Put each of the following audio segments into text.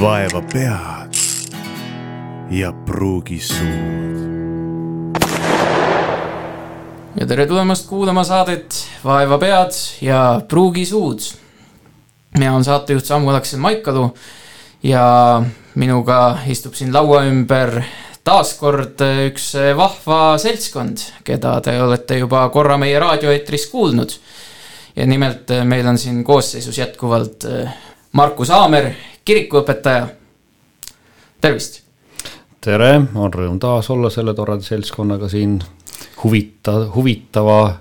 vaeva pead ja pruugi suud. ja tere tulemast kuulama saadet Vaeva pead ja pruugi suud. mina olen saatejuht Samu Alaksen Maikalu ja minuga istub siin laua ümber taas kord üks vahva seltskond, keda te olete juba korra meie raadioeetris kuulnud. ja nimelt meil on siin koosseisus jätkuvalt Markus Aamer, kirikuõpetaja. tervist. tere, on rõõm taas olla selle toreda seltskonnaga siin huvita, huvitava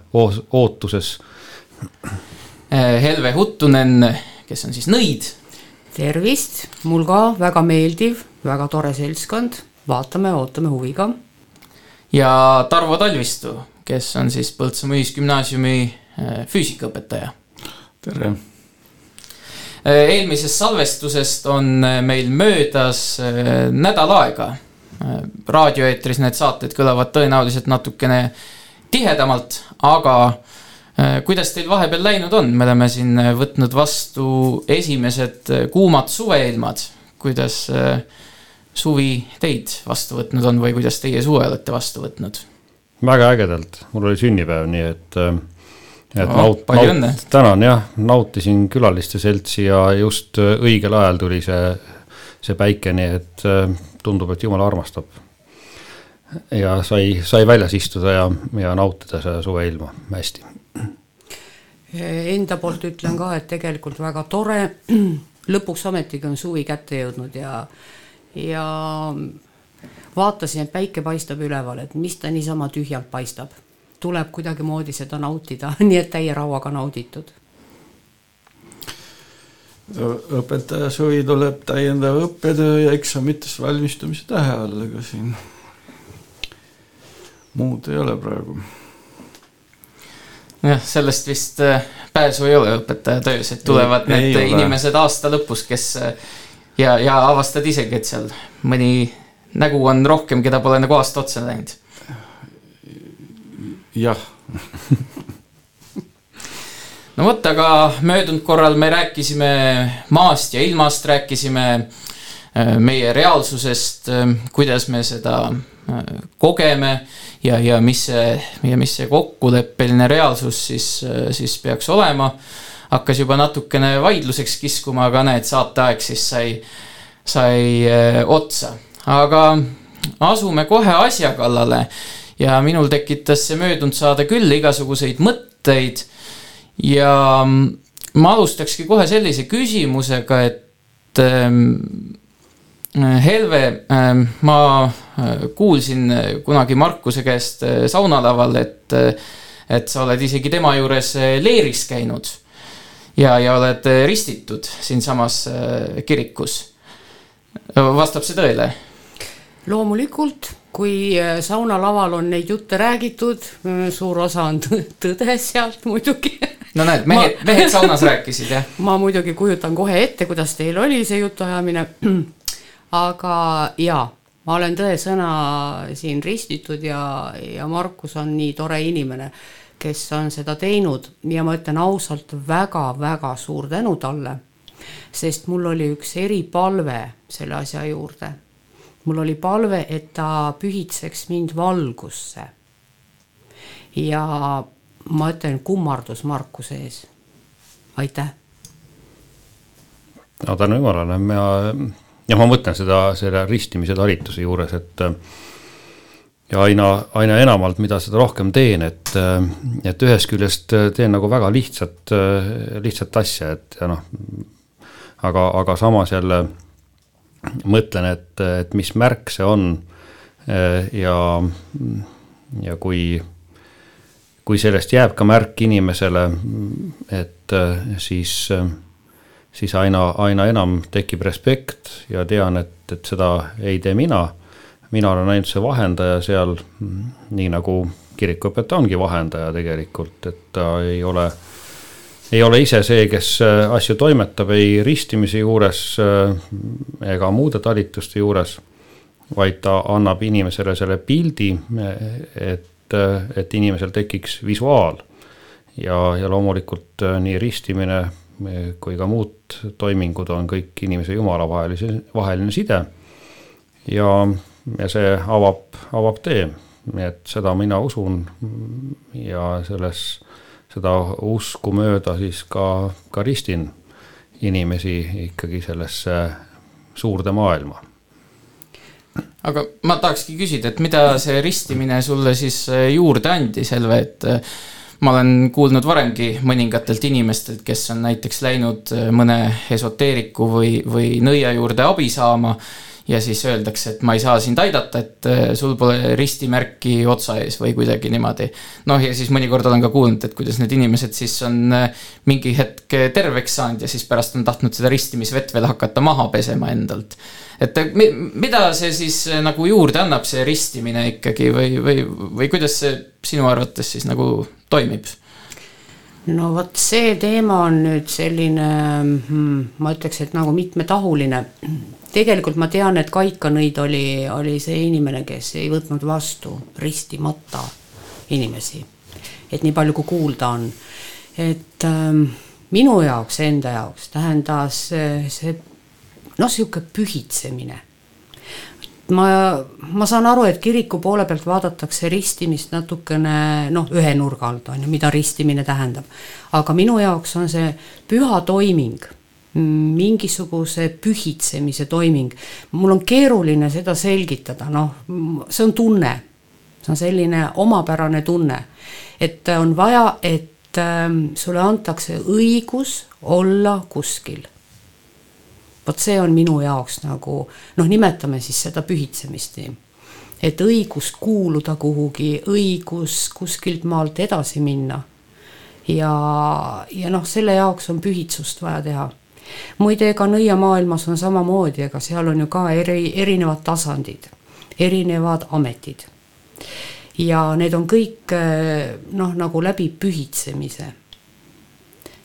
ootuses. Helve Huttunen, kes on siis nõid. tervist, mul ka väga meeldiv, väga tore seltskond, vaatame, ootame huviga. ja Tarvo Talvistu, kes on siis Põltsamaa Ühisgümnaasiumi füüsikaõpetaja. tere eelmisest salvestusest on äh, meil möödas äh, nädal aega. raadioeetris need saated kõlavad tõenäoliselt natukene tihedamalt, aga kuidas teil vahepeal läinud on, me oleme siin võtnud vastu esimesed kuumad suveilmad. kuidas suvi teid vastu võtnud on või kuidas teie suve olete vastu võtnud? väga ägedalt, mul oli sünnipäev, nii et et no, naut-, naut-, tänan jah, nautisin külaliste seltsi ja just õigel ajal tuli see, see päike, nii et äh, tundub, et jumal armastab. ja sai, sai väljas istuda ja, ja nautida seda suveilma hästi. Enda poolt ütlen ka, et tegelikult väga tore, lõpuks ometigi on suvi kätte jõudnud ja, ja vaatasin, et päike paistab üleval, et mis ta niisama tühjalt paistab tuleb kuidagimoodi seda nautida, nii et täie rauaga nauditud. õpetaja suvi tuleb täiendav õppetöö ja eksamitest valmistumise tähe all, ega siin muud ei ole praegu. jah, sellest vist äh, pääsu ei ole õpetaja töös, et tulevad ei, need ei inimesed aasta lõpus, kes äh, ja, ja avastad isegi, et seal mõni nägu on rohkem, keda pole nagu aasta otsa läinud jah. No vot, aga möödunud korral me rääkisime maast ja ilmast, rääkisime äh, meie reaalsusest, äh, kuidas me seda äh, kogeme ja, ja mis see, ja mis see kokkuleppeline reaalsus siis, siis peaks olema. hakkas juba natukene vaidluseks kiskuma, aga näed, saateaeg siis sai, sai otsa, aga asume kohe asja kallale ja minul tekitas see möödunud saade küll igasuguseid mõtteid. ja ma alustakski kohe sellise küsimusega, et ähm, Helve ähm,, ma äh, kuulsin kunagi Markuse käest äh, saunalaval, et, äh, et sa oled isegi tema juures leeris käinud. ja, ja oled ristitud siinsamas kirikus. vastab see tõele? Loomulikult kui äh, saunalaval on neid jutte räägitud, äh, suur osa on tõde sealt muidugi. no näed, mehed mehed saunas rääkisid, jah? ma muidugi kujutan kohe ette, kuidas teil oli see jutuajamine. aga jaa, ma olen tõesõna siin ristitud ja, ja Markus on nii tore inimene, kes on seda teinud ja ma ütlen ausalt väga-väga suur tänu talle. sest mul oli üks eripalve selle asja juurde mul oli palve, et ta pühitseks mind valgusse. ja ma ütlen kummardus Markuse ees. aitäh. no tänu jumalale, ma, jah, ma mõtlen seda, selle ristimise talituse juures, et ja aina, aina enamalt, mida seda rohkem teen, et, et ühest küljest teen nagu väga lihtsat, lihtsat asja, et ja noh, aga, aga samas jälle mõtlen, et, et mis märk see on ja, ja kui, kui sellest jääb ka märk inimesele, et siis, siis aina, aina enam tekib respekt ja tean, et, et seda ei tee mina. mina olen ainult see vahendaja seal, nii nagu kirikuõpetaja ongi vahendaja tegelikult, et ta ei ole ei ole ise see, kes äh, asju toimetab ei ristimise juures äh, ega muude talituste juures, vaid ta annab inimesele selle pildi, et, äh, et inimesel tekiks visuaal. ja, ja loomulikult nii ristimine kui ka muud toimingud on kõik inimese jumala vahelise, vaheline side. ja, ja see avab, avab tee, nii et seda mina usun ja selles, seda usku mööda siis ka, ka ristin inimesi ikkagi sellesse suurde maailma. Aga ma tahakski küsida, et mida see ristimine sulle siis juurde andis, Helve, et ma olen kuulnud varemgi mõningatelt inimestelt, kes on näiteks läinud äh, mõne esoteeriku või, või nõia juurde abi saama ja siis öeldakse, et ma ei saa sind aidata, et äh, sul pole ristimärki otsa ees või kuidagi niimoodi. noh, ja siis mõnikord olen ka kuulnud, et kuidas need inimesed siis on äh, mingi hetk terveks saanud ja siis pärast on tahtnud seda ristimisvett veel hakata maha pesema endalt. et mida see siis nagu juurde annab, see ristimine ikkagi või, või, või kuidas see sinu arvates siis nagu toimib? no vot, see teema on nüüd selline hmm,, ma ütleks, et nagu mitmetahuline. Tegelikult ma tean, et Kaikanõid oli, oli see inimene, kes ei võtnud vastu ristimata inimesi. et nii palju, kui kuulda on. et ähm, minu jaoks, enda jaoks tähendas see noh, niisugune pühitsemine ma, ma saan aru, et kiriku poole pealt vaadatakse ristimist natukene noh, ühe nurga alt on ju, mida ristimine tähendab. aga minu jaoks on see püha toiming, mingisuguse pühitsemise toiming. mul on keeruline seda selgitada, noh, see on tunne, see on selline omapärane tunne, et on vaja, et äh, sulle antakse õigus olla kuskil vot see on minu jaoks nagu noh, nimetame siis seda pühitsemist nii. et õigus kuuluda kuhugi, õigus kuskilt maalt edasi minna. ja, ja noh, selle jaoks on pühitsust vaja teha. Muide, ega nõiamaailmas on samamoodi, ega seal on ju ka eri, erinevad tasandid, erinevad ametid. ja need on kõik noh, nagu läbi pühitsemise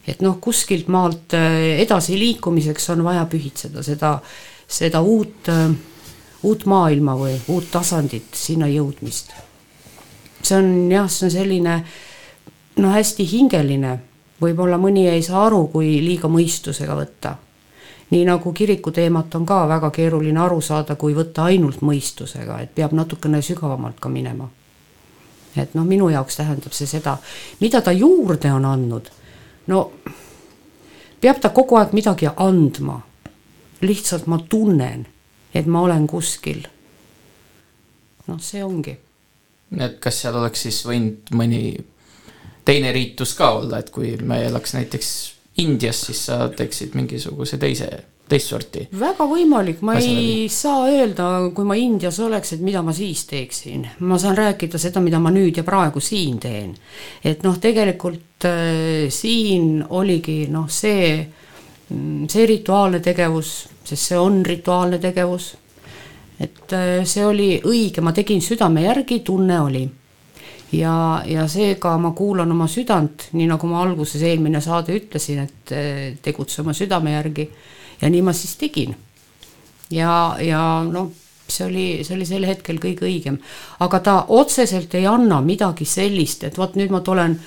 et noh, kuskilt maalt äh, edasiliikumiseks on vaja pühitseda seda, seda uut, äh, uut maailma või uut tasandit, sinna jõudmist. see on jah, see on selline no hästi hingeline, võib-olla mõni ei saa aru, kui liiga mõistusega võtta. nii nagu kiriku teemat on ka väga keeruline aru saada, kui võtta ainult mõistusega, et peab natukene sügavamalt ka minema. et noh, minu jaoks tähendab see seda, mida ta juurde on andnud no peab ta kogu aeg midagi andma. lihtsalt ma tunnen, et ma olen kuskil. noh, see ongi. et kas seal oleks siis võinud mõni teine riitus ka olla, et kui me elaks näiteks Indias, siis sa teeksid mingisuguse teise teist sorti. väga võimalik, ma ei läbi. saa öelda, kui ma Indias oleks, et mida ma siis teeksin. ma saan rääkida seda, mida ma nüüd ja praegu siin teen. et noh, tegelikult äh, siin oligi noh, see, mm, see rituaalne tegevus, sest see on rituaalne tegevus. et äh, see oli õige, ma tegin südame järgi, tunne oli ja, ja seega ma kuulan oma südant, nii nagu ma alguses eelmine saade ütlesin, et äh, tegutse oma südame järgi ja nii ma siis tegin. ja, ja noh, see oli, see oli sel hetkel kõige õigem, aga ta otseselt ei anna midagi sellist, et vot nüüd ma tulen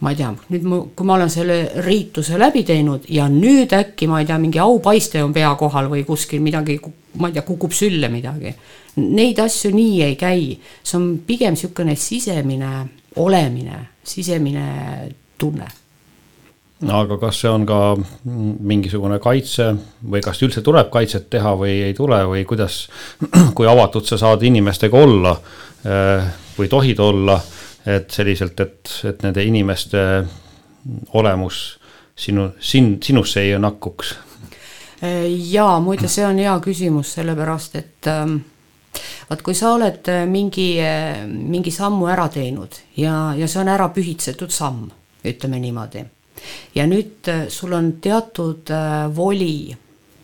ma ei tea, nüüd ma, kui ma olen selle riituse läbi teinud ja nüüd äkki ma ei tea, mingi aupaiste on pea kohal või kuskil midagi, ma ei tea, kukub sülle midagi. Neid asju nii ei käi, see on pigem niisugune sisemine olemine, sisemine tunne aga kas see on ka mingisugune kaitse või kas üldse tuleb kaitset teha või ei tule või kuidas, kui avatud sa saad inimestega olla eh, või tohid olla, et selliselt, et, et nende inimeste olemus sinu, sin-, sinusse ei nakkuks? jaa, muide, see on hea küsimus, sellepärast et ähm, vaat kui sa oled mingi, mingi sammu ära teinud ja, ja see on ära pühitsetud samm, ütleme niimoodi ja nüüd äh, sul on teatud äh, voli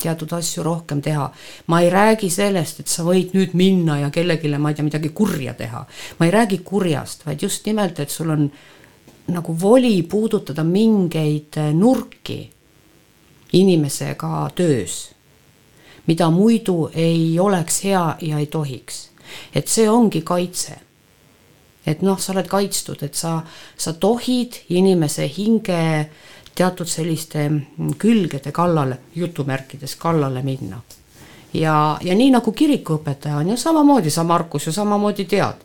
teatud asju rohkem teha. ma ei räägi sellest, et sa võid nüüd minna ja kellelegi, ma ei tea, midagi kurja teha. ma ei räägi kurjast, vaid just nimelt, et sul on nagu voli puudutada mingeid äh, nurki inimesega töös, mida muidu ei oleks hea ja ei tohiks. et see ongi kaitse et noh, sa oled kaitstud, et sa, sa tohid inimese hinge teatud selliste külgede kallale, jutumärkides kallale minna. ja, ja nii nagu kirikuõpetaja on ju samamoodi, sa Markus ju samamoodi tead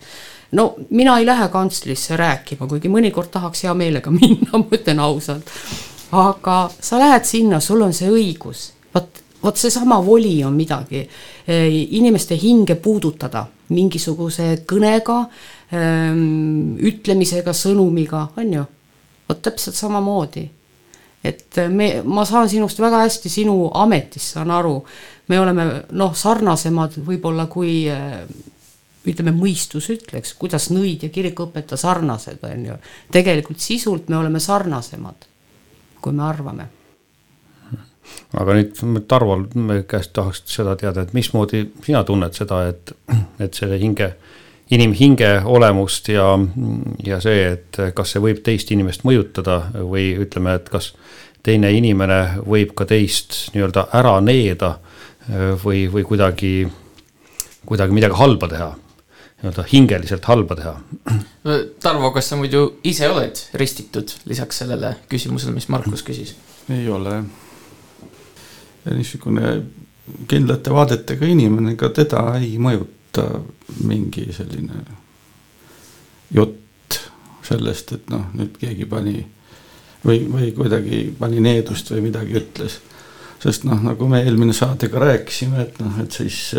no mina ei lähe kantslisse rääkima, kuigi mõnikord tahaks hea meelega minna, ma ütlen ausalt. aga sa lähed sinna, sul on see õigus, vot, vot seesama voli on midagi, e, inimeste hinge puudutada mingisuguse kõnega, ütlemisega, sõnumiga, on ju, vot täpselt samamoodi et me, ma saan sinust väga hästi sinu ametist, saan aru, me oleme noh, sarnasemad võib-olla kui ütleme, mõistus ütleks, kuidas nõid ja kirikuõpetaja sarnased on ju. tegelikult sisult me oleme sarnasemad, kui me arvame. aga nüüd Tarvo käest tahaks seda teada, et mismoodi sina tunned seda, et, et selle hinge, inimhinge olemust ja, ja see, et kas see võib teist inimest mõjutada või ütleme, et kas teine inimene võib ka teist nii-öelda ära needa või, või kuidagi, kuidagi midagi halba teha nii-öelda hingeliselt halba teha. Tarvo, kas sa muidu ise oled ristitud lisaks sellele küsimusele, mis Markus küsis? ei ole. niisugune kindlate vaadetega inimene, ka teda ei mõjuta mingi selline jutt sellest, et noh, nüüd keegi pani või, või kuidagi pani needust või midagi ütles. sest noh, nagu me eelmine saade ka rääkisime, et noh, et siis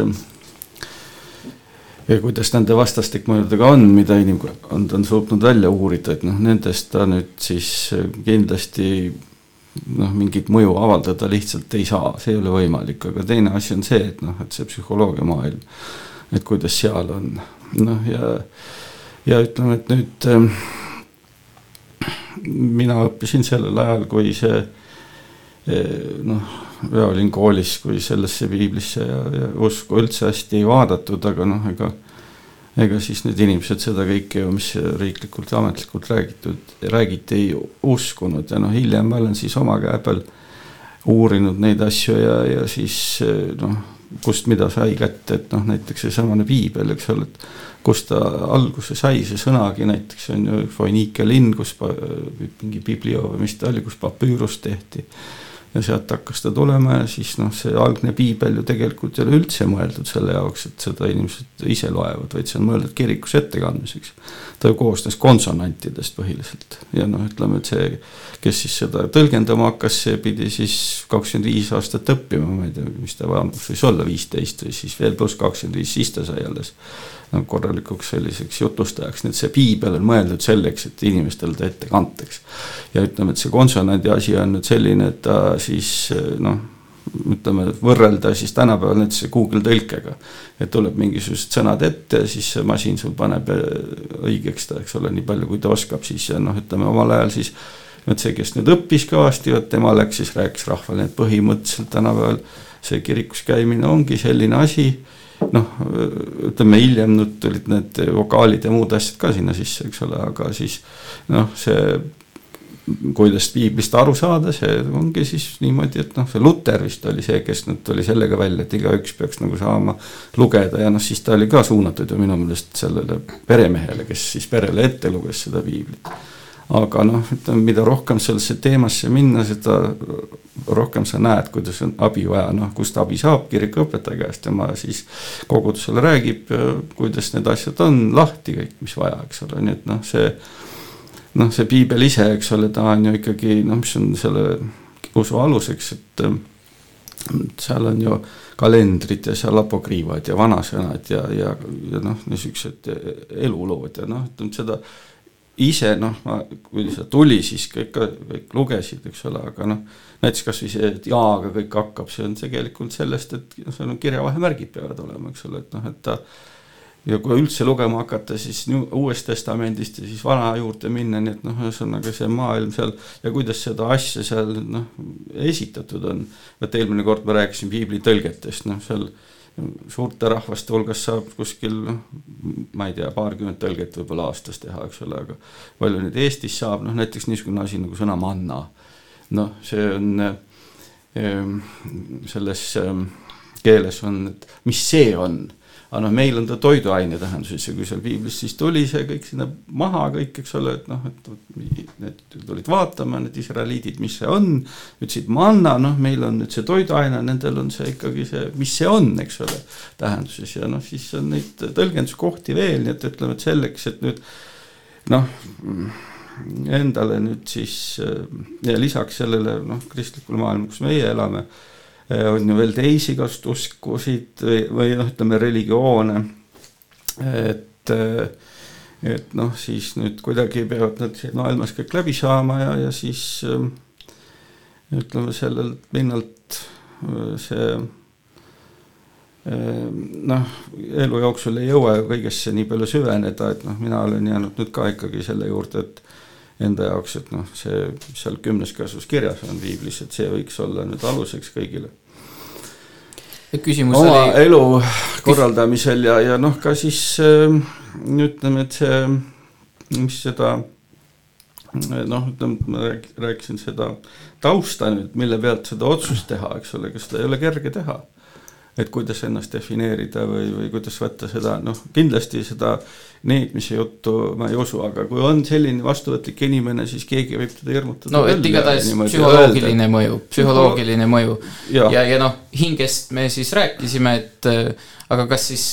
ja kuidas nende vastastikmõjudega on, mida inimkond on suutnud välja uurida, et noh, nendest ta nüüd siis kindlasti noh, mingit mõju avaldada lihtsalt ei saa, see ei ole võimalik, aga teine asi on see, et noh, et see psühholoogia maailm, et kuidas seal on, noh ja, ja ütleme, et nüüd äh, mina õppisin sellel ajal, kui see äh, noh ja olin koolis, kui sellesse piiblisse ja, ja usku üldse hästi ei vaadatud, aga noh, ega ega siis need inimesed seda kõike ju, mis riiklikult ja ametlikult räägitud, räägiti, ei uskunud. Ja noh, hiljem ma olen siis oma käe peal uurinud neid asju ja, ja siis noh, kust mida sai kätte, et noh, näiteks seesamane piibel, eks ole, et kust ta alguse sai, see sõnagi näiteks on ju Foiniike linn, kus mingi biblio või mis ta oli, kus papüürust tehti ja sealt hakkas ta tulema ja siis noh, see algne piibel ju tegelikult ei ole üldse mõeldud selle jaoks, et seda inimesed ise loevad, vaid see on mõeldud kirikus ettekandmiseks. ta ju koosnes konsonantidest põhiliselt ja noh, ütleme, et see, kes siis seda tõlgendama hakkas, see pidi siis kakskümmend viis aastat õppima, ma ei tea, mis ta vanus võis olla, viisteist või siis veel pluss kakskümmend viis, siis ta sai alles nagu korralikuks selliseks jutustajaks, nii et see piibel on mõeldud selleks, et inimestele ta ette kantaks. ja ütleme, et see konsonandi asi on nüüd selline, et ta siis noh, ütleme, võrrelda siis tänapäeval näiteks Google tõlkega. et tuleb mingisugused sõnad ette ja siis see masin sul paneb õigeks ta, eks ole, nii palju, kui ta oskab siis noh, ütleme omal ajal siis vot see, kes nüüd õppis kõvasti, vot tema läks siis rääkis rahvale, et põhimõtteliselt tänapäeval see kirikus käimine ongi selline asi noh, ütleme hiljem nüüd tulid need vokaalid ja muud asjad ka sinna sisse, eks ole, aga siis noh, see kuidas piiblist aru saada, see ongi siis niimoodi, et noh, see Luter vist oli see, kes nüüd tuli sellega välja, et igaüks peaks nagu saama lugeda ja noh, siis ta oli ka suunatud ju minu meelest sellele peremehele, kes siis perele ette luges seda piiblit aga noh, ütleme, mida rohkem sellesse teemasse minna, seda rohkem sa näed, kuidas on abi vaja, noh, kust abi saab? Kirikuõpetaja käest, tema siis kogudusele räägib, kuidas need asjad on, lahti kõik, mis vaja, eks ole, nii et noh, see noh, see piibel ise, eks ole, ta on ju ikkagi noh, mis on selle usu aluseks, et seal on ju kalendrid ja seal apokriivad ja vanasõnad ja, ja, ja noh, niisugused elulood ja noh, ütleme seda ise noh, ma, kui see tuli, siis kõik, kõik lugesid, eks ole, aga noh, näiteks kasvõi see, et jaaga kõik hakkab, see on tegelikult sellest, et seal on kirjavahemärgid peavad olema, eks ole, et noh, et ta ja kui üldse lugema hakata, siis Uuest Testamendist ja siis Vana juurde minna, nii et noh, ühesõnaga see maailm seal ja kuidas seda asja seal noh, esitatud on. vot eelmine kord ma rääkisin piibli tõlgetest, noh seal suurte rahvaste hulgas saab kuskil ma ei tea, paarkümmend tõlget võib-olla aastas teha, eks ole, aga palju nüüd Eestis saab, noh näiteks niisugune asi nagu sõna manna. noh, see on äh, selles äh, keeles on, et mis see on, aga noh, meil on ta toiduaine tähenduses ja kui seal piiblis siis tuli see kõik sinna maha kõik, eks ole, et noh, et need tulid vaatama, need israeliidid, mis see on, ütlesid manna, noh, meil on nüüd see toiduaine, nendel on see ikkagi see, mis see on, eks ole, tähenduses. Ja noh, siis on neid tõlgenduskohti veel, nii et ütleme, et selleks, et nüüd noh, endale nüüd siis ja lisaks sellele noh, kristlikule maailmale, kus meie elame on ju veel teisi kastuskusid või, või noh, ütleme religioone. et, eh, et noh, siis nüüd kuidagi peavad nad siin maailmas kõik läbi saama ja, ja siis eh, ütleme sellelt pinnalt see noh, elu jooksul ei jõua ju kõigesse nii palju süveneda, et noh, mina olen jäänud nüüd ka ikkagi selle juurde, et enda jaoks, et noh, see seal kümnes käsus kirjas on piiblis, et see võiks olla nüüd aluseks kõigile. Küsimus oma oli... elu korraldamisel ja, ja noh, ka siis äh, ütleme, et see, mis seda noh, ütleme, ma rääkisin seda tausta nüüd, mille pealt seda otsust teha, eks ole, kas seda ei ole kerge teha et kuidas ennast defineerida või, või kuidas võtta seda, noh, kindlasti seda neetmise juttu ma ei usu, aga kui on selline vastuvõtlik inimene, siis keegi võib teda hirmutada. no et igatahes psühholoogiline öelda. mõju, psühholoogiline mõju ja, ja, ja noh, hingest me siis rääkisime, et äh, aga kas siis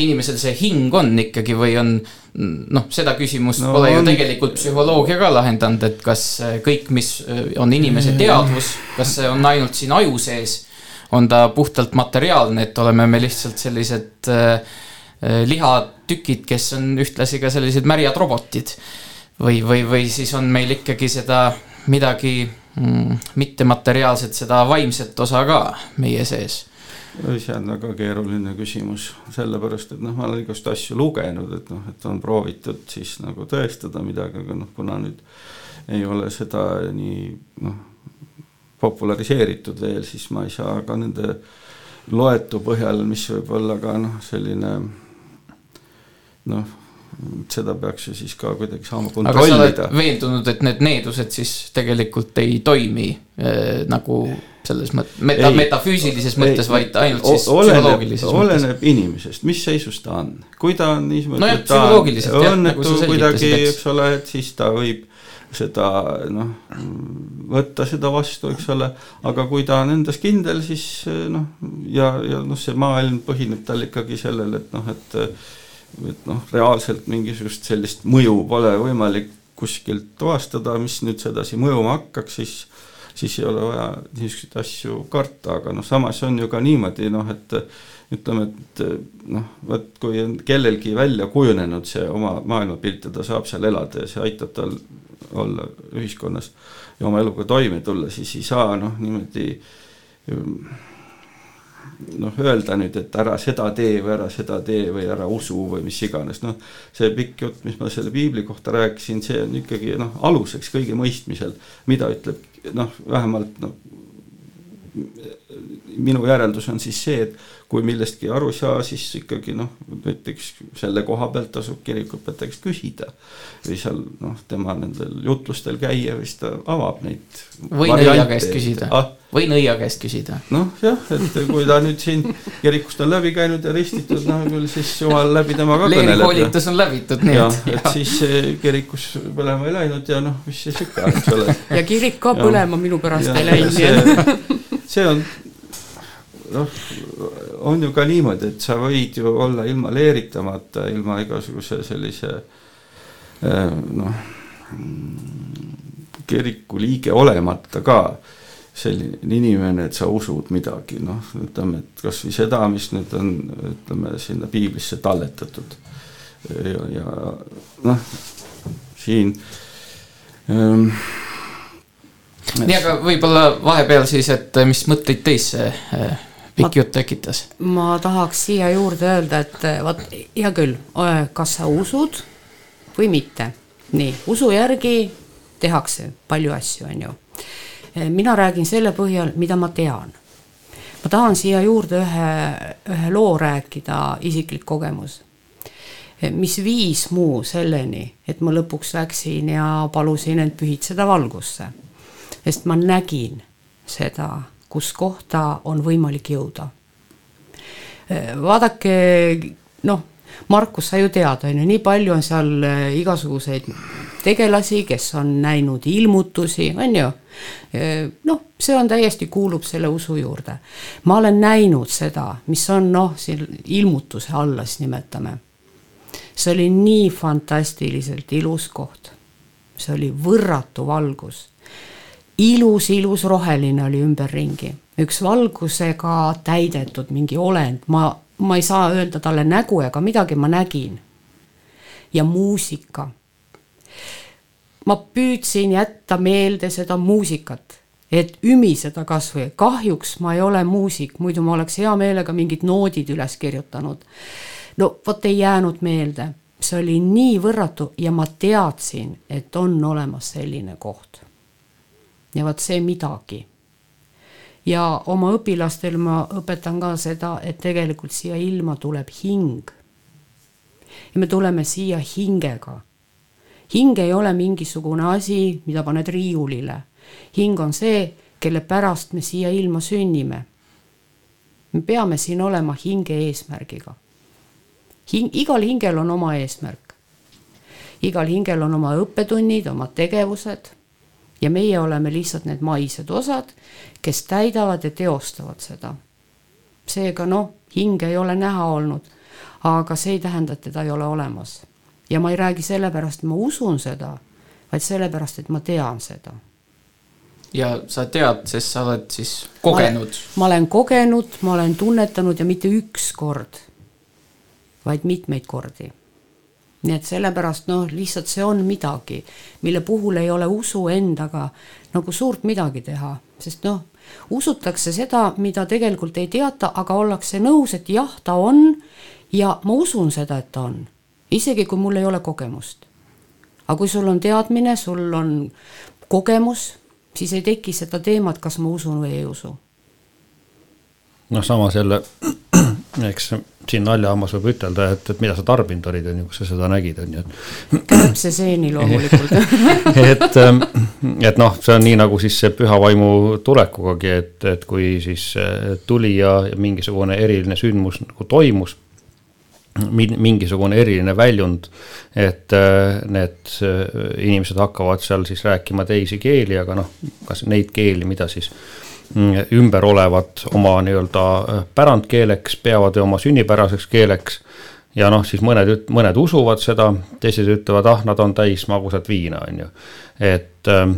inimesel see hing on ikkagi või on noh, seda küsimust no, pole ju tegelikult psühholoogia ka lahendanud, et kas äh, kõik, mis äh, on inimese teadvus, kas see on ainult siin aju sees on ta puhtalt materiaalne, et oleme me lihtsalt sellised äh, äh, lihatükid, kes on ühtlasi ka sellised märjad robotid. või, või, või siis on meil ikkagi seda midagi mm, mittemateriaalset, seda vaimset osa ka meie sees see on väga keeruline küsimus, sellepärast et noh, ma olen igast asju lugenud, et noh, et on proovitud siis nagu tõestada midagi, aga noh, kuna nüüd ei ole seda nii noh, populariseeritud veel, siis ma ei saa ka nende loetu põhjal, mis võib olla ka noh, selline noh, seda peaks ju siis ka kuidagi saama kontrollida. sa veendunud, et need needused siis tegelikult ei toimi äh, nagu selles mõttes, meta, metafüüsilises mõttes, vaid ainult siis oleneb, psühholoogilises mõttes? oleneb inimesest, mis seisus ta on, kui ta on niisugune no, ta õnnetu nagu kuidagi, eks ole, et siis ta võib seda noh, võtta seda vastu, eks ole, aga kui ta on endas kindel, siis noh, ja, ja noh, see maailm põhineb tal ikkagi sellel, et noh, et et noh, reaalselt mingisugust sellist mõju pole võimalik kuskilt tuvastada, mis nüüd sedasi mõjuma hakkaks, siis siis ei ole vaja niisuguseid asju karta, aga noh, samas on ju ka niimoodi noh, et ütleme, et noh, vot kui on kellelgi välja kujunenud see oma maailmapilt ja ta saab seal elada ja see aitab tal olla ühiskonnas ja oma eluga toime tulla, siis ei saa noh, niimoodi noh, öelda nüüd, et ära seda tee või ära seda tee või ära usu või mis iganes, noh. see pikk jutt, mis ma selle piibli kohta rääkisin, see on ikkagi noh, aluseks kõige mõistmisel, mida ütleb noh, vähemalt noh. Minu järeldus on siis see, et kui millestki aru ei saa, siis ikkagi noh, näiteks selle koha pealt tasub kirikuõpetaja käest küsida. või seal noh, tema nendel jutlustel käia või siis ta avab neid. või nõia käest küsida ah?, või nõia käest küsida. noh jah, et kui ta nüüd siin kirikust on läbi käinud ja ristitud, no küll siis jumal läbi tema ka kõneleb. leerikoolitus on läbitud, nii et. et siis kirikus põlema ei läinud ja noh, mis siis ikka, eks ole. ja kirik ka põlema minu pärast ja, ei läinud. see on noh, on ju ka niimoodi, et sa võid ju olla ilma leeritamata, ilma igasuguse sellise eh, noh, kiriku liige olemata ka selline inimene, et sa usud midagi, noh, ütleme, et kasvõi seda, mis nüüd on, ütleme sinna piiblisse talletatud. ja, ja noh, siin ähm, nii, aga võib-olla vahepeal siis, et mis mõtteid teis see äh, pikk jutt tekitas. ma tahaks siia juurde öelda, et vot hea küll, kas sa usud või mitte. nii, usu järgi tehakse palju asju, on ju. Mina räägin selle põhjal, mida ma tean. ma tahan siia juurde ühe, ühe loo rääkida, isiklik kogemus mis viis mu selleni, et ma lõpuks läksin ja palusin end pühitseda valgusse. Sest ma nägin seda kus kohta on võimalik jõuda. vaadake, noh, Markus, sa ju tead, on ju, nii palju on seal äh, igasuguseid tegelasi, kes on näinud ilmutusi, on ju. noh, see on täiesti, kuulub selle usu juurde. ma olen näinud seda, mis on noh, siin ilmutuse alla siis nimetame. see oli nii fantastiliselt ilus koht. see oli võrratu valgus. Ilus, ilus roheline oli ümberringi, üks valgusega täidetud mingi olend, ma ma ei saa öelda talle nägu ega midagi, ma nägin. ja muusika. ma püüdsin jätta meelde seda muusikat, et ümiseda kasvõi, kahjuks ma ei ole muusik, muidu ma oleks hea meelega mingid noodid üles kirjutanud. no vot ei jäänud meelde, see oli nii võrratu ja ma teadsin, et on olemas selline koht. Ja vot see midagi ja oma õpilastel ma õpetan ka seda, et tegelikult siia ilma tuleb hing. ja me tuleme siia hingega. hing ei ole mingisugune asi, mida paned riiulile. hing on see, kelle pärast me siia ilma sünnime. me peame siin olema hinge eesmärgiga. hing, igal hingel on oma eesmärk. igal hingel on oma õppetunnid, oma tegevused ja meie oleme lihtsalt need maised osad, kes täidavad ja teostavad seda. seega noh, hinge ei ole näha olnud, aga see ei tähenda, et teda ei ole olemas. ja ma ei räägi sellepärast, et ma usun seda, vaid sellepärast, et ma tean seda. ja sa tead, sest sa oled siis kogenud? ma olen kogenud, ma olen tunnetanud ja mitte üks kord, vaid mitmeid kordi nii et sellepärast noh, lihtsalt see on midagi, mille puhul ei ole usu endaga nagu suurt midagi teha, sest noh, usutakse seda, mida tegelikult ei teata, aga ollakse nõus, et jah, ta on ja ma usun seda, et ta on, isegi kui mul ei ole kogemust. aga kui sul on teadmine, sul on kogemus, siis ei teki seda teemat, kas ma usun või ei usu. noh, samas jälle eks siin naljahambas võib ütelda, et, et mida sa tarbinud olid, on ju, kus sa seda nägid, on ju. kärbse seeni loomulikult et, ähm, et noh, see on nii nagu siis see püha vaimu tulekugagi, et, et kui siis äh, tuli ja, ja mingisugune eriline sündmus nagu toimus mingisugune eriline väljund, et äh, need äh, inimesed hakkavad seal siis rääkima teisi keeli, aga noh, kas neid keeli, mida siis Mm, ümber olevat oma nii-öelda äh, pärandkeeleks, peavad oma sünnipäraseks keeleks. ja noh, siis mõned, mõned usuvad seda, teised ütlevad, ah, nad on täis magusat viina, on ju. et ähm,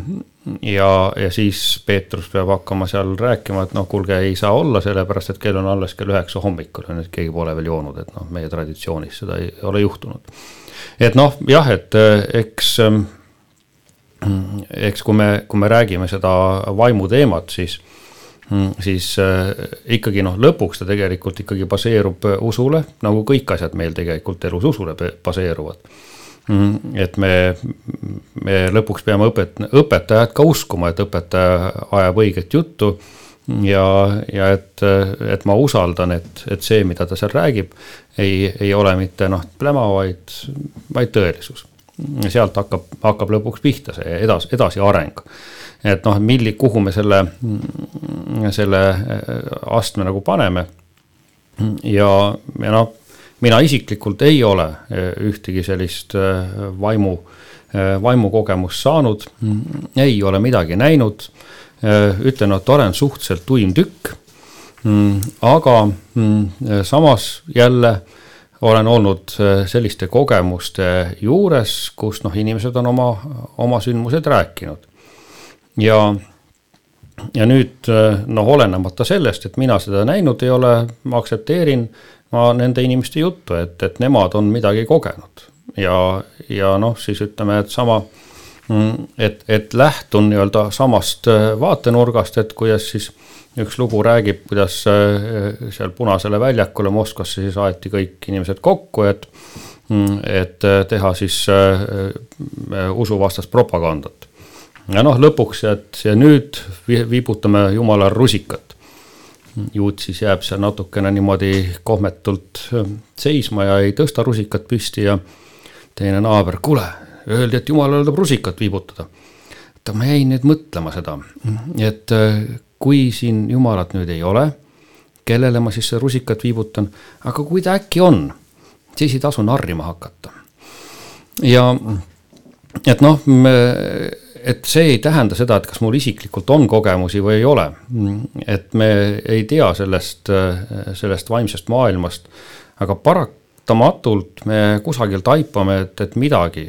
ja, ja siis Peetrus peab hakkama seal rääkima, et noh, kuulge, ei saa olla, sellepärast et kell on alles kell üheksa hommikul ju, et keegi pole veel joonud, et noh, meie traditsioonis seda ei ole juhtunud. et noh, jah, et äh, eks ähm, eks kui me, kui me räägime seda vaimu teemat, siis Mm, siis äh, ikkagi noh, lõpuks ta tegelikult ikkagi baseerub äh, usule, nagu kõik asjad meil tegelikult elus usule baseeruvad. Mm, et me, me lõpuks peame õpet-, õpetajad ka uskuma, et õpetaja ajab õiget juttu ja, ja et, et ma usaldan, et, et see, mida ta seal räägib, ei, ei ole mitte noh, pläma, vaid, vaid tõelisus. sealt hakkab, hakkab lõpuks pihta see edasi, edasiareng et noh, milli-, kuhu me selle, selle äh, astme nagu paneme. ja, ja noh, mina isiklikult ei ole äh, ühtegi sellist äh, vaimu, vaimukogemust saanud, ei ole midagi näinud. ütlen, et olen suhteliselt tuim tükk. aga samas jälle olen olnud selliste kogemuste juures, kus noh, inimesed on oma, oma sündmused rääkinud ja, ja nüüd noh, olenemata sellest, et mina seda näinud ei ole, ma aktsepteerin ma nende inimeste juttu, et, et nemad on midagi kogenud. Ja, ja noh, siis ütleme, et sama, et, et lähtun nii-öelda samast vaatenurgast, et kuidas siis üks lugu räägib, kuidas seal Punasele väljakule Moskvasse siis aeti kõik inimesed kokku, et et teha siis usuvastast propagandat ja noh, lõpuks, et ja nüüd viibutame jumala rusikat. juut siis jääb seal natukene niimoodi kohmetult seisma ja ei tõsta rusikat püsti ja teine naaber, kuule, öeldi, et jumalale tuleb rusikat viibutada. et ma jäin nüüd mõtlema seda, et kui siin jumalat nüüd ei ole, kellele ma siis rusikat viibutan, aga kui ta äkki on, siis ei tasu narrima hakata. ja et noh, et see ei tähenda seda, et kas mul isiklikult on kogemusi või ei ole. et me ei tea sellest, sellest vaimsest maailmast, aga paratamatult me kusagil taipame, et, et midagi,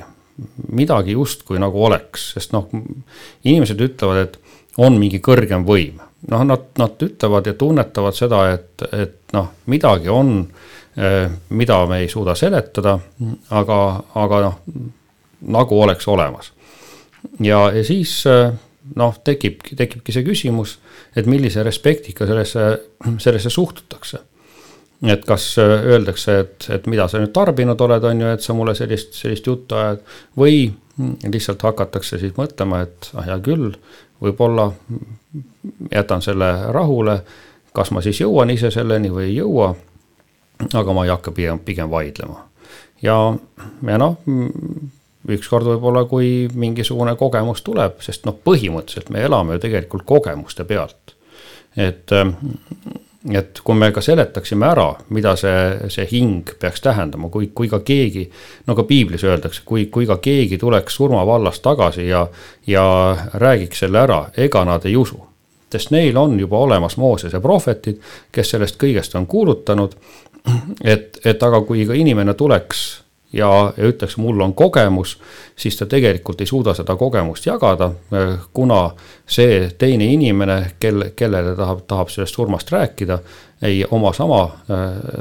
midagi justkui nagu oleks, sest noh, inimesed ütlevad, et on mingi kõrgem võim. noh, nad, nad ütlevad ja tunnetavad seda, et, et noh, midagi on, mida me ei suuda seletada, aga, aga noh, nagu oleks olemas ja, ja siis noh, tekibki, tekibki see küsimus, et millise respektiga sellesse, sellesse suhtutakse. et kas öeldakse, et, et mida sa nüüd tarbinud oled, on ju, et sa mulle sellist, sellist juttu ajad või lihtsalt hakatakse siis mõtlema, et ah hea küll, võib-olla jätan selle rahule, kas ma siis jõuan ise selleni või ei jõua. aga ma ei hakka pigem, pigem vaidlema ja, ja noh ükskord võib-olla, kui mingisugune kogemus tuleb, sest noh, põhimõtteliselt me elame ju tegelikult kogemuste pealt. et, ähm, et kui me ka seletaksime ära, mida see, see hing peaks tähendama, kui, kui ka keegi, no ka piiblis öeldakse, kui, kui ka keegi tuleks surmavallast tagasi ja, ja räägiks selle ära, ega nad ei usu. sest neil on juba olemas Moosese prohvetid, kes sellest kõigest on kuulutanud, et, et aga kui ka inimene tuleks ja, ja ütleks, mul on kogemus, siis ta tegelikult ei suuda seda kogemust jagada, kuna see teine inimene, kel, kellele tahab, tahab sellest surmast rääkida, ei oma sama,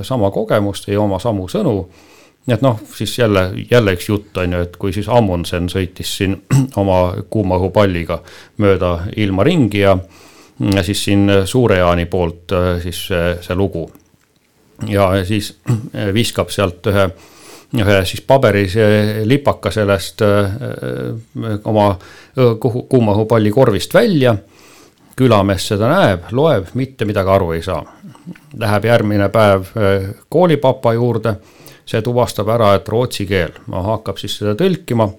sama kogemust, ei oma samu sõnu. nii et noh, siis jälle, jälle üks jutt on ju, et kui siis Amundsen sõitis siin oma kuuma õhupalliga mööda ilma ringi ja, ja siis siin Suure-Jaani poolt siis see, see lugu. ja siis viskab sealt ühe ühe siis paberis lipaka sellest oma kuuma õhupalli korvist välja. külamees seda näeb, loeb, mitte midagi aru ei saa. Läheb järgmine päev koolipapa juurde, see tuvastab ära, et rootsi keel, hakkab siis seda tõlkima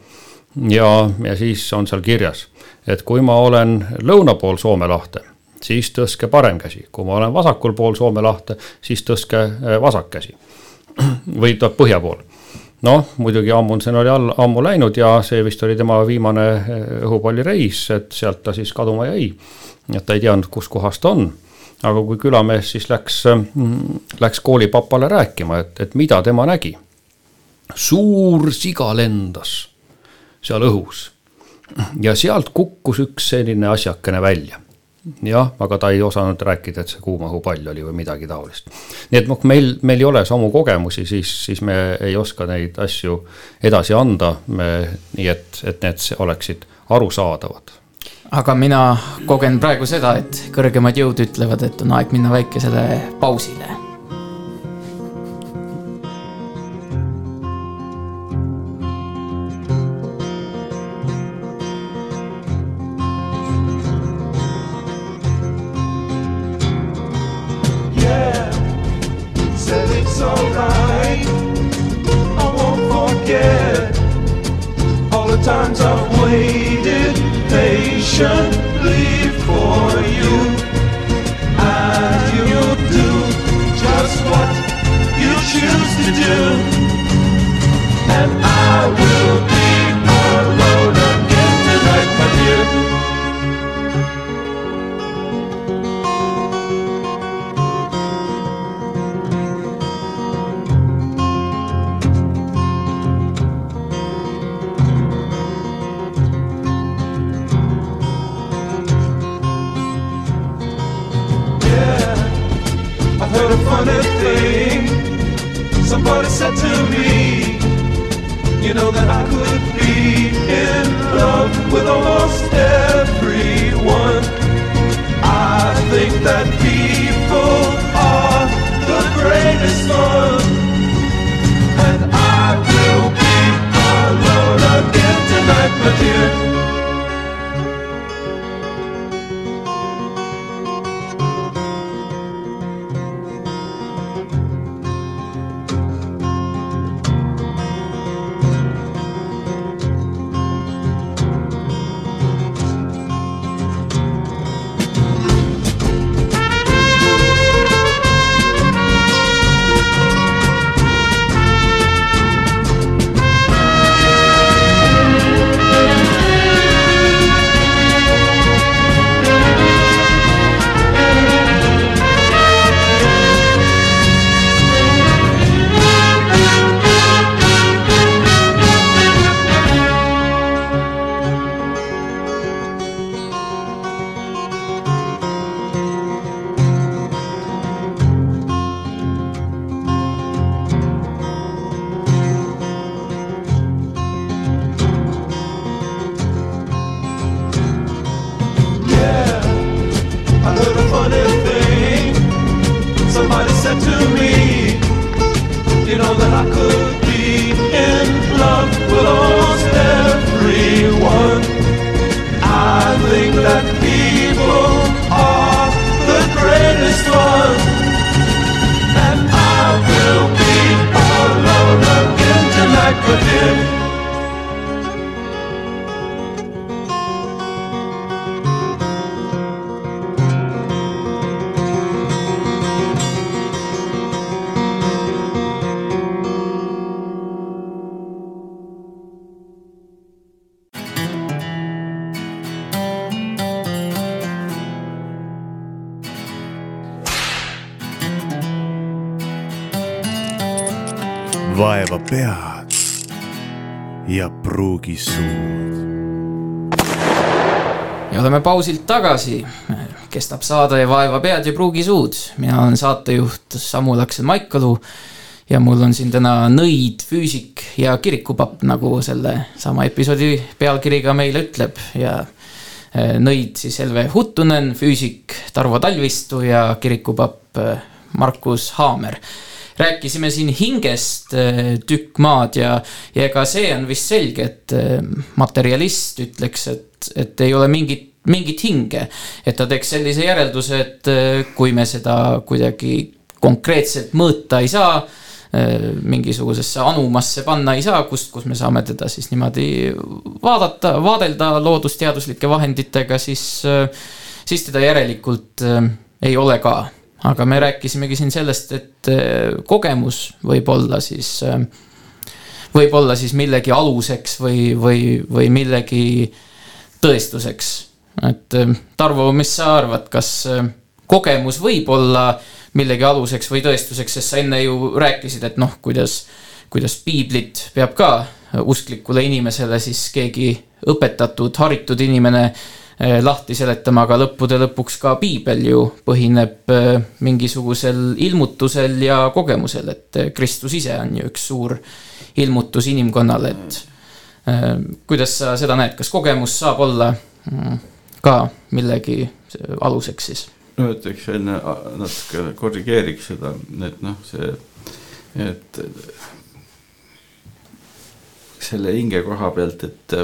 ja, ja siis on seal kirjas, et kui ma olen lõuna pool Soome lahte, siis tõstke parem käsi, kui ma olen vasakul pool Soome lahte, siis tõstke vasak käsi. või tuleb põhja pool noh, muidugi Amundsen oli all, ammu läinud ja see vist oli tema viimane eh, õhupallireis, et sealt ta siis kaduma jäi. et ta ei teadnud, kus kohas ta on. aga kui külamees siis läks, mm, läks koolipapale rääkima, et, et mida tema nägi. suur siga lendas seal õhus ja sealt kukkus üks selline asjakene välja jah, aga ta ei osanud rääkida, et see kuum õhupall oli või midagi taolist. nii et noh, meil, meil ei ole samu kogemusi, siis, siis me ei oska neid asju edasi anda, me, nii et, et need oleksid arusaadavad. aga mina kogen praegu seda, et kõrgemad jõud ütlevad, et on aeg minna väikesele pausile to do. And I will. Pausilt tagasi. kestab saade Vaeva pead ja pruugi suud. mina olen saatejuht Samu Laksel-Maikalu ja mul on siin täna nõid, füüsik ja kirikupapp, nagu selle sama episoodi pealkiri ka meile ütleb ja eh, nõid siis Helve Huttunen, füüsik Tarvo Talvistu ja kirikupapp eh, Markus Haamer rääkisime siin hingest äh, tükk maad ja, ja ega see on vist selge, et materialist ütleks, et, et ei ole mingit mingit hinge, et ta teeks sellise järelduse, et äh, kui me seda kuidagi konkreetselt mõõta ei saa, mingisugusesse anumasse panna ei saa, kust, kus me saame teda siis niimoodi vaadata, vaadelda loodusteaduslike vahenditega, siis, siis teda järelikult ei ole ka aga me rääkisimegi siin sellest, et äh, kogemus võib olla siis, äh, võib olla siis millegi aluseks või, või, või millegi tõestuseks. Et äh, Tarvo, mis sa arvad, kas kogemus võib olla millegi aluseks või tõestuseks, sest sa enne ju rääkisid, et noh, kuidas, kuidas piiblit peab ka usklikule inimesele siis keegi õpetatud, haritud inimene Eh, lahti seletama, aga lõppude lõpuks ka piibel ju põhineb eh, mingisugusel ilmutusel ja kogemusel, et eh, Kristus ise on ju üks suur ilmutus inimkonnale, et kuidas sa seda näed, kas kogemus saab olla mm, ka millegi aluseks siis? no ütleks enne natuke korrigeeriks seda, et noh, see, et selle hinge koha pealt, et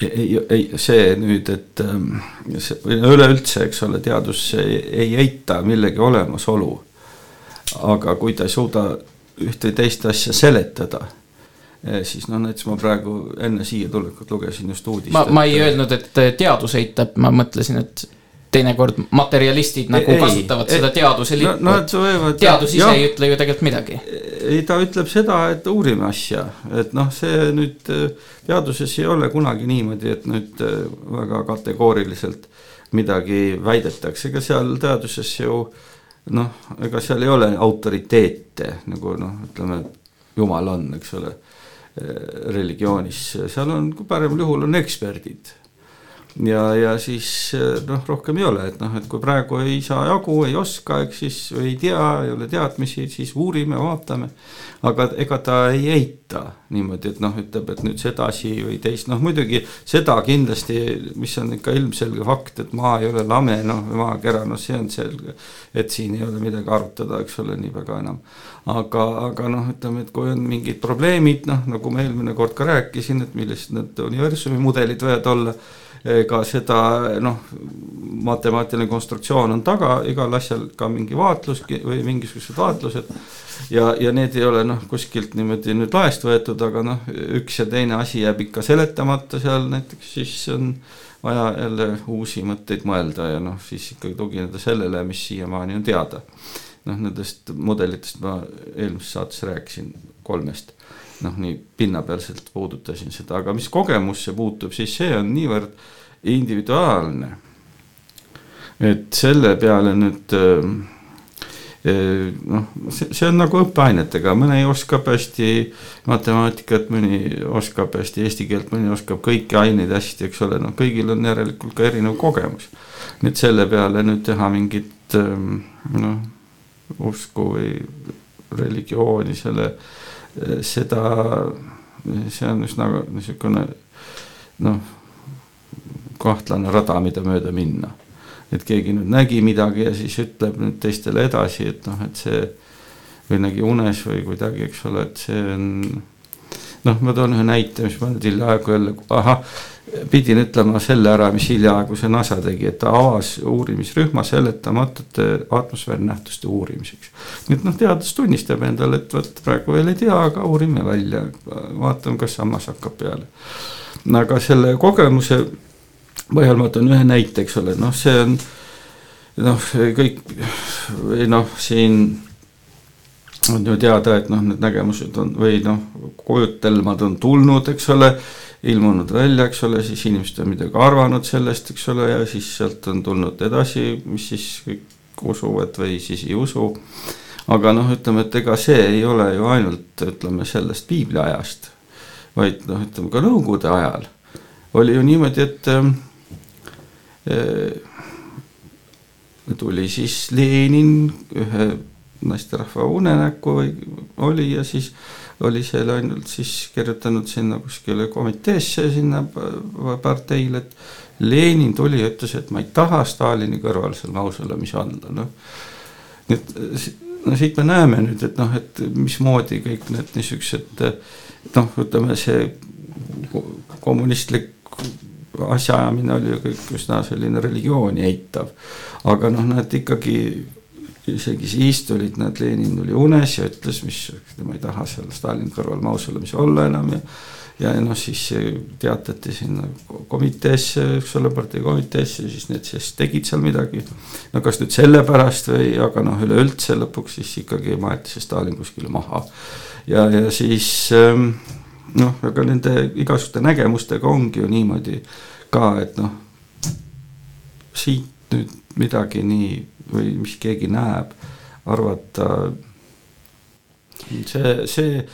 ei, ei see nüüd, et ähm, see üleüldse, eks ole, teadus ei, ei eita millegi olemasolu. aga kui ta ei suuda ühte või teist asja seletada, siis noh, näiteks ma praegu enne siia tulekut lugesin just uudist. ma, ma ei öelnud, et teadus eitab, ma mõtlesin, et teinekord materjalistid nagu ei, kasutavad ei, seda teaduse lippu no,. No, teadus ise jah, ei ütle ju tegelikult midagi. ei, ta ütleb seda, et uurime asja, et noh, see nüüd teaduses ei ole kunagi niimoodi, et nüüd väga kategooriliselt midagi väidetakse, ega seal teaduses ju noh, ega seal ei ole autoriteete nagu noh, ütleme, jumal on, eks ole religioonis, seal on paremal juhul on eksperdid ja, ja siis eh, noh, rohkem ei ole, et noh, et kui praegu ei saa jagu, ei oska, eks siis ei tea, ei ole teadmisi, siis uurime, vaatame. aga ega ta ei eita niimoodi, et noh, ütleb, et nüüd sedasi või teist, noh muidugi seda kindlasti, mis on ikka ilmselge fakt, et maa ei ole lame, noh maakera, noh see on selge. et siin ei ole midagi arutada, eks ole, nii väga enam. aga, aga noh, ütleme, et kui on mingid probleemid, noh nagu ma eelmine kord ka rääkisin, et millised need universumi mudelid võivad olla ega seda noh, matemaatiline konstruktsioon on taga, igal asjal ka mingi vaatlus või mingisugused vaatlused. ja, ja need ei ole noh, kuskilt niimoodi nüüd laest võetud, aga noh, üks ja teine asi jääb ikka seletamata seal näiteks, siis on vaja jälle uusi mõtteid mõelda ja noh, siis ikkagi tugineda sellele, mis siiamaani on teada. noh, nendest mudelitest ma eelmises saates rääkisin kolmest noh, nii pinnapealselt puudutasin seda, aga mis kogemusse puutub, siis see on niivõrd individuaalne. et selle peale nüüd äh, äh, noh, see, see on nagu õppeainetega, mõni oskab hästi matemaatikat, mõni oskab hästi eesti keelt, mõni oskab kõiki aineid hästi, eks ole, noh, kõigil on järelikult ka erinev kogemus. nii et selle peale nüüd teha mingit ähm, noh, usku või religiooni selle seda, see on üsna niisugune noh, kahtlane rada, mida mööda minna. et keegi nüüd nägi midagi ja siis ütleb nüüd teistele edasi, et noh, et see või nägi unes või kuidagi, eks ole, et see on, noh, ma toon ühe näite, mis ma nüüd hiljaaegu jälle, ahah, pidin ütlema selle ära, mis hiljaaegu see NASA tegi, et ta avas uurimisrühma seletamatute atmosfäärnähtuste uurimiseks. nii et noh, teadus tunnistab endale, et vot praegu veel ei tea, aga uurime välja, vaatame, kas sammas hakkab peale. aga selle kogemuse põhjal ma toon ühe näite, eks ole, noh, see on noh, kõik noh, siin on ju teada, et noh, need nägemused on või noh, kujutelmad on tulnud, eks ole, ilmunud välja, eks ole, siis inimesed on midagi arvanud sellest, eks ole, ja siis sealt on tulnud edasi, mis siis kõik usuvad või siis ei usu. aga noh, ütleme, et ega see ei ole ju ainult, ütleme sellest piibli ajast, vaid noh, ütleme ka nõukogude ajal oli ju niimoodi, et äh, tuli siis Lenin ühe naisterahva unenäkku või oli ja siis oli seal ainult siis kirjutanud sinna kuskile komiteesse sinna parteile, et Lenin tuli ja ütles, et ma ei taha Stalini kõrval seal mausoleumis olla, noh. nii et no siit me näeme nüüd, et noh, et mismoodi kõik need niisugused noh, ütleme see kommunistlik asjaajamine oli ju kõik üsna selline religiooni eitav. aga noh, nad ikkagi isegi siis tulid nad, Lenin tuli unes ja ütles, mis, ma ei taha seal Stalini kõrval mausoleumis olla enam ja ja noh, siis teatati sinna komiteesse, eks ole, partei komiteesse, siis need siis tegid seal midagi. no kas nüüd sellepärast või, aga noh, üleüldse lõpuks siis ikkagi maeti see Stalin kuskile maha. ja, ja siis ähm, noh, aga nende igasuguste nägemustega ongi ju niimoodi ka, et noh, siit nüüd midagi nii või mis keegi näeb, arvata. see, see.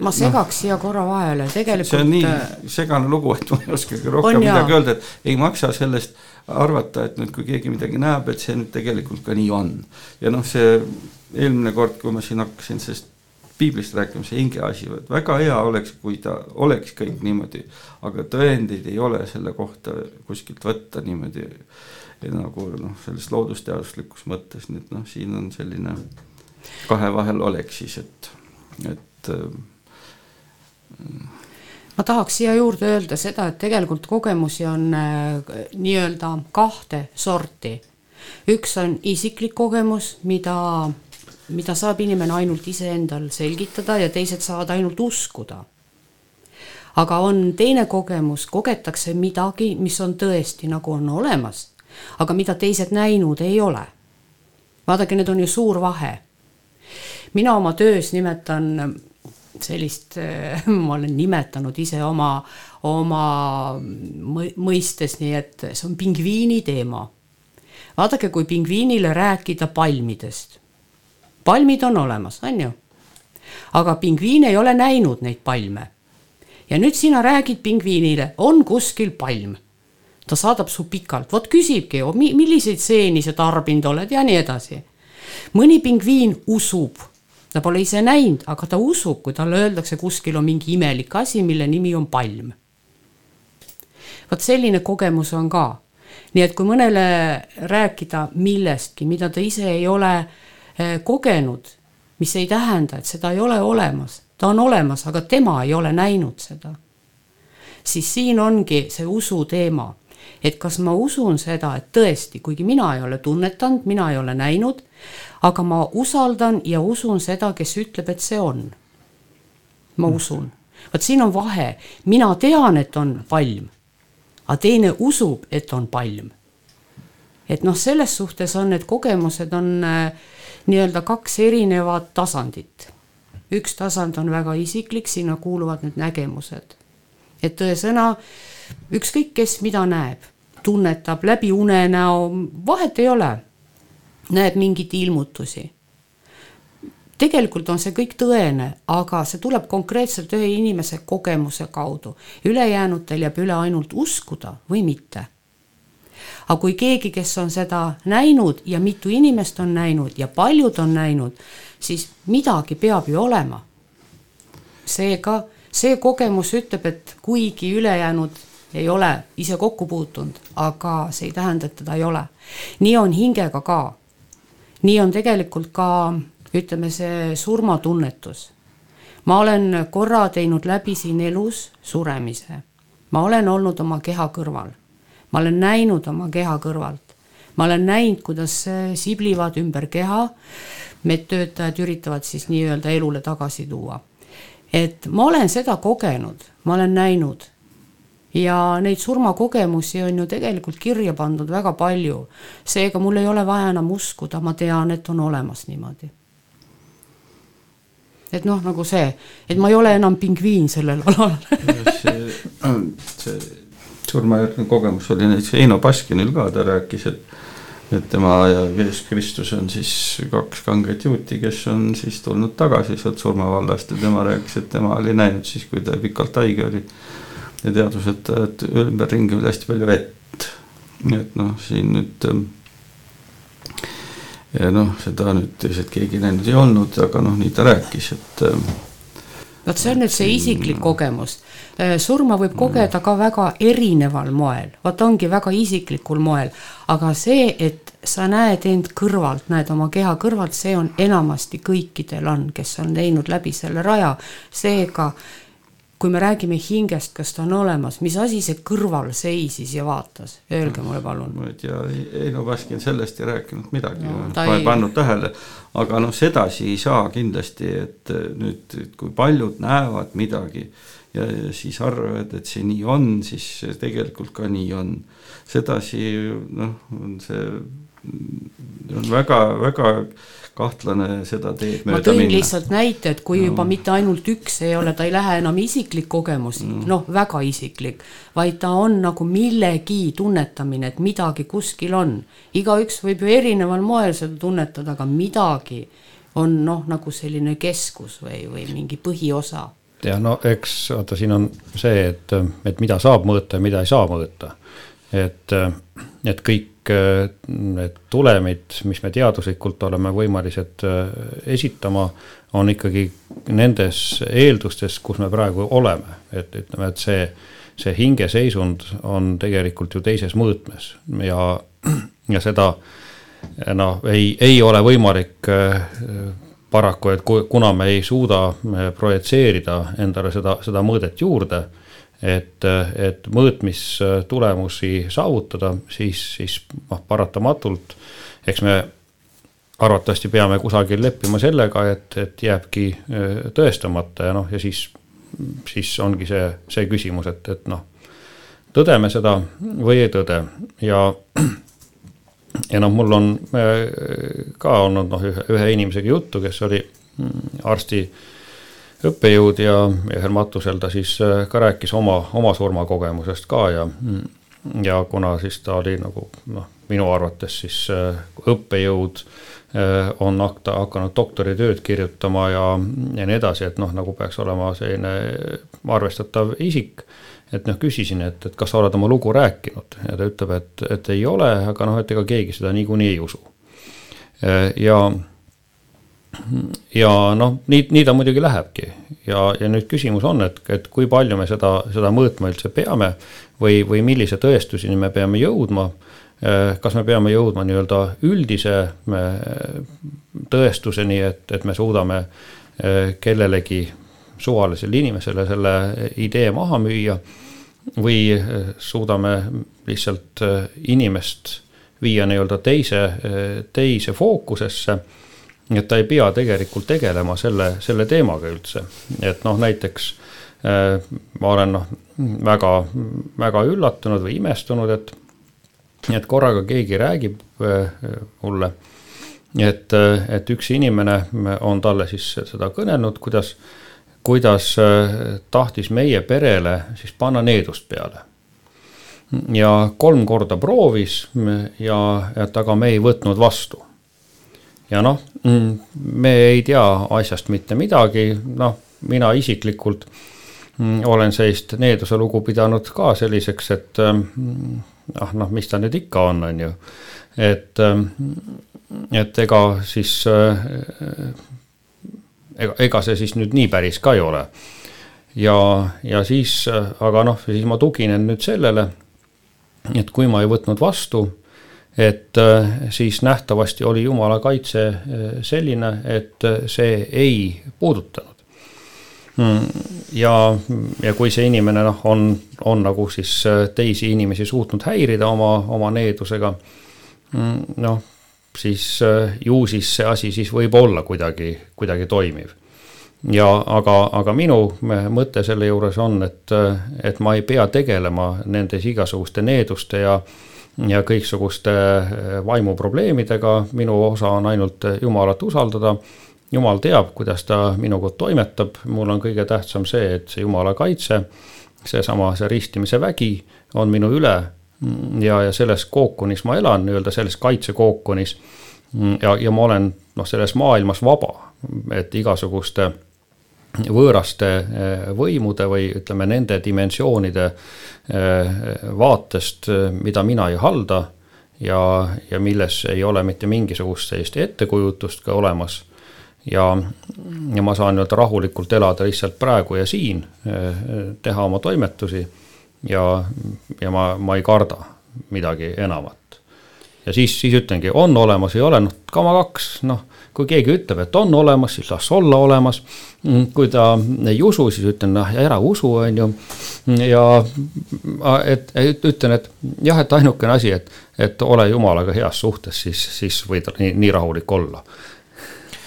ma segaks no, siia korra vahele, tegelikult. see on nii äh, segane lugu, et ma ei oskagi rohkem midagi öelda, et ei maksa sellest arvata, et nüüd, kui keegi midagi näeb, et see nüüd tegelikult ka nii on. ja noh, see eelmine kord, kui ma siin hakkasin sellest piiblist rääkima, see hinge asi, et väga hea oleks, kui ta oleks kõik niimoodi, aga tõendeid ei ole selle kohta kuskilt võtta niimoodi nagu noh, selles loodusteaduslikus mõttes, nii et noh, siin on selline kahe vahel olek siis, et, et äh, ma tahaks siia juurde öelda seda, et tegelikult kogemusi on äh, nii-öelda kahte sorti. üks on isiklik kogemus, mida, mida saab inimene ainult iseendal selgitada ja teised saavad ainult uskuda. aga on teine kogemus, kogetakse midagi, mis on tõesti nagu on olemas aga mida teised näinud ei ole. vaadake, need on ju suur vahe. mina oma töös nimetan sellist, ma olen nimetanud ise oma, oma mõistes, nii et see on pingviini teema. vaadake, kui pingviinile rääkida palmidest. palmid on olemas, on ju? aga pingviin ei ole näinud neid palme. ja nüüd sina räägid pingviinile, on kuskil palm ta saadab su pikalt, vot küsibki, milliseid seeni sa tarbinud oled ja nii edasi. mõni pingviin usub, ta pole ise näinud, aga ta usub, kui talle öeldakse, kuskil on mingi imelik asi, mille nimi on palm. vot selline kogemus on ka. nii et kui mõnele rääkida millestki, mida ta ise ei ole eh, kogenud, mis ei tähenda, et seda ei ole olemas, ta on olemas, aga tema ei ole näinud seda siis siin ongi see usu teema et kas ma usun seda, et tõesti, kuigi mina ei ole tunnetanud, mina ei ole näinud, aga ma usaldan ja usun seda, kes ütleb, et see on. ma mm. usun, vot siin on vahe, mina tean, et on palm, aga teine usub, et on palm. et noh, selles suhtes on need kogemused on äh, nii-öelda kaks erinevat tasandit. üks tasand on väga isiklik, sinna kuuluvad need nägemused. et tõesõna ükskõik kes mida näeb, tunnetab läbi unenäo, vahet ei ole, näeb mingeid ilmutusi. tegelikult on see kõik tõene, aga see tuleb konkreetselt ühe inimese kogemuse kaudu, ülejäänutel jääb üle ainult uskuda või mitte aga kui keegi, kes on seda näinud ja mitu inimest on näinud ja paljud on näinud, siis midagi peab ju olema. seega see kogemus ütleb, et kuigi ülejäänud ei ole ise kokku puutunud, aga see ei tähenda, et teda ei ole. nii on hingega ka. nii on tegelikult ka ütleme, see surmatunnetus. ma olen korra teinud läbi siin elus suremise. ma olen olnud oma keha kõrval. ma olen näinud oma keha kõrvalt. ma olen näinud, kuidas siblivad ümber keha. medtöötajad üritavad siis nii-öelda elule tagasi tuua. et ma olen seda kogenud, ma olen näinud ja neid surmakogemusi on ju tegelikult kirja pandud väga palju. seega mul ei ole vaja enam uskuda, ma tean, et on olemas niimoodi. et noh, nagu see, et ma ei ole enam pingviin sellel alal see, see surmajärgne kogemus oli näiteks Eino Baskinil ka, ta rääkis, et et tema ja Jeesus Kristus on siis kaks kanget juuti, kes on siis tulnud tagasi sealt surmavallast ja tema rääkis, et tema oli näinud siis, kui ta pikalt haige oli ja teadused ümberringi oli hästi palju vett. et noh, siin nüüd ähm, ja noh, seda nüüd teised keegi näinud ei olnud, aga noh, nii ta rääkis, et. Ähm, vot see on nüüd see isiklik kogemus. Äh, surma võib kogeda ka väga erineval moel, vot ongi väga isiklikul moel, aga see, et sa näed end kõrvalt, näed oma keha kõrvalt, see on enamasti kõikidel on, kes on teinud läbi selle raja, seega kui me räägime hingest, kas ta on olemas, mis asi see kõrval seisis ja vaatas, öelge mulle palun. ma ei tea, Eino Baskin sellest ei rääkinud midagi no,, ma ei pannud tähele, aga noh, sedasi ei saa kindlasti, et nüüd, kui paljud näevad midagi ja, ja siis arvavad, et see nii on, siis tegelikult ka nii on. sedasi noh, on see on väga-väga kahtlane seda teed mööda minna. ma tõin minna. lihtsalt näite, et kui no. juba mitte ainult üks ei ole, ta ei lähe enam isiklik kogemus no., noh, väga isiklik, vaid ta on nagu millegi tunnetamine, et midagi kuskil on. igaüks võib ju erineval moel seda tunnetada, aga midagi on noh, nagu selline keskus või, või mingi põhiosa. ja no eks vaata, siin on see, et, et mida saab mõõta ja mida ei saa mõõta. et, et kõik kõik äh, need tulemid, mis me teaduslikult oleme võimelised äh, esitama, on ikkagi nendes eeldustes, kus me praegu oleme, et ütleme, et see, see hingeseisund on tegelikult ju teises mõõtmes ja, ja seda noh, ei, ei ole võimalik paraku, et kuna me ei suuda projitseerida endale seda, seda mõõdet juurde et, et mõõtmistulemusi saavutada, siis, siis noh, paratamatult eks me arvatavasti peame kusagil leppima sellega, et, et jääbki äh, tõestamata ja noh, ja siis, siis ongi see, see küsimus, et, et noh, tõdeme seda või ei tõde. Ja ja noh, mul on äh, ka olnud noh, ühe, ühe inimesega juttu, kes oli mm, arsti äh, õppejõud ja ühel matusel ta siis äh, ka rääkis oma, oma surmakogemusest ka ja, ja kuna siis ta oli nagu noh, minu arvates siis äh, õppejõud äh, on hakta, hakanud doktoritööd kirjutama ja, ja nii edasi, et noh, nagu peaks olema selline arvestatav isik. et noh, küsisin, et, et kas sa oled oma lugu rääkinud ja ta ütleb, et, et ei ole, aga noh, et ega keegi seda niikuinii ei usu. ja ja noh, nii, nii ta muidugi lähebki ja, ja nüüd küsimus on, et, et kui palju me seda, seda mõõtma üldse peame või, või millise tõestuseni me peame jõudma. kas me peame jõudma nii-öelda üldise tõestuseni, et, et me suudame kellelegi suvalisele inimesele selle idee maha müüa või suudame lihtsalt inimest viia nii-öelda teise, teise fookusesse et ta ei pea tegelikult tegelema selle, selle teemaga üldse, et noh, näiteks äh, ma olen noh, väga, väga üllatunud või imestunud, et, et korraga keegi räägib äh, mulle, et, et üks inimene on talle siis seda kõnelnud, kuidas, kuidas äh, tahtis meie perele siis panna needust peale. Ja kolm korda proovis ja, et aga me ei võtnud vastu ja noh, mm, me ei tea asjast mitte midagi, noh, mina isiklikult mm, olen sellist needuse lugu pidanud ka selliseks, et mm, ah noh, mis ta nüüd ikka on, on ju. et, et ega siis, ega, ega see siis nüüd nii päris ka ei ole. ja, ja siis, aga noh, siis ma tuginen nüüd sellele, et kui ma ei võtnud vastu et äh, siis nähtavasti oli Jumala kaitse äh, selline, et äh, see ei puudutanud. ja, ja kui see inimene noh, on, on nagu siis teisi inimesi suutnud häirida oma, oma needusega, noh, siis ju siis see asi siis võib olla kuidagi, kuidagi toimiv ja aga, aga minu mõte selle juures on, et, et ma ei pea tegelema nendes igasuguste needuste ja ja kõiksuguste vaimuprobleemidega, minu osa on ainult Jumalat usaldada. Jumal teab, kuidas ta minuga toimetab, mul on kõige tähtsam see, et see jumala kaitse, seesama, see ristimise vägi on minu üle. Ja, ja selles kookonis ma elan, nii-öelda selles kaitsekookonis. ja, ja ma olen noh, selles maailmas vaba, et igasuguste võõraste eh, võimude või ütleme, nende dimensioonide eh, vaatest, mida mina ei halda ja, ja milles ei ole mitte mingisugust sellist ettekujutust ka olemas ja, ja ma saan nii-öelda rahulikult elada lihtsalt praegu ja siin, eh, teha oma toimetusi ja, ja ma, ma ei karda midagi enamat. ja siis, siis ütlengi, on olemas, ei ole, noh, kama kaks, noh, kui keegi ütleb, et on olemas, siis las olla olemas. kui ta ei usu, siis ütlen, noh, ära usu, on ju. ja et, et ütlen, et jah, et ainukene asi, et, et ole jumalaga heas suhtes, siis, siis võid nii, nii rahulik olla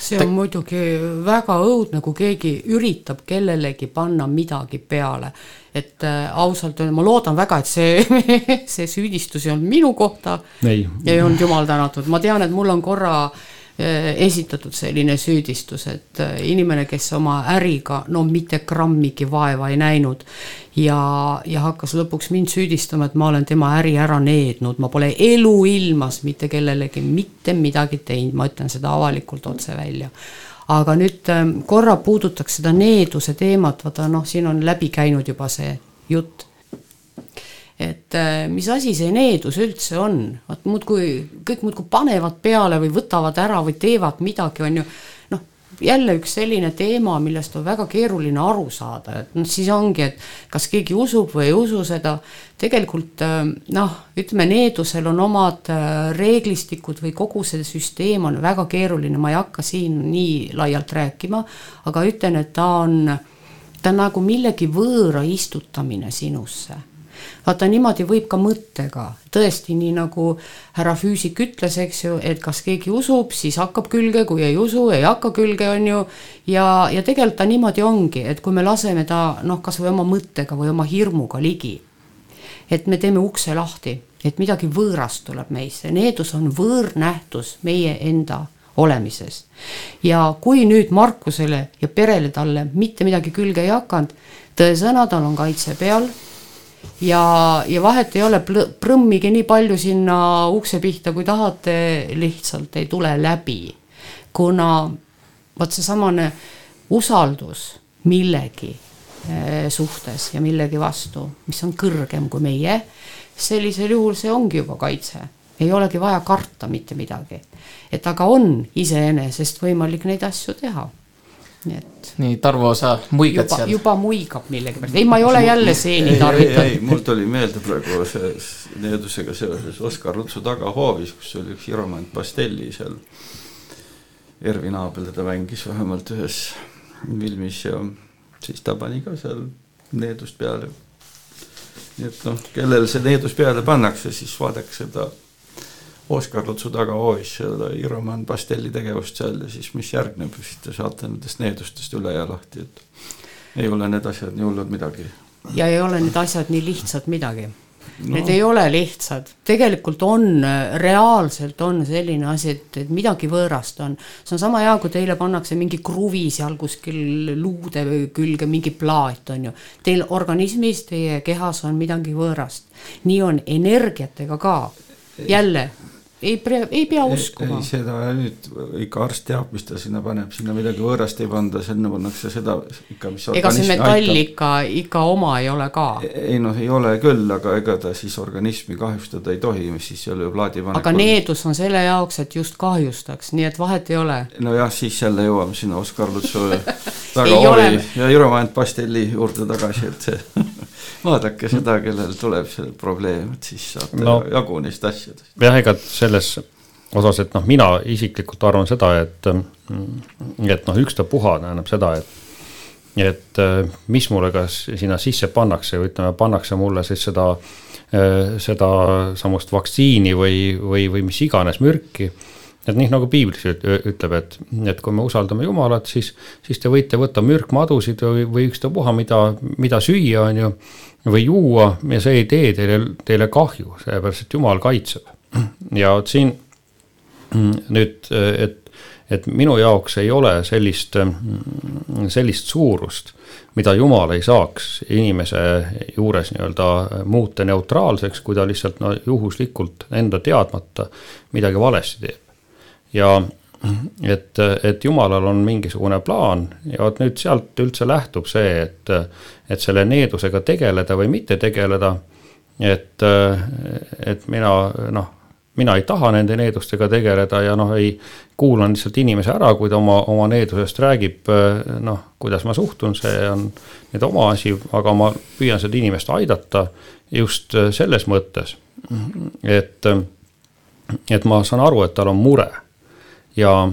see on muidugi väga õudne, kui keegi üritab kellelegi panna midagi peale. et äh, ausalt öelda, ma loodan väga, et see, see süüdistus ei olnud minu kohta. ei olnud jumal tänatud, ma tean, et mul on korra Äh, esitatud selline süüdistus, et äh, inimene, kes oma äriga no mitte grammigi vaeva ei näinud ja, ja hakkas lõpuks mind süüdistama, et ma olen tema äri ära neednud, ma pole eluilmas mitte kellelegi mitte midagi teinud, ma ütlen seda avalikult otse välja. Aga nüüd ähm, korra puudutaks seda needuse teemat, vaata noh, siin on läbi käinud juba see jutt et äh, mis asi see needus üldse on, vot muudkui, kõik muudkui panevad peale või võtavad ära või teevad midagi, on ju, noh, jälle üks selline teema, millest on väga keeruline aru saada, et noh, siis ongi, et kas keegi usub või ei usu seda, tegelikult äh, noh, ütleme, needusel on omad äh, reeglistikud või kogu see süsteem on väga keeruline, ma ei hakka siin nii laialt rääkima, aga ütlen, et ta on, ta on nagu millegi võõra istutamine sinusse vaata niimoodi võib ka mõttega, tõesti nii nagu härra füüsik ütles, eks ju, et kas keegi usub, siis hakkab külge, kui ei usu, ei hakka külge, on ju. ja, ja tegelikult ta niimoodi ongi, et kui me laseme ta noh, kasvõi oma mõttega või oma hirmuga ligi, et me teeme ukse lahti, et midagi võõrast tuleb meisse, needus on võõrnähtus meie enda olemises. ja kui nüüd Markusele ja perele talle mitte midagi külge ei hakanud, tõesõna, tal on kaitse peal ja, ja vahet ei ole, prõmmige nii palju sinna ukse pihta, kui tahate, lihtsalt ei tule läbi. kuna vot seesamane usaldus millegi eh, suhtes ja millegi vastu, mis on kõrgem kui meie, sellisel juhul see ongi juba kaitse, ei olegi vaja karta mitte midagi. et aga on iseenesest võimalik neid asju teha nii et. nii, Tarvo, sa muigad juba, seal. juba muigab millegipärast, ei, ma ei ole jälle seeni tarvitanud. ei, ei, mul tuli meelde praegu see needusega seoses Oskar Lutsu tagahoovis, kus oli üks Hiromant Pastelli seal. Ervin Aabel teda mängis vähemalt ühes filmis ja siis ta pani ka seal needust peale. nii et noh, kellel see needus peale pannakse, siis vaadake seda Oskar Lutsu tagahoovis seda Iroman Pastelli tegevust seal ja siis mis järgneb, siis te saate nendest needustest üle ja lahti, et ei ole need asjad nii hullud midagi. ja ei ole need asjad nii lihtsad midagi no.. Need ei ole lihtsad, tegelikult on, reaalselt on selline asi, et, et midagi võõrast on. see on sama hea, kui teile pannakse mingi kruvi seal kuskil luude külge, mingi plaat on ju. Teil organismis, teie kehas on midagi võõrast. nii on energiatega ka jälle ei pea, ei pea uskuma. seda nüüd ikka arst teab, mis ta sinna paneb, sinna midagi võõrast ei panda, sinna pannakse seda ikka, mis ega see metall ikka, ikka oma ei ole ka. ei noh, ei ole küll, aga ega ta siis organismi kahjustada ei tohi, mis siis ei ole ju plaadipanek. aga needus on selle jaoks, et just kahjustaks, nii et vahet ei ole. nojah, siis jälle jõuame sinna Oskar Lutsu tagahoovi ja Jüro-Majand Pastelli juurde tagasi, et vaadake seda, kellel tuleb see probleem, et siis saate no, jagu neist asjadest. jah, ega selles osas, et noh, mina isiklikult arvan seda, et, et noh, ükstapuha tähendab seda, et et mis mulle kas sinna sisse pannakse või ütleme, pannakse mulle siis seda, seda samust vaktsiini või, või, või mis iganes mürki et nii nagu piiblis ütleb, et, et kui me usaldame Jumalat, siis, siis te võite võtta mürkmadusid või, või ükstapuha, mida, mida süüa, on ju, või juua ja see ei tee teile, teile kahju, sellepärast et Jumal kaitseb. ja vot siin nüüd, et et minu jaoks ei ole sellist, sellist suurust, mida Jumal ei saaks inimese juures nii-öelda muuta neutraalseks, kui ta lihtsalt no juhuslikult enda teadmata midagi valesti teeb. ja et, et Jumalal on mingisugune plaan ja vot nüüd sealt üldse lähtub see, et, et selle needusega tegeleda või mitte tegeleda, et, et mina noh mina ei taha nende needustega tegeleda ja noh, ei kuulan lihtsalt inimese ära, kui ta oma, oma needusest räägib, noh, kuidas ma suhtun, see on nüüd oma asi, aga ma püüan seda inimest aidata just selles mõttes, et, et ma saan aru, et tal on mure ja,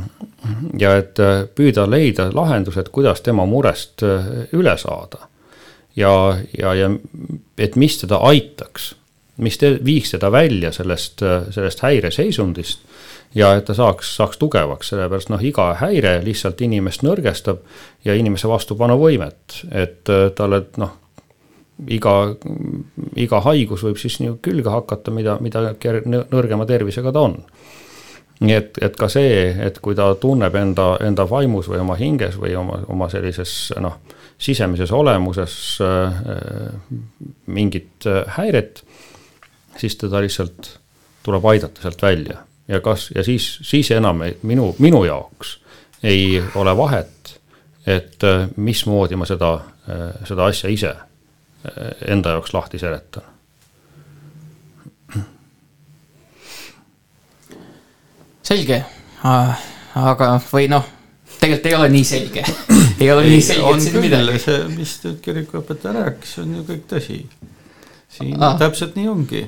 ja et püüda leida lahendused, kuidas tema murest üle saada. ja, ja, ja et mis teda aitaks mis te, viiks teda välja sellest, sellest häireseisundist ja et ta saaks, saaks tugevaks, sellepärast noh, iga häire lihtsalt inimest nõrgestab ja inimese vastupanuvõimet, et äh, talle noh, iga, iga haigus võib siis nii külge hakata, mida, mida nõrgema tervisega ta on. Nii et, et ka see, et kui ta tunneb enda, enda vaimus või oma hinges või oma, oma sellises noh, sisemises olemuses äh, mingit äh, häiret siis teda lihtsalt tuleb aidata sealt välja ja kas, ja siis, siis enam ei, minu, minu jaoks ei ole vahet, et äh, mismoodi ma seda, äh, seda asja ise enda jaoks lahti seletan. Selge, aga, või noh, tegelikult ei ole nii selge ei ole ei, nii selge, et siin midagi. see, mis nüüd kirikuõpetaja rääkis, on ju kõik tõsi. siin ah. täpselt nii ongi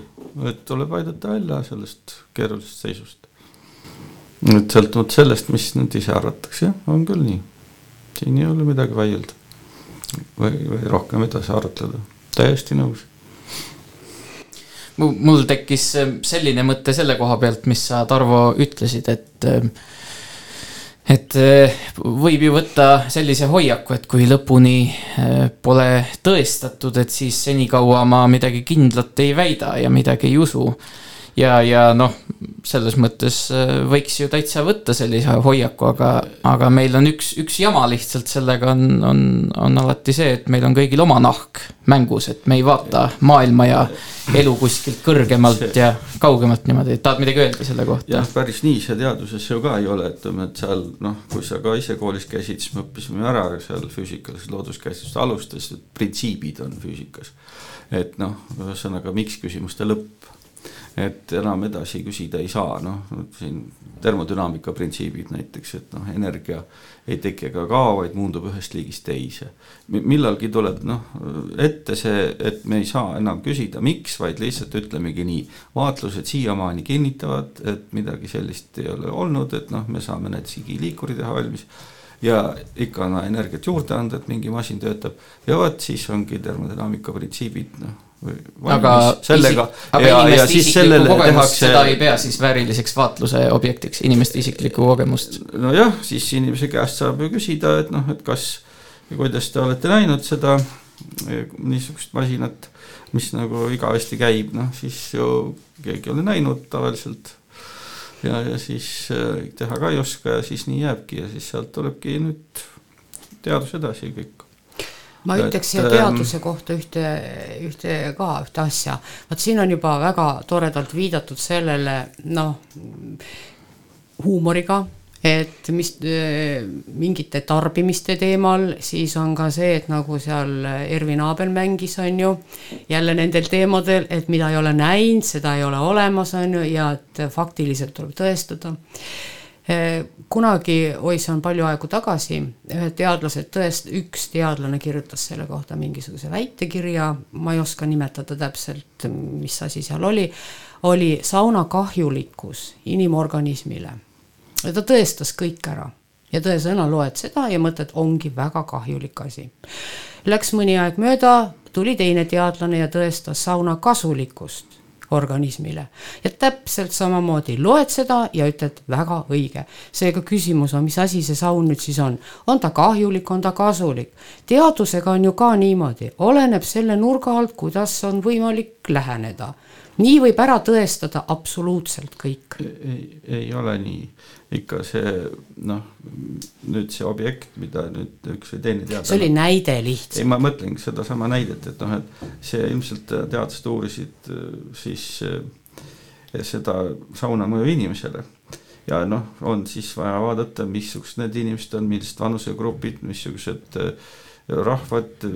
et tuleb aidata välja sellest keerulisest seisust. nüüd sõltuvalt sellest, mis nüüd ise arvatakse, on küll nii. siin ei ole midagi vaielda või, või rohkem edasi arutleda, täiesti nõus mul tekkis selline mõte selle koha pealt, mis sa, Tarvo, ütlesid, et et eh, võib ju võtta sellise hoiaku, et kui lõpuni pole tõestatud, et siis senikaua ma midagi kindlat ei väida ja midagi ei usu ja, ja noh, selles mõttes äh, võiks ju täitsa võtta sellise hoiaku, aga, aga meil on üks, üks jama lihtsalt sellega on, on, on alati see, et meil on kõigil oma nahk mängus, et me ei vaata maailma ja elu kuskilt kõrgemalt ja kaugemalt niimoodi, tahad midagi öelda selle kohta? jah, päris nii see teaduses ju ka ei ole, ütleme, et seal noh, kui sa ka ise koolis käisid, siis me õppisime ära seal füüsikalises looduskäsitlust alustas, et printsiibid on füüsikas. et noh, ühesõnaga miks küsimuste lõpp et enam edasi küsida ei saa, noh siin termodünaamika printsiibid näiteks, et noh, energia ei teki ega kao, vaid muundub ühest liigist teise. millalgi tuleb noh ette see, et me ei saa enam küsida, miks, vaid lihtsalt ütlemegi nii. vaatlused siiamaani kinnitavad, et midagi sellist ei ole olnud, et noh, me saame need sigiliikuri teha valmis ja ikka on energiat juurde anda, et mingi masin töötab ja vot siis ongi termodünaamika printsiibid noh aga sellega aga ja, ja siis sellele tehakse. seda ei pea siis vääriliseks vaatluse objektiks, inimeste isiklikku kogemust. nojah, siis inimese käest saab ju küsida, et noh, et kas ja kuidas te olete näinud seda niisugust masinat, mis nagu igavesti käib, noh siis ju keegi ei ole näinud tavaliselt. ja, ja siis äh, teha ka ei oska ja siis nii jääbki ja siis sealt tulebki nüüd teadus edasi kõik ma ütleks siia ähm, teaduse kohta ühte, ühte ka ühte asja, vot siin on juba väga toredalt viidatud sellele noh, huumoriga, et mis mingite tarbimiste teemal, siis on ka see, et nagu seal Ervin Abel mängis, on ju, jälle nendel teemadel, et mida ei ole näinud, seda ei ole olemas, on ju, ja et faktiliselt tuleb tõestada kunagi, oi, see on palju aegu tagasi, ühed teadlased tõest-, üks teadlane kirjutas selle kohta mingisuguse väitekirja, ma ei oska nimetada täpselt, mis asi seal oli, oli sauna kahjulikkus inimorganismile. ja ta tõestas kõik ära ja tõesõna loed seda ja mõtled, ongi väga kahjulik asi. Läks mõni aeg mööda, tuli teine teadlane ja tõestas sauna kasulikkust organismile. ja täpselt samamoodi loed seda ja ütled väga õige. seega küsimus on, mis asi see saun nüüd siis on, on ta kahjulik, on ta kasulik? teadusega on ju ka niimoodi, oleneb selle nurga alt, kuidas on võimalik läheneda nii võib ära tõestada absoluutselt kõik. ei, ole nii, ikka see noh, nüüd see objekt, mida nüüd üks või teine teadlane. see oli näide lihtsalt. ei, ma mõtlengi sedasama näidet, et noh, et see ilmselt teadlased uurisid äh, siis äh, seda sauna mõju inimesele ja noh, on siis vaja vaadata, missugused need inimesed on, millised vanusegrupid, missugused äh, rahvad,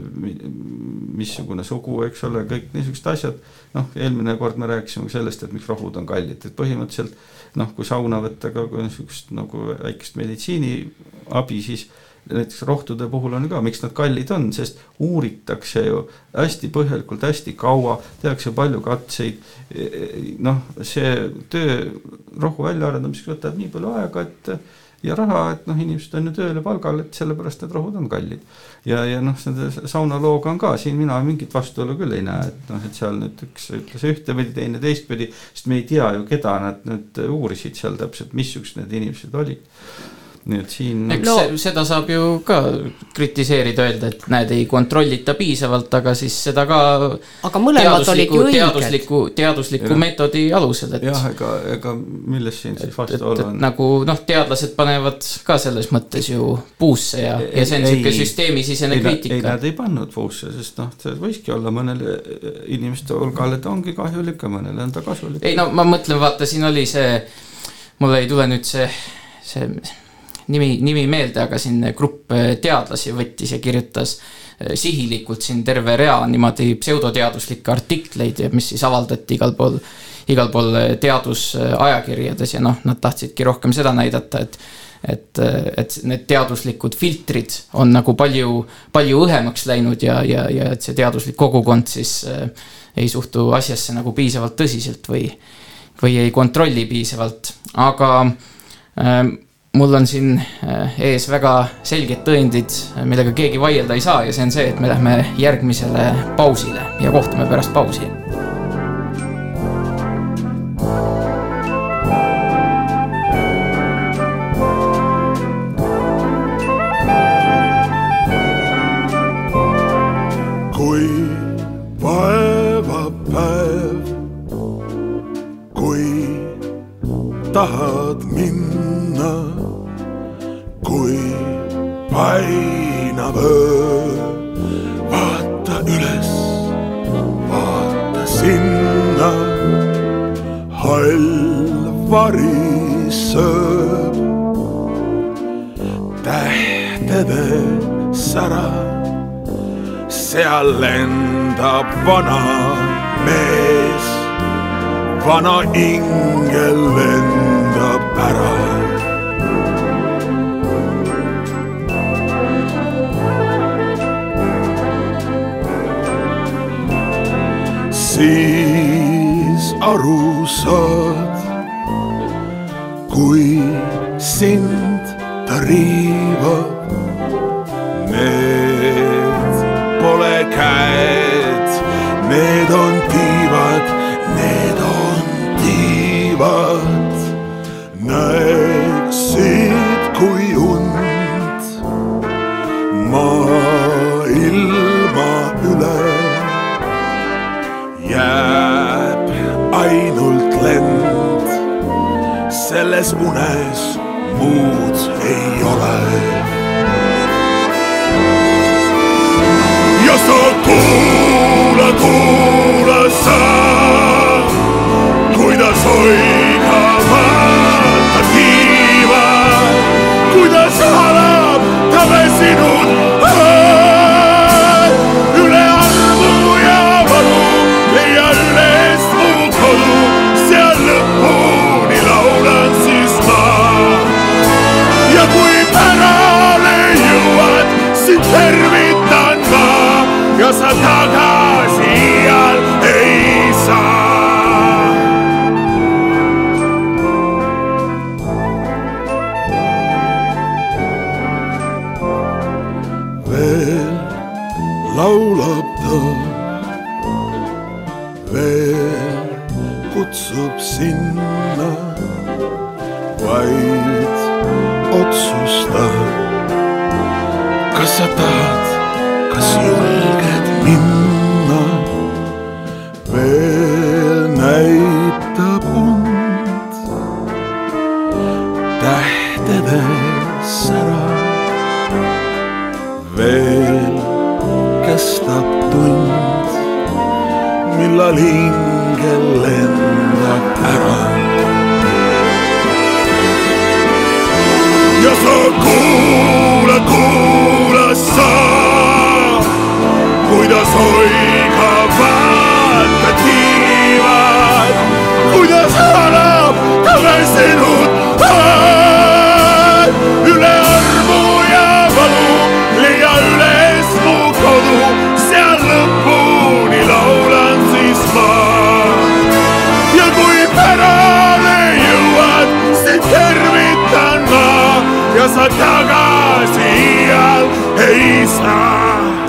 missugune sugu, eks ole, kõik niisugused asjad. noh, eelmine kord me rääkisime sellest, et miks rohud on kallid, et põhimõtteliselt noh, kui sauna võtta ka niisugust nagu väikest meditsiiniabi, siis näiteks rohtude puhul on ka, miks nad kallid on, sest uuritakse ju hästi põhjalikult, hästi kaua, tehakse palju katseid. noh, see töö rohu väljaarendamiseks võtab nii palju aega, et ja raha, et noh, inimesed on ju tööl ja palgal, et sellepärast need rohud on kallid. ja, ja noh, selle saunalooga on ka siin mina mingit vastuolu küll ei näe, et noh, et seal nüüd üks ütles ühtepidi, teine teistpidi, sest me ei tea ju, keda nad nüüd uurisid seal täpselt, missugused need inimesed olid nii et siin. eks no. seda saab ju ka kritiseerida, öelda, et näed, ei kontrollita piisavalt, aga siis seda ka. aga mõlemad olid ju õiged. teadusliku, teadusliku ja. meetodi alusel, et. jah, ega, ega milles siin siis vastuolu on. nagu noh, teadlased panevad ka selles mõttes ju puusse ja, ja see on sihuke süsteemisisene kriitika. ei, nad ei pannud puusse, sest noh, see võiski olla mõnele inimeste hulgale ta ongi kahjulik ja mõnele on ta kasulik. ei no ma mõtlen, vaata, siin oli see, mul ei tule nüüd see, see nimi, nimi meelde, aga siin grupp äh, teadlasi võttis ja kirjutas äh, sihilikult siin terve rea niimoodi pseudoteaduslikke artikleid, mis siis avaldati igal pool, igal pool äh, teadusajakirjades ja noh, nad tahtsidki rohkem seda näidata, et et, et need teaduslikud filtrid on nagu palju, palju õhemaks läinud ja, ja, ja et see teaduslik kogukond siis ei suhtu asjasse nagu piisavalt tõsiselt või, või ei kontrolli piisavalt, aga äh, mul on siin äh, ees väga selged tõendid, millega keegi vaielda ei saa ja see on see, et me lähme järgmisele pausile ja kohtume pärast pausi. kui painav öö. vaata üles, vaata sinna, hall vari sööb. tähtede sära, seal lendab vana mees, vana ingel lendab ära siis aru saad, kui sind ta riivab. Need pole käed, need on selles unes muud ei ole. ja sa kuula, kuula sa, kuidas oigavad kas sa tahad, kas julged minna. veel näitab und tähtede sära, veel kestab tund millal hingel kuidas oigavad ka tiivad, kuidas halab tagasinud hääl üle armu ja valu leia üles mu kodu, seal lõpuni laulan siis ma. ja kui pärale jõuad, sind tervitan ma ja sa tagasi iial ei saa.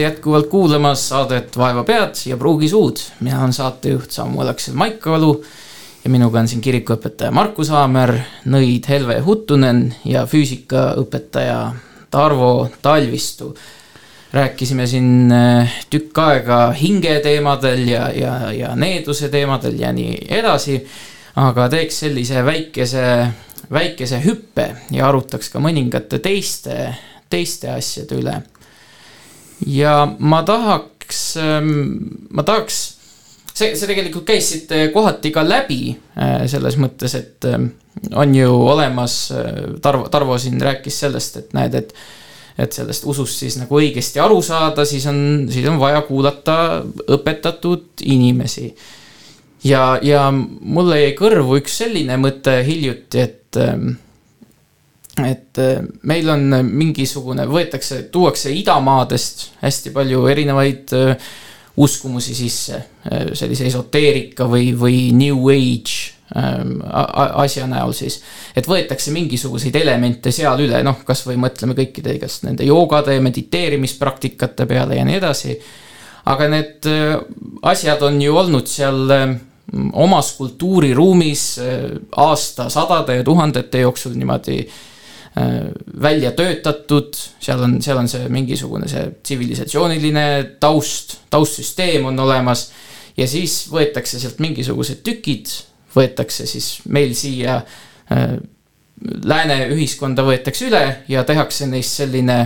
Olete jätkuvalt kuulamas saadet Vaeva pead ja pruugi suud. mina olen saatejuht Samu Aleksev Maikalu ja minuga on siin kirikuõpetaja Markus Aamer, nõid Helve Huttunen ja füüsikaõpetaja Tarvo Talvistu. rääkisime siin eh, tükk aega hinge teemadel ja, ja, ja needuse teemadel ja nii edasi. aga teeks sellise väikese, väikese hüppe ja arutaks ka mõningate teiste, teiste asjade üle ja ma tahaks, ma tahaks, see, see tegelikult käis siit kohati ka läbi äh, selles mõttes, et ähm, on ju olemas, äh, Tarvo, Tarvo siin rääkis sellest, et näed, et et sellest usust siis nagu õigesti aru saada, siis on, siis on vaja kuulata õpetatud inimesi. ja, ja mulle jäi kõrvu üks selline mõte hiljuti, et ähm, et äh, meil on mingisugune, võetakse, tuuakse idamaadest hästi palju erinevaid äh, uskumusi sisse, äh, sellise esoteerika või, või new age ähm, asja näol siis. et võetakse mingisuguseid elemente seal üle, noh, kasvõi mõtleme kõikide igast nende joogade ja mediteerimispraktikate peale ja nii edasi. aga need asjad on ju olnud seal omas kultuuriruumis aastasadade ja tuhandete jooksul niimoodi välja töötatud, seal on, seal on see mingisugune see tsivilisatsiooniline taust, taustsüsteem on olemas. ja siis võetakse sealt mingisugused tükid, võetakse siis meil siia äh, lääne ühiskonda võetakse üle ja tehakse neist selline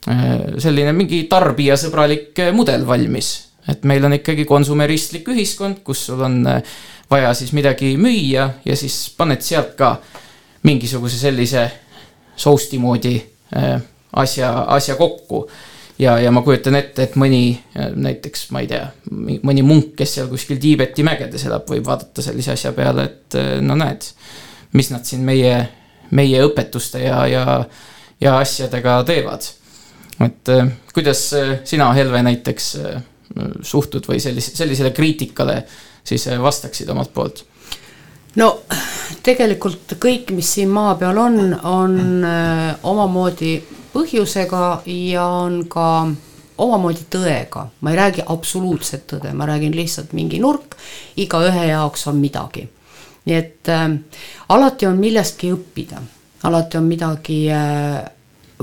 selline mingi tarbijasõbralik mudel valmis. et meil on ikkagi konsumeristlik ühiskond, kus sul on vaja siis midagi müüa ja siis paned sealt ka mingisuguse sellise sousti moodi asja, asja kokku ja, ja ma kujutan ette, et mõni näiteks, ma ei tea, mõni munk, kes seal kuskil Tiibeti mägedes elab, võib vaadata sellise asja peale, et no näed, mis nad siin meie, meie õpetuste ja, ja, ja asjadega teevad. et kuidas sina, Helve, näiteks suhtud või sellise, sellisele kriitikale siis vastaksid omalt poolt? No tegelikult kõik, mis siin maa peal on, on öö, omamoodi põhjusega ja on ka omamoodi tõega, ma ei räägi absoluutset tõde, ma räägin lihtsalt mingi nurk, igaühe jaoks on midagi. nii et äh, alati on millestki õppida, alati on midagi äh,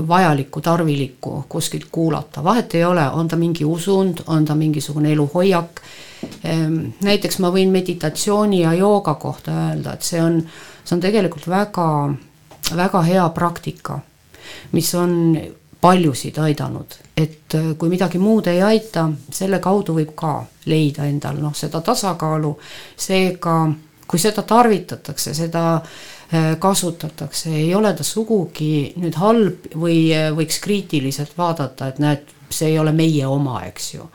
vajalikku, tarvilikku kuskilt kuulata, vahet ei ole, on ta mingi usund, on ta mingisugune eluhoiak ähm,. Näiteks ma võin meditatsiooni ja jooga kohta öelda, et see on, see on tegelikult väga, väga hea praktika mis on paljusid aidanud, et äh, kui midagi muud ei aita, selle kaudu võib ka leida endal noh, seda tasakaalu, seega kui seda tarvitatakse, seda äh, kasutatakse, ei ole ta sugugi nüüd halb või äh, võiks kriitiliselt vaadata, et näed, see ei ole meie oma, eks ju.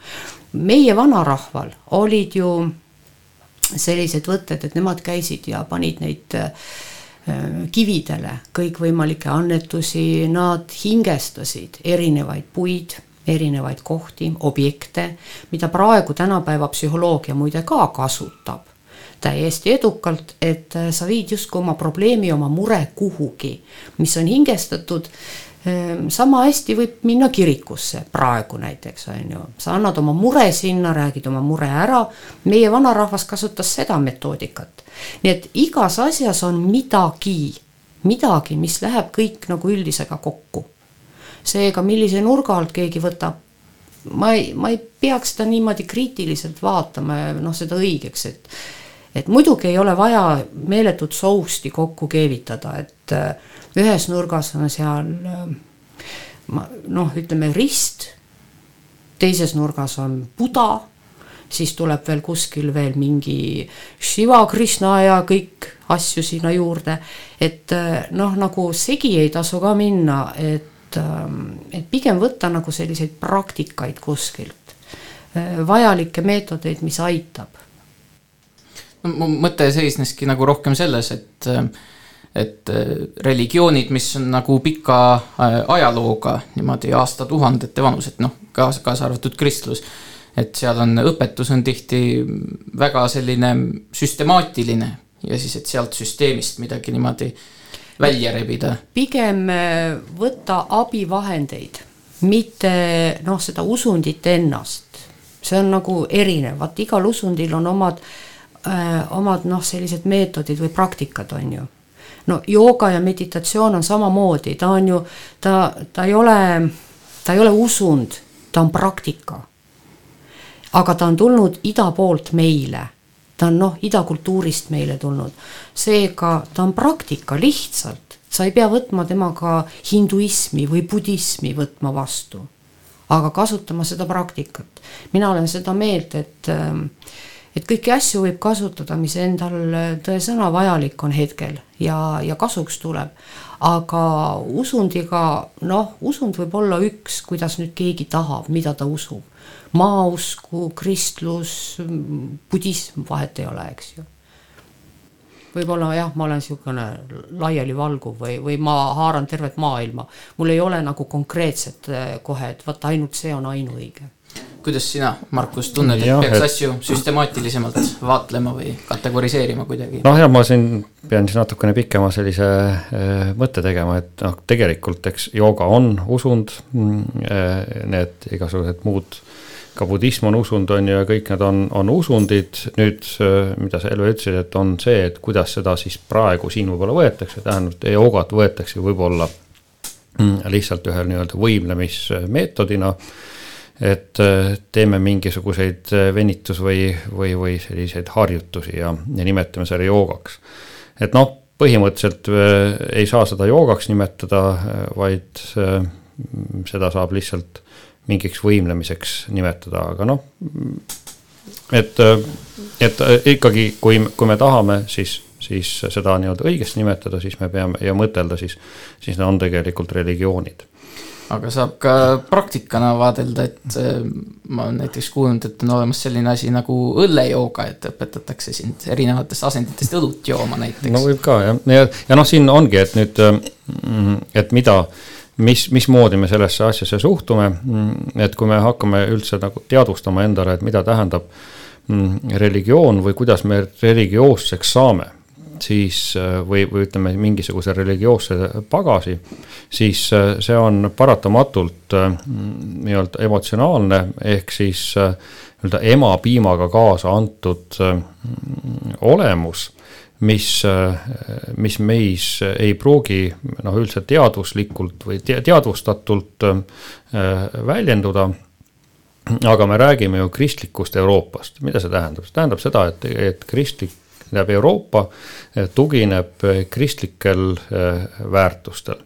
Meie vanarahval olid ju sellised võtted, et nemad käisid ja panid neid äh, Äh, kividele kõikvõimalikke annetusi, nad hingestasid erinevaid puid, erinevaid kohti, objekte, mida praegu tänapäeva psühholoogia muide ka kasutab täiesti edukalt, et sa viid justkui oma probleemi, oma mure kuhugi, mis on hingestatud sama hästi võib minna kirikusse praegu näiteks on ju, sa annad oma mure sinna, räägid oma mure ära. meie vanarahvas kasutas seda metoodikat, nii et igas asjas on midagi, midagi, mis läheb kõik nagu üldisega kokku. seega, millise nurga alt keegi võtab, ma ei, ma ei peaks seda niimoodi kriitiliselt vaatama ja noh, seda õigeks, et et muidugi ei ole vaja meeletut sousti kokku keevitada, et äh, ühes nurgas on seal äh, noh, ütleme rist, teises nurgas on Buda, siis tuleb veel kuskil veel mingi Shiva, Krishna ja kõik asju sinna juurde, et äh, noh, nagu segi ei tasu ka minna, et, ähm, et pigem võtta nagu selliseid praktikaid kuskilt, vajalikke meetodeid, mis aitab. Mu mõte seisneski nagu rohkem selles, et et religioonid, mis on nagu pika äh, ajalooga niimoodi aastatuhandete vanused, noh, kaasa, kaasa arvatud kristlus. et seal on, õpetus on tihti väga selline süstemaatiline ja siis, et sealt süsteemist midagi niimoodi välja rebida. pigem äh, võtta abivahendeid, mitte noh, seda usundit ennast. see on nagu erinev, vaat igal usundil on omad äh, äh, omad noh, sellised meetodid või praktikad, on ju. No jooga ja meditatsioon on samamoodi, ta on ju, ta, ta ei ole, ta ei ole usund, ta on praktika. aga ta on tulnud ida poolt meile, ta on noh, idakultuurist meile tulnud, seega ta on praktika lihtsalt, sa ei pea võtma temaga hinduismi või budismi võtma vastu, aga kasutama seda praktikat. mina olen seda meelt, et äh, et kõiki asju võib kasutada, mis endal tõesõna vajalik on hetkel ja, ja kasuks tuleb. aga usundiga, noh, usund võib olla üks, kuidas nüüd keegi tahab, mida ta usub. maausku, kristlus, budism, vahet ei ole, eks ju võib-olla jah, ma olen niisugune laialivalguv või, või ma haaran tervet maailma. mul ei ole nagu konkreetset eh, kohe, et vot ainult see on ainuõige kuidas sina, Markus, tunned, et peaks et... asju süstemaatilisemalt vaatlema või kategoriseerima kuidagi? noh, ja ma siin pean siis natukene pikema sellise äh, mõtte tegema, et noh, tegelikult eks jooga on usund äh,, need igasugused muud, ka budism on usund, on ju, ja kõik need on, on usundid, nüüd äh, mida sa, Elve, ütlesid, et on see, et kuidas seda siis praegu siin võib-olla võetakse, tähendab, joogat võetakse võib-olla mm, lihtsalt ühe nii-öelda võimlemismeetodina äh, et äh, teeme mingisuguseid äh, venitus- või, või, või selliseid harjutusi ja, ja nimetame selle joogaks. et noh, põhimõtteliselt äh, ei saa seda joogaks nimetada, vaid seda saab lihtsalt mingiks võimlemiseks nimetada, aga noh, et, et ikkagi, kui, kui me tahame, siis, siis seda nii-öelda õigesti nimetada, siis me peame ja mõtelda, siis, siis need on tegelikult religioonid aga saab ka praktikana vaadelda, et äh, ma olen näiteks kuulnud, et on olemas selline asi nagu õllejooga, et õpetatakse sind erinevatest asenditest õlut jooma näiteks. no võib ka jah, ja, ja noh, siin ongi, et nüüd, mm, et mida mis, mismoodi me sellesse asjasse suhtume, et kui me hakkame üldse nagu teadvustama endale, et mida tähendab mm, religioon või kuidas me religioosseks saame, siis või, või ütleme, mingisuguse religioosse pagasi, siis see on paratamatult mm, nii-öelda emotsionaalne, ehk siis nii-öelda ema piimaga kaasa antud olemus mis, mis meis ei pruugi noh, üldse teadvuslikult või teadvustatult äh, väljenduda. aga me räägime ju kristlikust Euroopast, mida see tähendab, see tähendab seda, et, et kristlik, tähendab Euroopa tugineb kristlikel äh, väärtustel.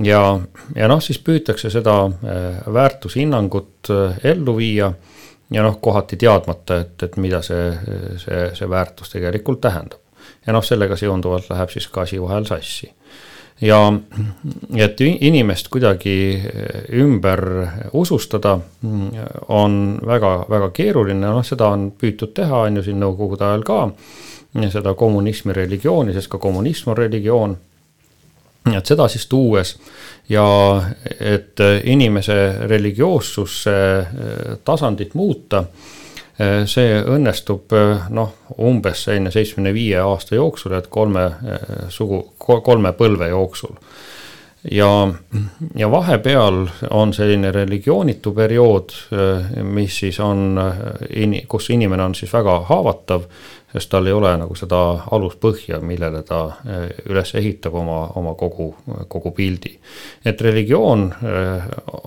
Ja, ja noh, siis püütakse seda väärtushinnangut ellu viia ja noh, kohati teadmata, et, et mida see, see, see väärtus tegelikult tähendab. Ja noh, sellega seonduvalt läheb siis ka asi vahel sassi. ja et inimest kuidagi ümber usustada on väga-väga keeruline, noh, seda on püütud teha, on ju siin nõukogude ajal ka, seda kommunismi religiooni, sest ka kommunism on religioon et seda siis tuues ja et inimese religioossusse tasandit muuta Eh, see õnnestub eh, noh, umbes selline seitsmekümne viie aasta jooksul, et kolme eh, sugu, kolme põlve jooksul. ja, ja vahepeal on selline religioonitu periood, mis siis on, kus inimene on siis väga haavatav, sest tal ei ole nagu seda aluspõhja, millele ta üles ehitab oma, oma kogu, kogu pildi. et religioon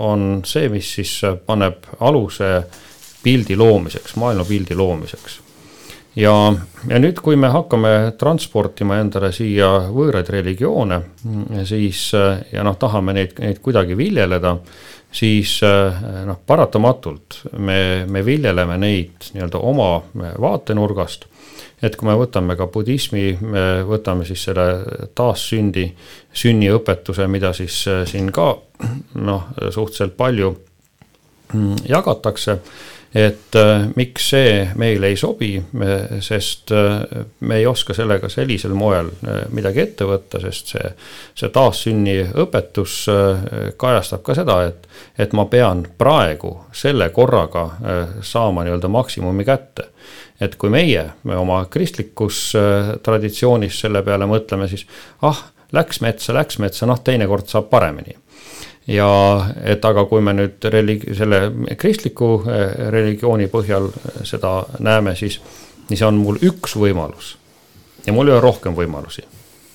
on see, mis siis paneb aluse pildi loomiseks, maailmapildi loomiseks. ja, ja nüüd, kui me hakkame transportima endale siia võõraid religioone, siis ja noh, tahame neid, neid kuidagi viljeleda, siis noh, paratamatult me, me viljeleme neid nii-öelda oma vaatenurgast et kui me võtame ka budismi, me võtame siis selle taassündi, sünniõpetuse, mida siis siin ka noh, suhteliselt palju jagatakse et äh, miks see meile ei sobi, sest äh, me ei oska sellega sellisel moel äh, midagi ette võtta, sest see, see taassünni õpetus kajastab ka seda, et, et ma pean praegu selle korraga saama nii-öelda maksimumi kätte et kui meie me oma kristlikus traditsioonis selle peale mõtleme, siis ah, läks metsa, läks metsa, noh, teinekord saab paremini ja et aga kui me nüüd religi-, selle kristliku eh, religiooni põhjal seda näeme, siis, siis on mul üks võimalus. ja mul ei ole rohkem võimalusi.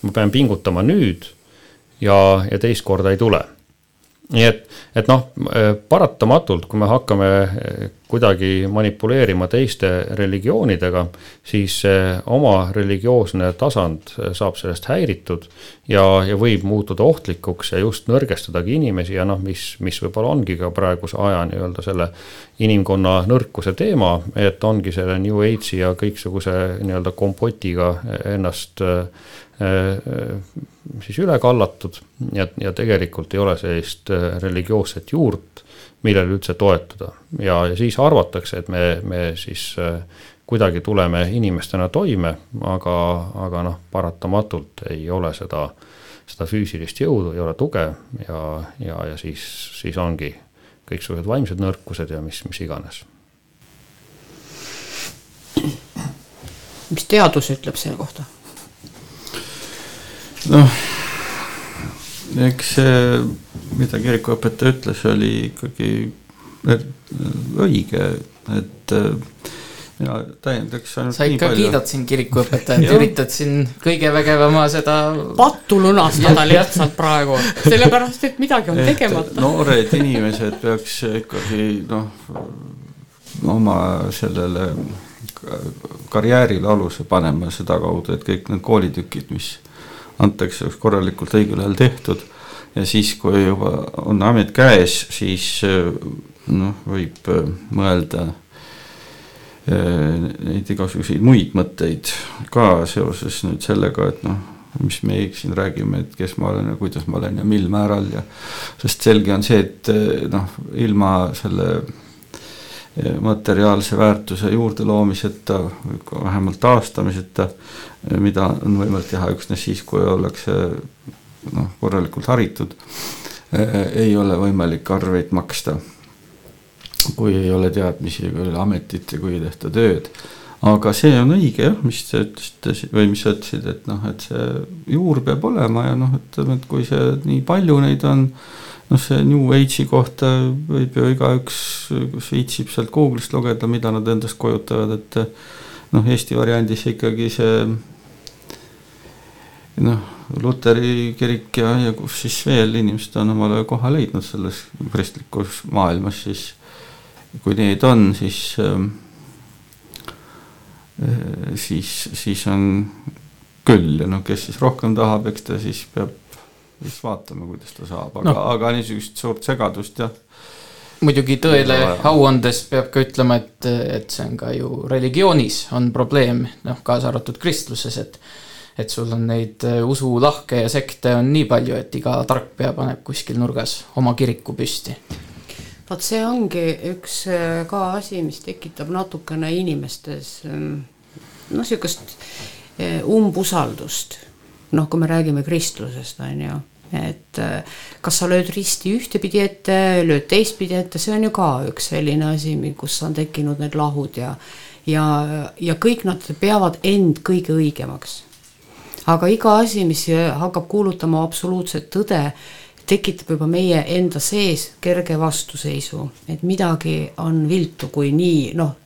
ma pean pingutama nüüd ja, ja teist korda ei tule nii et, et noh, paratamatult, kui me hakkame kuidagi manipuleerima teiste religioonidega, siis oma religioosne tasand saab sellest häiritud ja, ja võib muutuda ohtlikuks ja just nõrgestadagi inimesi ja noh, mis, mis võib-olla ongi ka praeguse aja nii-öelda selle inimkonna nõrkuse teema, et ongi selle New Age'i ja kõiksuguse nii-öelda kompotiga ennast äh, siis üle kallatud. Ja, ja tegelikult ei ole sellist äh, religioosset juurt, millele üldse toetuda. ja, ja siis arvatakse, et me, me siis äh, kuidagi tuleme inimestena toime, aga, aga noh, paratamatult ei ole seda, seda füüsilist jõudu, ei ole tuge ja, ja, ja siis, siis ongi kõiksugused vaimsed nõrkused ja mis, mis iganes. mis teadus ütleb selle kohta? noh, eks see, mida kirikuõpetaja ütles, oli ikkagi õige, et äh, mina täiendaks ainult sa ikka kiidad siin kirikuõpetajat, üritad siin kõige vägevama seda pattu lunastada lihtsalt praegu, sellepärast et midagi on tegemata. noored inimesed peaks ikkagi noh, oma sellele karjäärile aluse panema sedakaudu, et kõik need koolitükid, mis antakse, oleks korralikult õigel ajal tehtud ja siis, kui juba on amet käes, siis äh, noh, võib äh, mõelda neid igasuguseid muid mõtteid ka seoses nüüd sellega, et noh, mis me siin räägime, et kes ma olen ja kuidas ma olen ja mil määral ja sest selge on see, et noh, ilma selle materiaalse väärtuse juurde loomiseta, vähemalt taastamiseta, mida on võimalik teha üksnes siis, kui ollakse noh, korralikult haritud, ei ole võimalik arveid maksta. kui ei ole teadmisi, kui ei ole ametit ja kui ei tehta tööd. aga see on õige jah, mis te ütlesite või mis sa ütlesid, et noh, et see juur peab olema ja noh, ütleme, et kui see nii palju neid on noh, see New Age'i kohta võib ju igaüks, kes viitsib sealt Google'ist lugeda, mida nad endast kujutavad, et noh, Eesti variandis ikkagi see noh, Luteri kirik ja, ja kus siis veel inimesed on omale koha leidnud selles kristlikus maailmas, siis kui neid on, siis äh, siis, siis on küll ja noh, kes siis rohkem tahab, eks ta siis peab siis vaatame, kuidas ta saab, aga no., aga niisugust suurt segadust jah. muidugi tõele au andes peab ka ütlema, et, et see on ka ju religioonis on probleem, noh, kaasa arvatud kristluses, et et sul on neid äh, usulahke ja sekte on nii palju, et iga tarkpea paneb kuskil nurgas oma kiriku püsti vot see ongi üks äh, ka asi, mis tekitab natukene inimestes ähm, noh, niisugust äh, umbusaldust. noh, kui me räägime kristlusest, on ju et kas sa lööd risti ühtepidi ette, lööd teistpidi ette, see on ju ka üks selline asi, kus on tekkinud need lahud ja ja, ja kõik nad peavad end kõige õigemaks. Aga iga asi, mis hakkab kuulutama absoluutset tõde, tekitab juba meie enda sees kerge vastuseisu, et midagi on viltu, kui nii noh,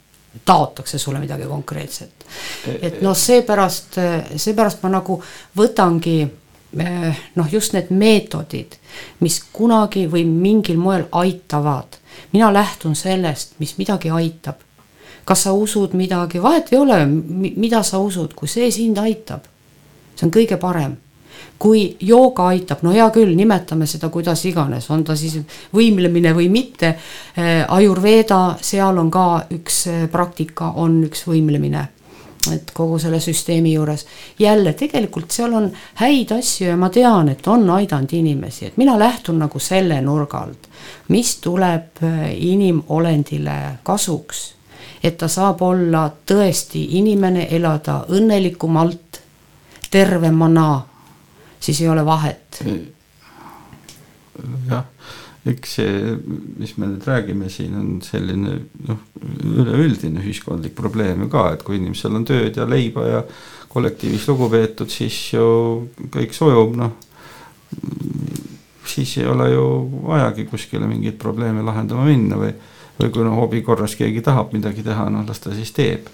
taotakse sulle midagi konkreetset. et noh, seepärast, seepärast ma nagu võtangi Eh, noh, just need meetodid, mis kunagi või mingil moel aitavad. mina lähtun sellest, mis midagi aitab. kas sa usud midagi, vahet ei ole, mida sa usud, kui see sind aitab, see on kõige parem kui jooga aitab, no hea küll, nimetame seda kuidas iganes, on ta siis võimlemine või mitte. Eh, Ajurveeda, seal on ka üks eh, praktika, on üks võimlemine et kogu selle süsteemi juures. jälle, tegelikult seal on häid asju ja ma tean, et on aidanud inimesi, et mina lähtun nagu selle nurga alt, mis tuleb äh, inimolendile kasuks. et ta saab olla tõesti inimene, elada õnnelikumalt, tervemana, siis ei ole vahet. jah eks see, mis me nüüd räägime siin, on selline noh, üleüldine ühiskondlik probleem ju ka, et kui inimesel on tööd ja leiba ja kollektiivis lugupeetud, siis ju kõik sujub, noh. siis ei ole ju vajagi kuskile mingeid probleeme lahendama minna või, või kui noh, hobi korras keegi tahab midagi teha, noh las ta siis teeb.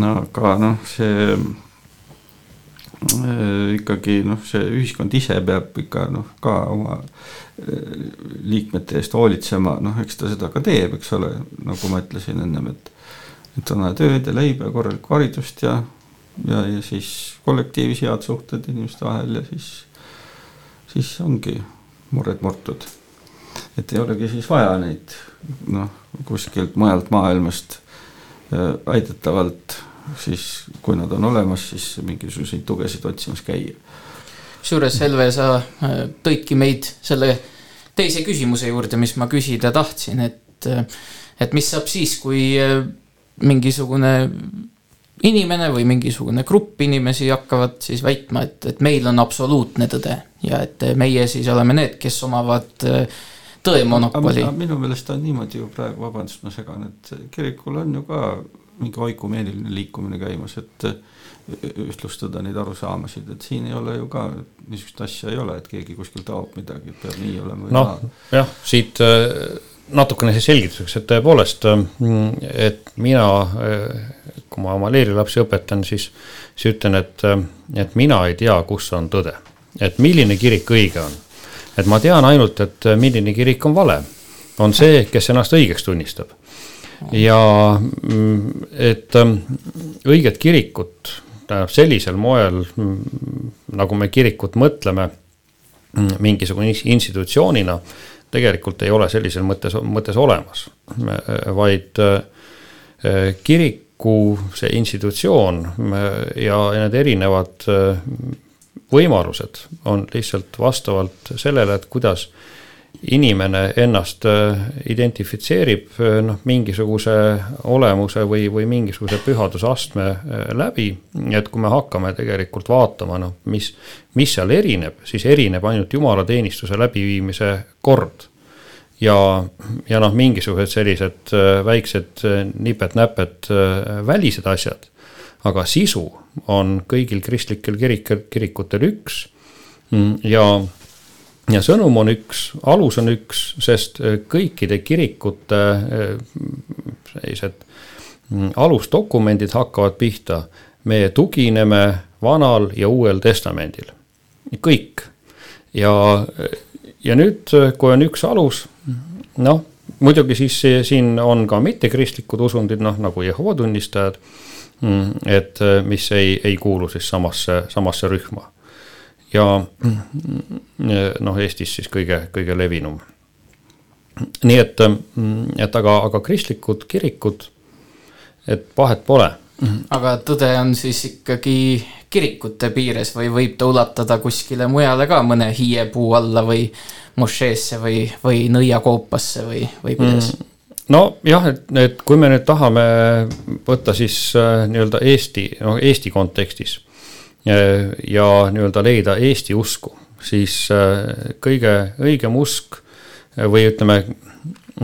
no aga noh, see ikkagi noh, see ühiskond ise peab ikka noh, ka oma liikmete eest hoolitsema, noh, eks ta seda ka teeb, eks ole, nagu ma ütlesin ennem, et et on vaja tööd ja leiba ja korralikku haridust ja, ja, ja siis kollektiivis head suhted inimeste vahel ja siis, siis ongi mured murtud. et ei olegi siis vaja neid noh, kuskilt mujalt maailmast äh, aidetavalt siis, kui nad on olemas, siis mingisuguseid tugesid otsimas käia kusjuures Helve, sa äh, tõidki meid selle teise küsimuse juurde, mis ma küsida tahtsin, et, äh, et mis saab siis, kui äh, mingisugune inimene või mingisugune grupp inimesi hakkavad siis väitma, et, et meil on absoluutne tõde ja et meie siis oleme need, kes omavad tõemonopoli. minu meelest on niimoodi ju praegu, vabandust, ma segan, et kirikul on ju ka mingi oikumeeliline liikumine käimas, et ühtlustada neid arusaamasid, et siin ei ole ju ka niisugust asja ei ole, et keegi kuskil taob midagi, et peab nii olema või noh, jah, siit äh, natukene siis selgituseks, et tõepoolest, äh, et mina, äh, kui ma oma leerilapsi õpetan, siis, siis ütlen, et, et mina ei tea, kus on tõde. et milline kirik õige on. et ma tean ainult, et milline kirik on vale. on see, kes ennast õigeks tunnistab ja mm, et õiget kirikut tähendab sellisel moel, nagu me kirikut mõtleme, mingisugune ins- institutsioonina tegelikult ei ole sellisel mõttes, mõttes olemas, vaid äh, kiriku see institutsioon äh, ja need erinevad äh, võimalused on lihtsalt vastavalt sellele, et kuidas inimene ennast äh, identifitseerib äh, noh, mingisuguse olemuse või, või mingisuguse pühadusastme äh, läbi. et kui me hakkame tegelikult vaatama, noh, mis, mis seal erineb, siis erineb ainult jumalateenistuse läbiviimise kord. ja, ja noh, mingisugused sellised väiksed nipet-näpet välised asjad, aga sisu on kõigil kristlikel kirik, kirikutel üks mm, ja sõnum on üks, alus on üks, sest äh, kõikide kirikute äh, sellised mm, alusdokumendid hakkavad pihta. me tugineme vanal ja uuel testamendil, kõik. ja, ja nüüd, kui on üks alus, noh, muidugi siis siin on ka mittekristlikud usundid, noh nagu Jehova tunnistajad, mm, et äh, mis ei, ei kuulu siis samasse, samasse rühma ja noh, Eestis siis kõige, kõige levinum. nii et, et aga, aga kristlikud kirikud, et vahet pole. aga tõde on siis ikkagi kirikute piires või võib ta ulatada kuskile mujale ka mõne hiiepuu alla või mošeesse või, või nõiakoopasse või, või kuidas mm.? nojah, et, et kui me nüüd tahame võtta siis äh, nii-öelda Eesti, noh Eesti kontekstis ja nii-öelda leida Eesti usku, siis äh, kõige õigem usk äh, või ütleme,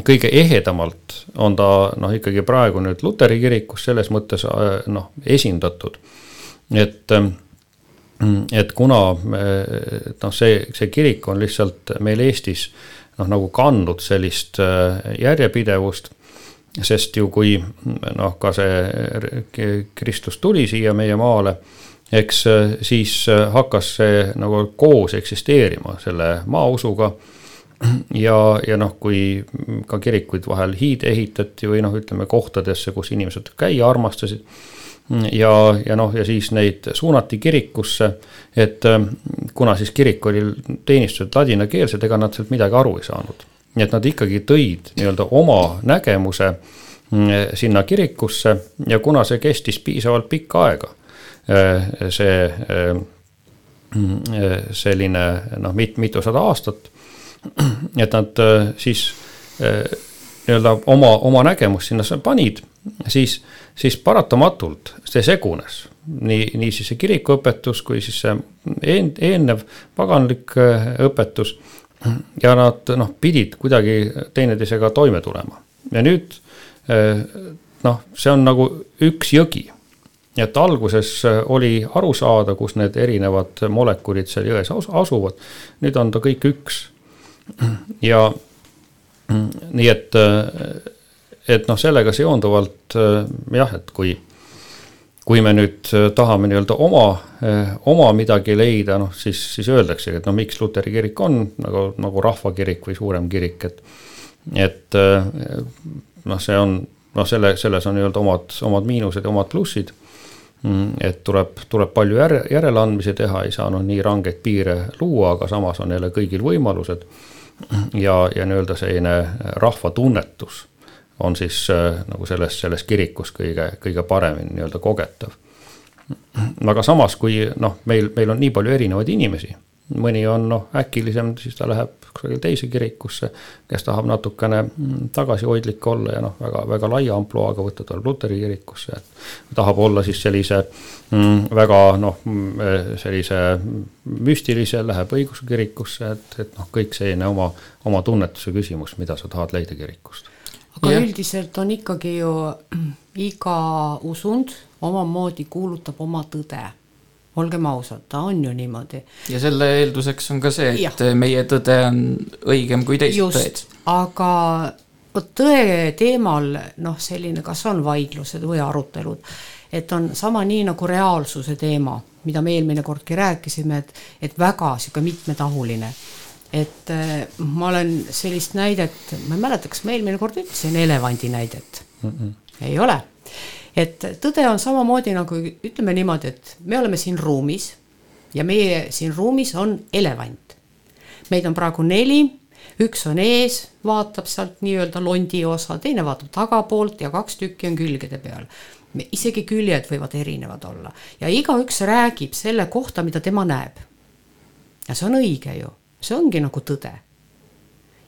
kõige ehedamalt on ta noh, ikkagi praegu nüüd luteri kirikus selles mõttes äh, noh, esindatud. et, et kuna noh, see, see kirik on lihtsalt meil Eestis noh, nagu kandnud sellist järjepidevust, sest ju kui noh, ka see Kristus tuli siia meie maale eks äh, siis äh, hakkas see nagu koos eksisteerima selle maausuga. ja, ja noh, kui ka kirikuid vahel hiide ehitati või noh, ütleme kohtadesse, kus inimesed käia armastasid. ja, ja noh, ja siis neid suunati kirikusse, et äh, kuna siis kirik oli teenistunud ladinakeelsed, ega nad sealt midagi aru ei saanud. nii et nad ikkagi tõid nii-öelda oma nägemuse sinna kirikusse ja kuna see kestis piisavalt pikka aega see äh, selline noh, mit-, mitusada aastat. et nad äh, siis nii-öelda oma, oma nägemust sinna panid, siis, siis paratamatult see segunes. nii, nii siis see kirikuõpetus kui siis see een-, eelnev paganlik õpetus. ja nad noh, pidid kuidagi teineteisega toime tulema ja nüüd noh, see on nagu üks jõgi nii et alguses äh, oli aru saada, kus need erinevad molekulid seal jões asuvad. nüüd on ta kõik üks. ja nii et, äh, et noh, sellega seonduvalt äh, jah, et kui, kui me nüüd tahame nii-öelda oma, oma midagi leida, noh siis, siis öeldaksegi, et no miks luteri kirik on nagu, nagu rahvakirik või suurem kirik, et, et noh, see on noh, selle, selles on nii-öelda omad, omad miinused ja omad plussid Mm, et tuleb, tuleb palju järe, järeleandmisi teha, ei saanud nii rangeid piire luua, aga samas on jälle kõigil võimalused. ja, ja nii-öelda selline rahvatunnetus on siis äh, nagu selles, selles kirikus kõige, kõige paremini nii-öelda kogetav. aga samas, kui noh, meil, meil on nii palju erinevaid inimesi mõni on noh, äkilisem, siis ta läheb kusagile teise kirikusse, kes tahab natukene mm, tagasihoidlik olla ja noh, väga, väga laia ampluaaga võtta, tuleb luteri kirikusse, et tahab olla siis sellise mm, väga noh, mm, sellise müstilise, läheb õigeusu kirikusse, et, et noh, kõik selline oma, oma tunnetuse küsimus, mida sa tahad leida kirikust. aga ja. üldiselt on ikkagi ju iga usund omamoodi kuulutab oma tõde olgem ausad, ta on ju niimoodi. ja selle eelduseks on ka see, et ja. meie tõde on õigem kui teised tõed. aga vot tõe teemal noh, selline, kas on vaidlused või arutelud, et on sama nii nagu reaalsuse teema, mida me eelmine kordki rääkisime, et, et väga sihuke mitmetahuline. et äh, ma olen sellist näidet, ma ei mäleta, kas ma eelmine kord ütlesin elevandi näidet mm? -mm. ei ole et tõde on samamoodi nagu ütleme niimoodi, et me oleme siin ruumis ja meie siin ruumis on elevant. meid on praegu neli, üks on ees, vaatab sealt nii-öelda londi osa, teine vaatab tagapoolt ja kaks tükki on külgede peal. isegi küljed võivad erinevad olla ja igaüks räägib selle kohta, mida tema näeb. ja see on õige ju, see ongi nagu tõde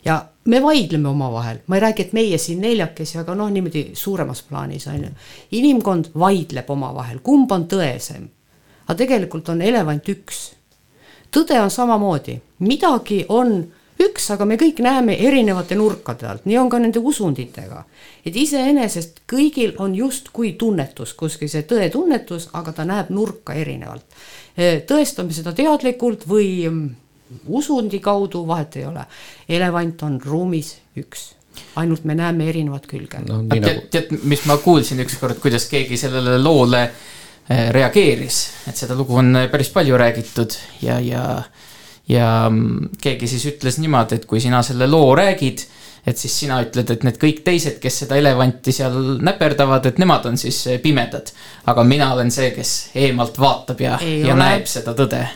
ja me vaidleme omavahel, ma ei räägi, et meie siin neljakesi, aga noh, niimoodi suuremas plaanis on ju. inimkond vaidleb omavahel, kumb on tõesem. aga tegelikult on elevant üks. tõde on samamoodi, midagi on üks, aga me kõik näeme erinevate nurkade alt, nii on ka nende usunditega. et iseenesest kõigil on justkui tunnetus, kuskil see tõetunnetus, aga ta näeb nurka erinevalt. tõestame seda teadlikult või usundi kaudu, vahet ei ole. elevant on ruumis üks, ainult me näeme erinevat külge no,. Tead nagu..., tead, mis ma kuulsin ükskord, kuidas keegi sellele loole eh, reageeris, et seda lugu on eh, päris palju räägitud ja, ja, ja mm, keegi siis ütles niimoodi, et kui sina selle loo räägid, et siis sina ütled, et need kõik teised, kes seda elevanti seal näperdavad, et nemad on siis eh, pimedad. aga mina olen see, kes eemalt vaatab ja, ja ole. näeb seda tõde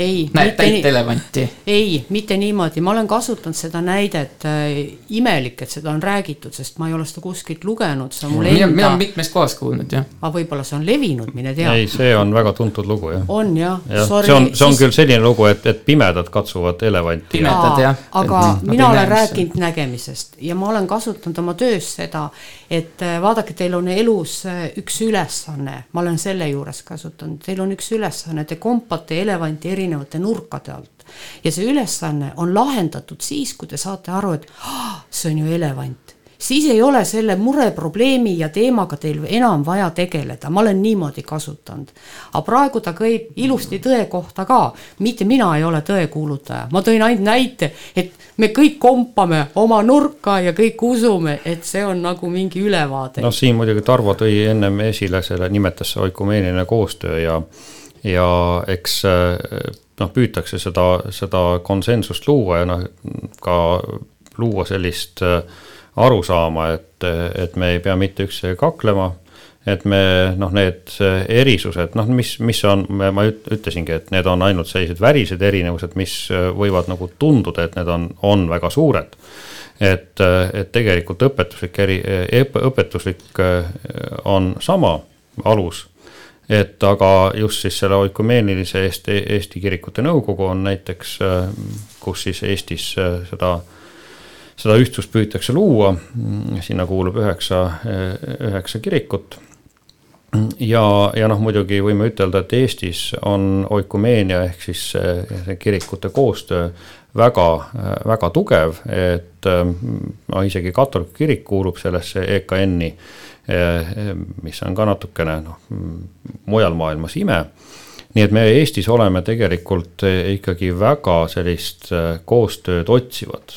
ei. näed täit elevanti? ei, mitte niimoodi, ma olen kasutanud seda näidet äh,, imelik, et seda on räägitud, sest ma ei ole seda kuskilt lugenud, see on mul enda. mina olen mitmes kohas kuulnud jah. aga võib-olla see on levinud, mine tea. ei, see on väga tuntud lugu jah. on jah ja,. see on, see on siis... küll selline lugu, et, et pimedad katsuvad elevanti. pimedad jah. aga et, mina olen rääkinud nägemisest ja ma olen kasutanud oma töös seda, et äh, vaadake, teil on elus äh, üks ülesanne, ma olen selle juures kasutanud, teil on üks ülesanne, te kompate elevanti erinevalt erinevate nurkade alt. ja see ülesanne on lahendatud siis, kui te saate aru, et ah, see on ju elevant siis ei ole selle mure, probleemi ja teemaga teil enam vaja tegeleda, ma olen niimoodi kasutanud. aga praegu ta käib ilusti tõe kohta ka, mitte mina ei ole tõekuulutaja, ma tõin ainult näite, et me kõik kompame oma nurka ja kõik usume, et see on nagu mingi ülevaade. noh, siin muidugi Tarvo tõi ennem esile selle, nimetas see oikumeeniline koostöö ja ja eks noh, püütakse seda, seda konsensust luua ja noh, ka luua sellist äh, arusaama, et, et me ei pea mitte üksteisega kaklema, et me noh, need erisused, noh, mis, mis on, ma ütlesingi, et need on ainult sellised värised erinevused, mis võivad nagu tunduda, et need on, on väga suured. et, et tegelikult õpetuslik eri, õpetuslik on sama alus et aga just siis selle oikumeenilise Eesti, Eesti Kirikute Nõukogu on näiteks, äh, kus siis Eestis äh, seda, seda ühtsust püütakse luua, sinna kuulub üheksa, üheksa kirikut. Ja, ja noh, muidugi võime ütelda, et Eestis on oikumeenia ehk siis see kirikute koostöö väga, väga tugev, et no isegi katoliku kirik kuulub sellesse EKN-i mis on ka natukene noh, mujal maailmas ime. nii et me Eestis oleme tegelikult ikkagi väga sellist koostööd otsivad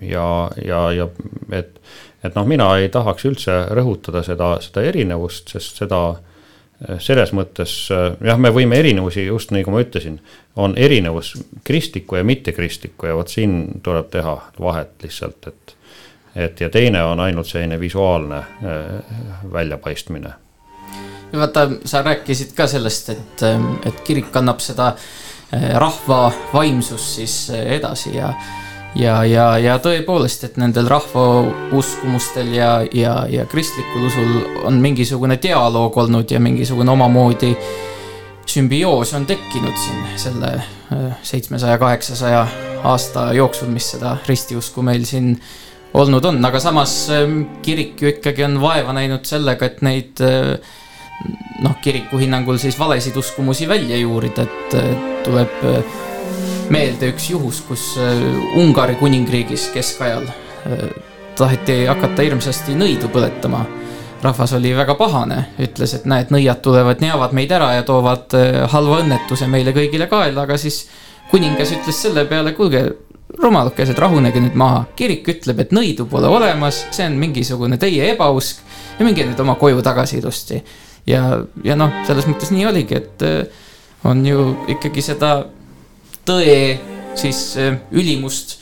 ja, ja, ja et, et noh, mina ei tahaks üldse rõhutada seda, seda erinevust, sest seda selles mõttes jah, me võime erinevusi, just nagu ma ütlesin, on erinevus kristliku ja mittekristliku ja vot siin tuleb teha vahet lihtsalt, et et ja teine on ainult selline visuaalne äh, väljapaistmine. vaata, sa rääkisid ka sellest, et, ähm, et kirik annab seda äh, rahva vaimsust siis äh, edasi ja ja, ja, ja tõepoolest, et nendel rahva uskumustel ja, ja, ja kristlikul usul on mingisugune dialoog olnud ja mingisugune omamoodi sümbioos on tekkinud siin selle seitsmesaja, kaheksasaja aasta jooksul, mis seda ristiusku meil siin äh, olnud on, aga samas ähm, kirik ju ikkagi on vaeva näinud sellega, et neid äh, noh, kiriku hinnangul siis valesid uskumusi välja juurida, et äh, tuleb äh, meelde üks juhus, kus Ungari kuningriigis keskajal taheti hakata hirmsasti nõidu põletama. rahvas oli väga pahane, ütles, et näed, nõiad tulevad, neavad meid ära ja toovad halva õnnetuse meile kõigile kaela, aga siis kuningas ütles selle peale, kuulge, rumalukesed, rahunege nüüd maha. kirik ütleb, et nõidu pole olemas, see on mingisugune teie ebausk ja minge nüüd oma koju tagasi ilusti. ja, ja noh, selles mõttes nii oligi, et äh, on ju ikkagi seda tõe siis äh, ülimust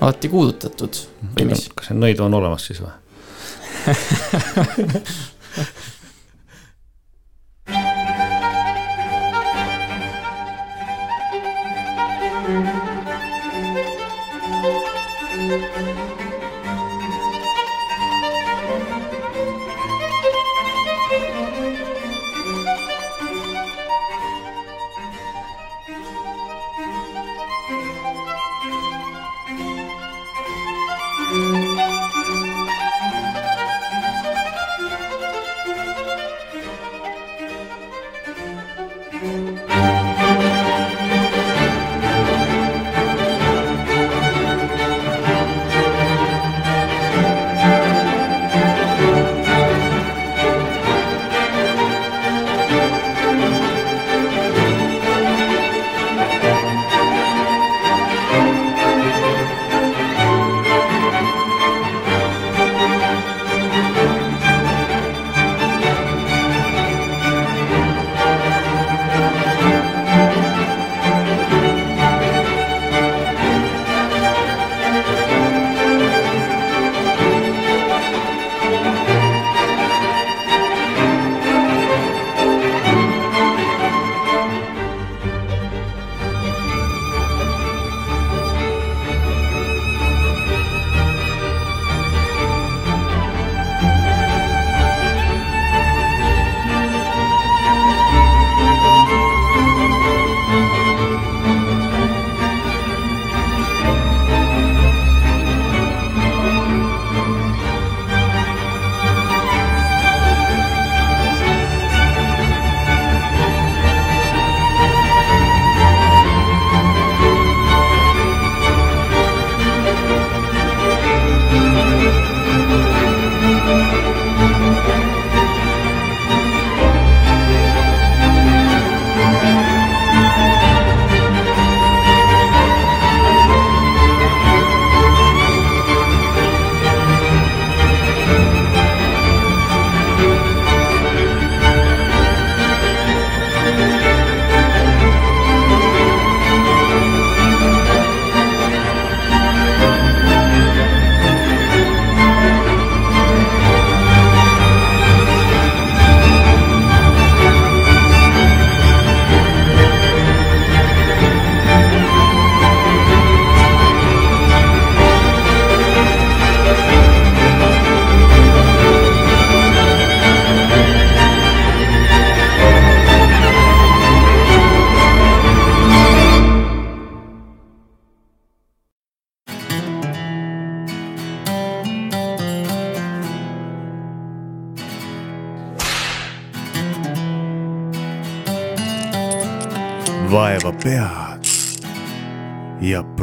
alati kuulutatud või mis? kas see nõidu on olemas siis või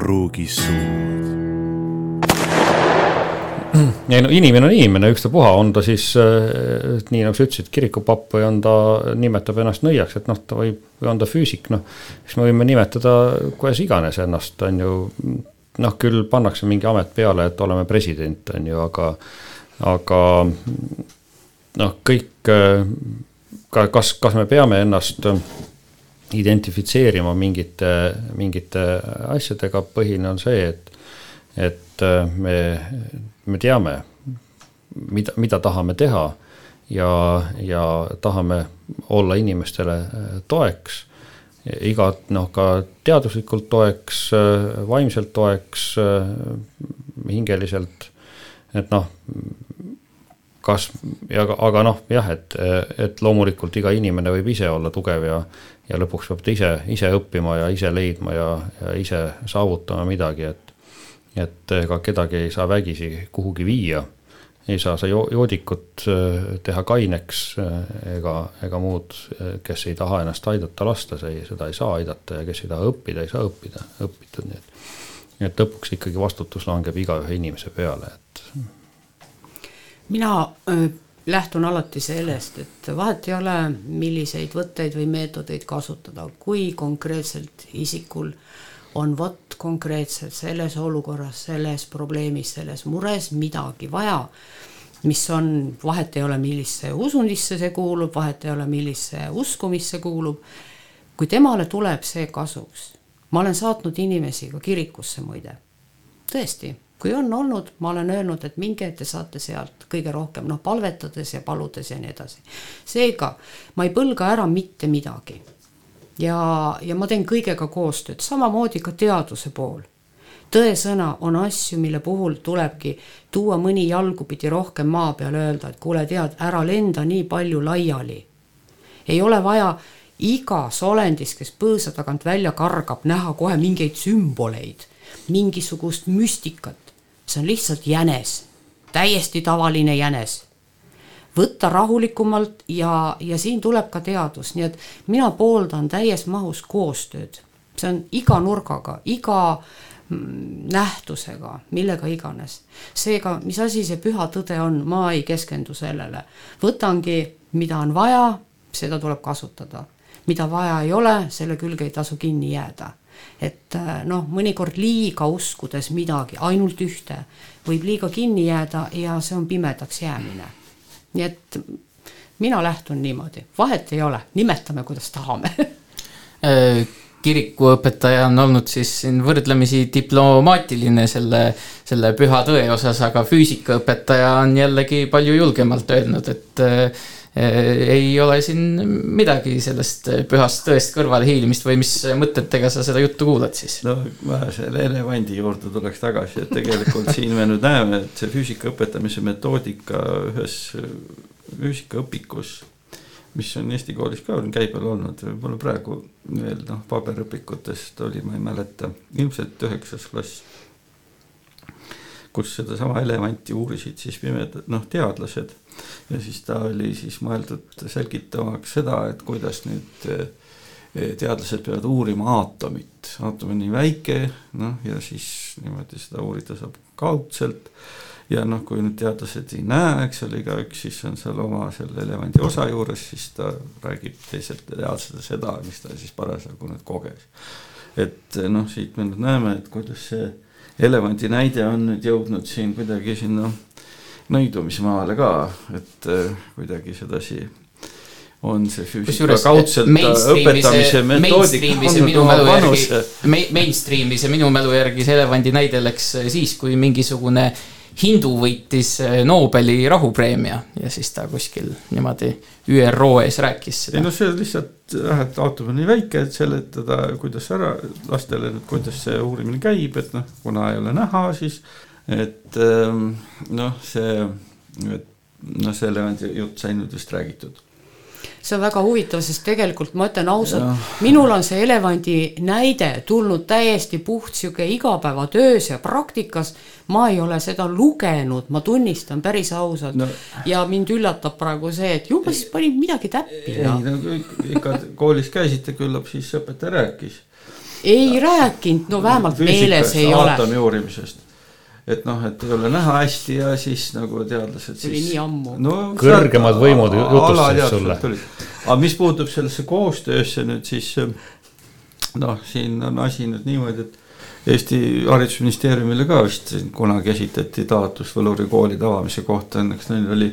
pruugi suud ei no inimene on inimene, ükstapuha, on ta siis äh, nii nagu sa ütlesid, kirikupapp või on ta, nimetab ennast nõiaks, et noh, ta võib, või on ta füüsik, noh. siis me võime nimetada kuidas iganes ennast, on ju. noh, küll pannakse mingi amet peale, et oleme president, on ju, aga, aga noh, kõik, ka kas, kas me peame ennast identifitseerima mingite, mingite asjadega, põhiline on see, et, et me me teame, mida, mida tahame teha ja, ja tahame olla inimestele äh, toeks. igat noh, ka teaduslikult toeks, äh, vaimselt toeks, äh, hingeliselt, et noh kas, ja aga noh, jah, et, et loomulikult iga inimene võib ise olla tugev ja, ja lõpuks peab ta ise, ise õppima ja ise leidma ja, ja ise saavutama midagi, et et ega kedagi ei saa vägisi kuhugi viia. ei saa sa joodikut äh, teha kaineks äh, ega, ega muud, äh, kes ei taha ennast aidata lasta, see, seda ei saa aidata ja kes ei taha õppida, ei saa õppida, õpitud, nii et. et lõpuks ikkagi vastutus langeb igaühe inimese peale, et. mina lähtun alati sellest, et vahet ei ole, milliseid võtteid või meetodeid kasutada, kui konkreetselt isikul on vot konkreetselt selles olukorras, selles probleemis, selles mures midagi vaja, mis on, vahet ei ole, millisse usundisse see kuulub, vahet ei ole, millisse uskumisse kuulub, kui temale tuleb see kasuks, ma olen saatnud inimesi ka kirikusse muide, tõesti, kui on olnud, ma olen öelnud, et minge, te saate sealt kõige rohkem, noh, palvetades ja paludes ja nii edasi. seega ma ei põlga ära mitte midagi ja, ja ma teen kõigega koostööd, samamoodi ka teaduse pool. tõesõna on asju, mille puhul tulebki tuua mõni jalgupidi rohkem maa peale, öelda, et kuule, tead, ära lenda nii palju laiali. ei ole vaja igas olendis, kes põõsa tagant välja kargab, näha kohe mingeid sümboleid, mingisugust müstikat. See on lihtsalt jänes, täiesti tavaline jänes võtta rahulikumalt ja, ja siin tuleb ka teadus, nii et mina pooldan täies mahus koostööd. see on iga nurgaga, iga mm, nähtusega, millega iganes. seega, mis asi see püha tõde on, ma ei keskendu sellele. võtangi, mida on vaja, seda tuleb kasutada. mida vaja ei ole, selle külge ei tasu kinni jääda et noh, mõnikord liiga uskudes midagi, ainult ühte, võib liiga kinni jääda ja see on pimedaks jäämine. Nii et mina lähtun niimoodi, vahet ei ole, nimetame, kuidas tahame. Kirikuõpetaja on olnud siis siin võrdlemisi diplomaatiline selle, selle püha tõe osas, aga füüsikaõpetaja on jällegi palju julgemalt öelnud, et äh, ei ole siin midagi sellest pühast tõest kõrvalehiilimist või mis mõtetega sa seda juttu kuulad siis? no vähe selle elevandi juurde tuleks tagasi, et tegelikult siin me nüüd näeme, et see füüsika õpetamise metoodika ühes füüsikaõpikus mis on Eesti koolis ka on käibel olnud, võib-olla praegu veel noh, paberõpikutest oli, ma ei mäleta, ilmselt üheksas klass. kus sedasama elevanti uurisid siis pimedad, noh, teadlased ja siis ta oli siis mõeldud selgitamaks seda, et kuidas nüüd eh, teadlased peavad uurima aatomit, aatom on nii väike, noh ja siis niimoodi seda uurida saab kaudselt ja noh, kui nüüd teadlased ei näe, eks ole, igaüks siis on seal oma selle elevandi osa juures, siis ta räägib teisele teadlasele seda, mis ta siis parasjagu nüüd koges. et noh, siit me nüüd näeme, et kuidas see elevandi näide on nüüd jõudnud siin kuidagi sinna nõidumismaale ka, et äh, kuidagi sedasi on see füüsika kaudselt õpetamise metoodika andnud oma panuse. Mainstream'i see minu mälu järgi see elevandi näide läks siis, kui mingisugune hindu võitis Nobeli rahupreemia ja siis ta kuskil niimoodi ÜRO ees rääkis seda. ei no see lihtsalt jah, et aatom on nii väike, et seletada, kuidas ära lastele, kuidas see uurimine käib, et noh, kuna ei ole näha, siis et ehm, noh, see, et noh, selle jutt sai nüüd vist räägitud see on väga huvitav, sest tegelikult ma ütlen ausalt, minul on see elevandi näide tulnud täiesti puht sihuke igapäevatöös ja praktikas. ma ei ole seda lugenud, ma tunnistan päris ausalt no. ja mind üllatab praegu see, et ju ma siis panin midagi täppi. ei no ikka koolis käisite, küllap siis õpetaja rääkis. ei rääkinud, no vähemalt meeles ei ole. aatomi uurimisest et noh, et ei ole näha hästi ja siis nagu teadlased see oli siis, nii ammu no,. kõrgemad võimud jutustasid sulle. aga mis puutub sellesse koostöösse nüüd siis noh, siin on asi nüüd niimoodi, et Eesti Haridusministeeriumile ka vist kunagi esitati taotlus Võluri koolide avamise kohta, õnneks neil oli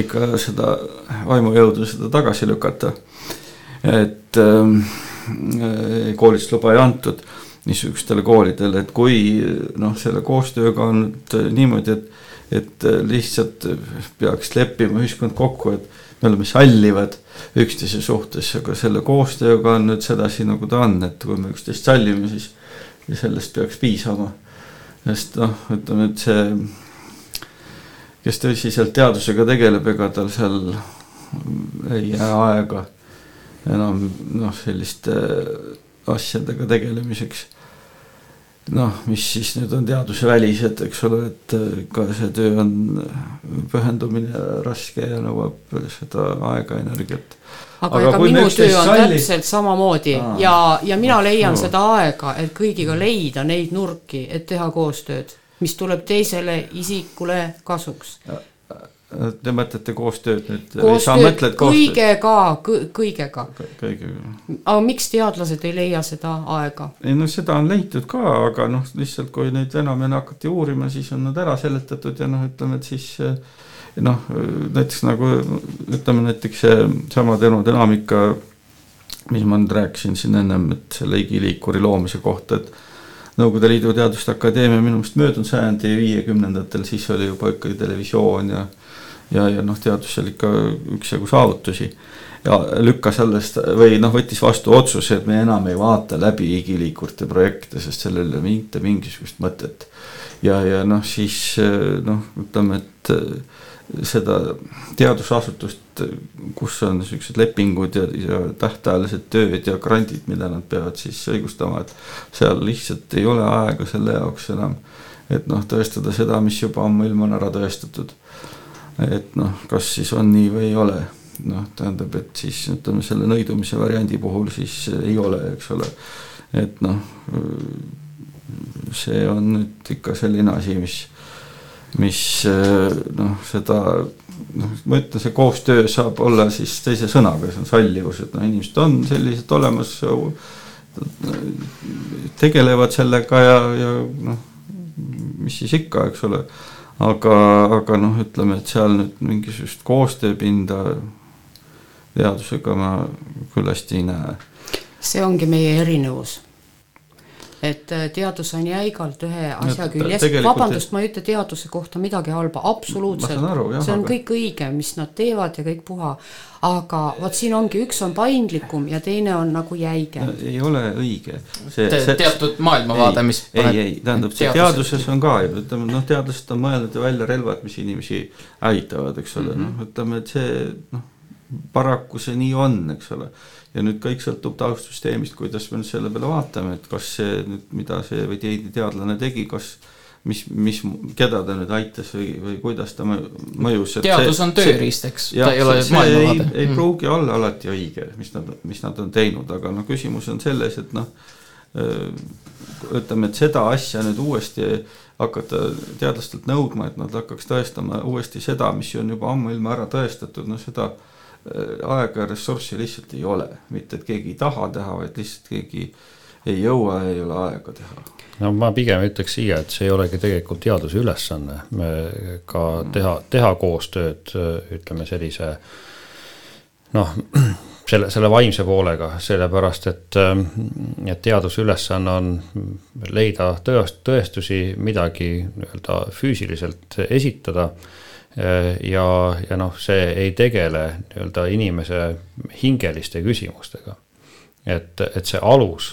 ikka seda vaimujõudu seda tagasi lükata. et ähm, koolist luba ei antud niisugustele koolidele, et kui noh, selle koostööga on nüüd niimoodi, et, et lihtsalt peaks leppima ühiskond kokku, et me oleme sallivad üksteise suhtes, aga selle koostööga on nüüd sedasi, nagu ta on, et kui me üksteist sallime, siis sellest peaks piisama. sest noh, ütleme, et see, kes tõsiselt teadusega tegeleb, ega tal seal ei jää aega enam noh, selliste asjadega tegelemiseks noh, mis siis nüüd on teadusvälised, eks ole, et äh, ka see töö on pühendumine raske ja nõuab seda aega, energiat. aga, aga ega minu töö on salli... täpselt samamoodi Aa. ja, ja mina leian no. seda aega, et kõigiga leida neid nurki, et teha koostööd, mis tuleb teisele isikule kasuks Te mõtlete koostööd nüüd? kõigega, kõigega. kõigega. aga miks teadlased ei leia seda aega? ei no seda on leitud ka, aga noh, lihtsalt kui neid ja hakati uurima, siis on nad ära seletatud ja noh, ütleme, et siis noh, näiteks nagu ütleme näiteks seesama termodünaamika, mis ma nüüd rääkisin siin ennem, et selle igiliikuri loomise kohta, et Nõukogude Liidu Teaduste Akadeemia minu meelest möödunud sajandi viiekümnendatel, siis oli juba ikkagi televisioon ja ja, ja noh, teadus seal ikka üksjagu saavutusi ja lükkas alles või noh, võttis vastu otsuse, et me enam ei vaata läbi igiliikurite projekte, sest sellel ei ole mitte mingisugust mõtet. ja, ja noh, siis noh, ütleme, et seda teadusasutust, kus on niisugused lepingud ja, ja tähtajalised tööd ja grandid, mida nad peavad siis õigustama, et seal lihtsalt ei ole aega selle jaoks enam, et noh, tõestada seda, mis juba ammuilma on ära tõestatud. Et noh, kas siis on nii või ei ole noh, tähendab, et siis ütleme selle nõidumise variandi puhul siis ei ole, eks ole. et noh, see on nüüd ikka selline asi, mis, mis noh, seda noh, ma ütlen, see koostöö saab olla siis teise sõnaga, see on sallivus, et noh, inimesed on sellised olemas. tegelevad sellega ja, ja noh, mis siis ikka, eks ole aga, aga noh, ütleme, et seal nüüd mingisugust koostööpinda teadusega ma küll hästi ei näe. see ongi meie erinevus. Et äh, teadus on jäigalt ühe asja küljes, vabandust, ma ei ütle teaduse kohta midagi halba, absoluutselt, see on aga... kõik õige, mis nad teevad ja kõik puha, aga vot siin ongi, üks on paindlikum ja teine on nagu jäige. ei ole õige. See, see, teatud maailmavaade, mis ei, ei, tähendab, see teaduses on ka ju, ütleme noh, teadlased on mõelnud ju välja relvad, mis inimesi hävitavad, eks ole mm -hmm., noh, ütleme, et see noh paraku see nii on, eks ole. Ja nüüd kõik sõltub taustsüsteemist, kuidas me nüüd selle peale vaatame, et kas see nüüd, mida see või teine teadlane tegi, kas mis, mis, keda ta nüüd aitas või, või kuidas ta mõjus. teadus on tööriist, eks, ta ei ole maailmavaade. ei, ei mm. pruugi olla alati õige, mis nad, mis nad on teinud, aga noh, küsimus on selles, et noh, ütleme, et seda asja nüüd uuesti hakata teadlastelt nõudma, et nad hakkaks tõestama uuesti seda, mis on juba ammuilma ära tõestatud, no seda Äh, aega ja ressurssi lihtsalt ei ole, mitte et keegi ei taha teha, vaid lihtsalt keegi ei jõua ja ei ole aega teha. no ma pigem ütleks siia, et see ei olegi tegelikult teaduse ülesanne, me ka teha, teha koostööd ütleme sellise noh, selle, selle vaimse poolega, sellepärast et, et teaduse ülesanne on leida tõest-, tõestusi, midagi nii-öelda füüsiliselt esitada. Äh, ja, ja noh, see ei tegele nii-öelda inimese hingeliste küsimustega. et, et see alus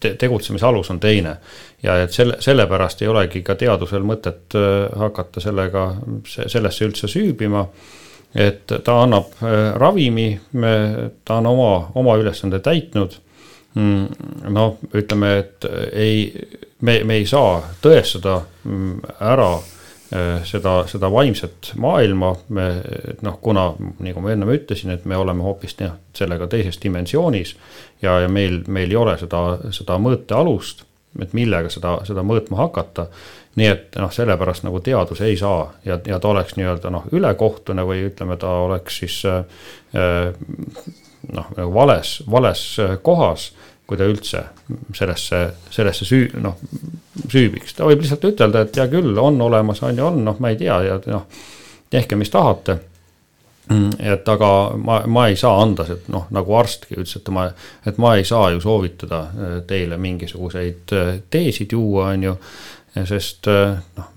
te,, tegutsemise alus on teine ja et selle, sellepärast ei olegi ka teadusel mõtet äh, hakata sellega, sellesse üldse süübima. et ta annab äh, ravimi, ta on oma, oma ülesande täitnud. Noh, ütleme, et ei, me, me ei saa tõestada mm, ära Äh, seda, seda vaimset maailma me noh, kuna nagu ma ennem ütlesin, et me oleme hoopis noh, sellega teises dimensioonis. ja, ja meil, meil ei ole seda, seda mõõtealust, et millega seda, seda mõõtma hakata. nii et noh, sellepärast nagu teadus ei saa ja, ja ta oleks nii-öelda noh, ülekohtune või ütleme, ta oleks siis äh, noh, nagu vales, vales kohas kui ta üldse sellesse, sellesse süü-, noh, süübiks. ta võib lihtsalt ütelda, et hea küll, on olemas, on ju, on, noh, ma ei tea ja noh, tehke, mis tahate. et aga ma, ma ei saa anda, noh, nagu arstki ütles, et ma, et ma ei saa ju soovitada äh, teile mingisuguseid äh, teesid juua, on ju. sest äh, noh,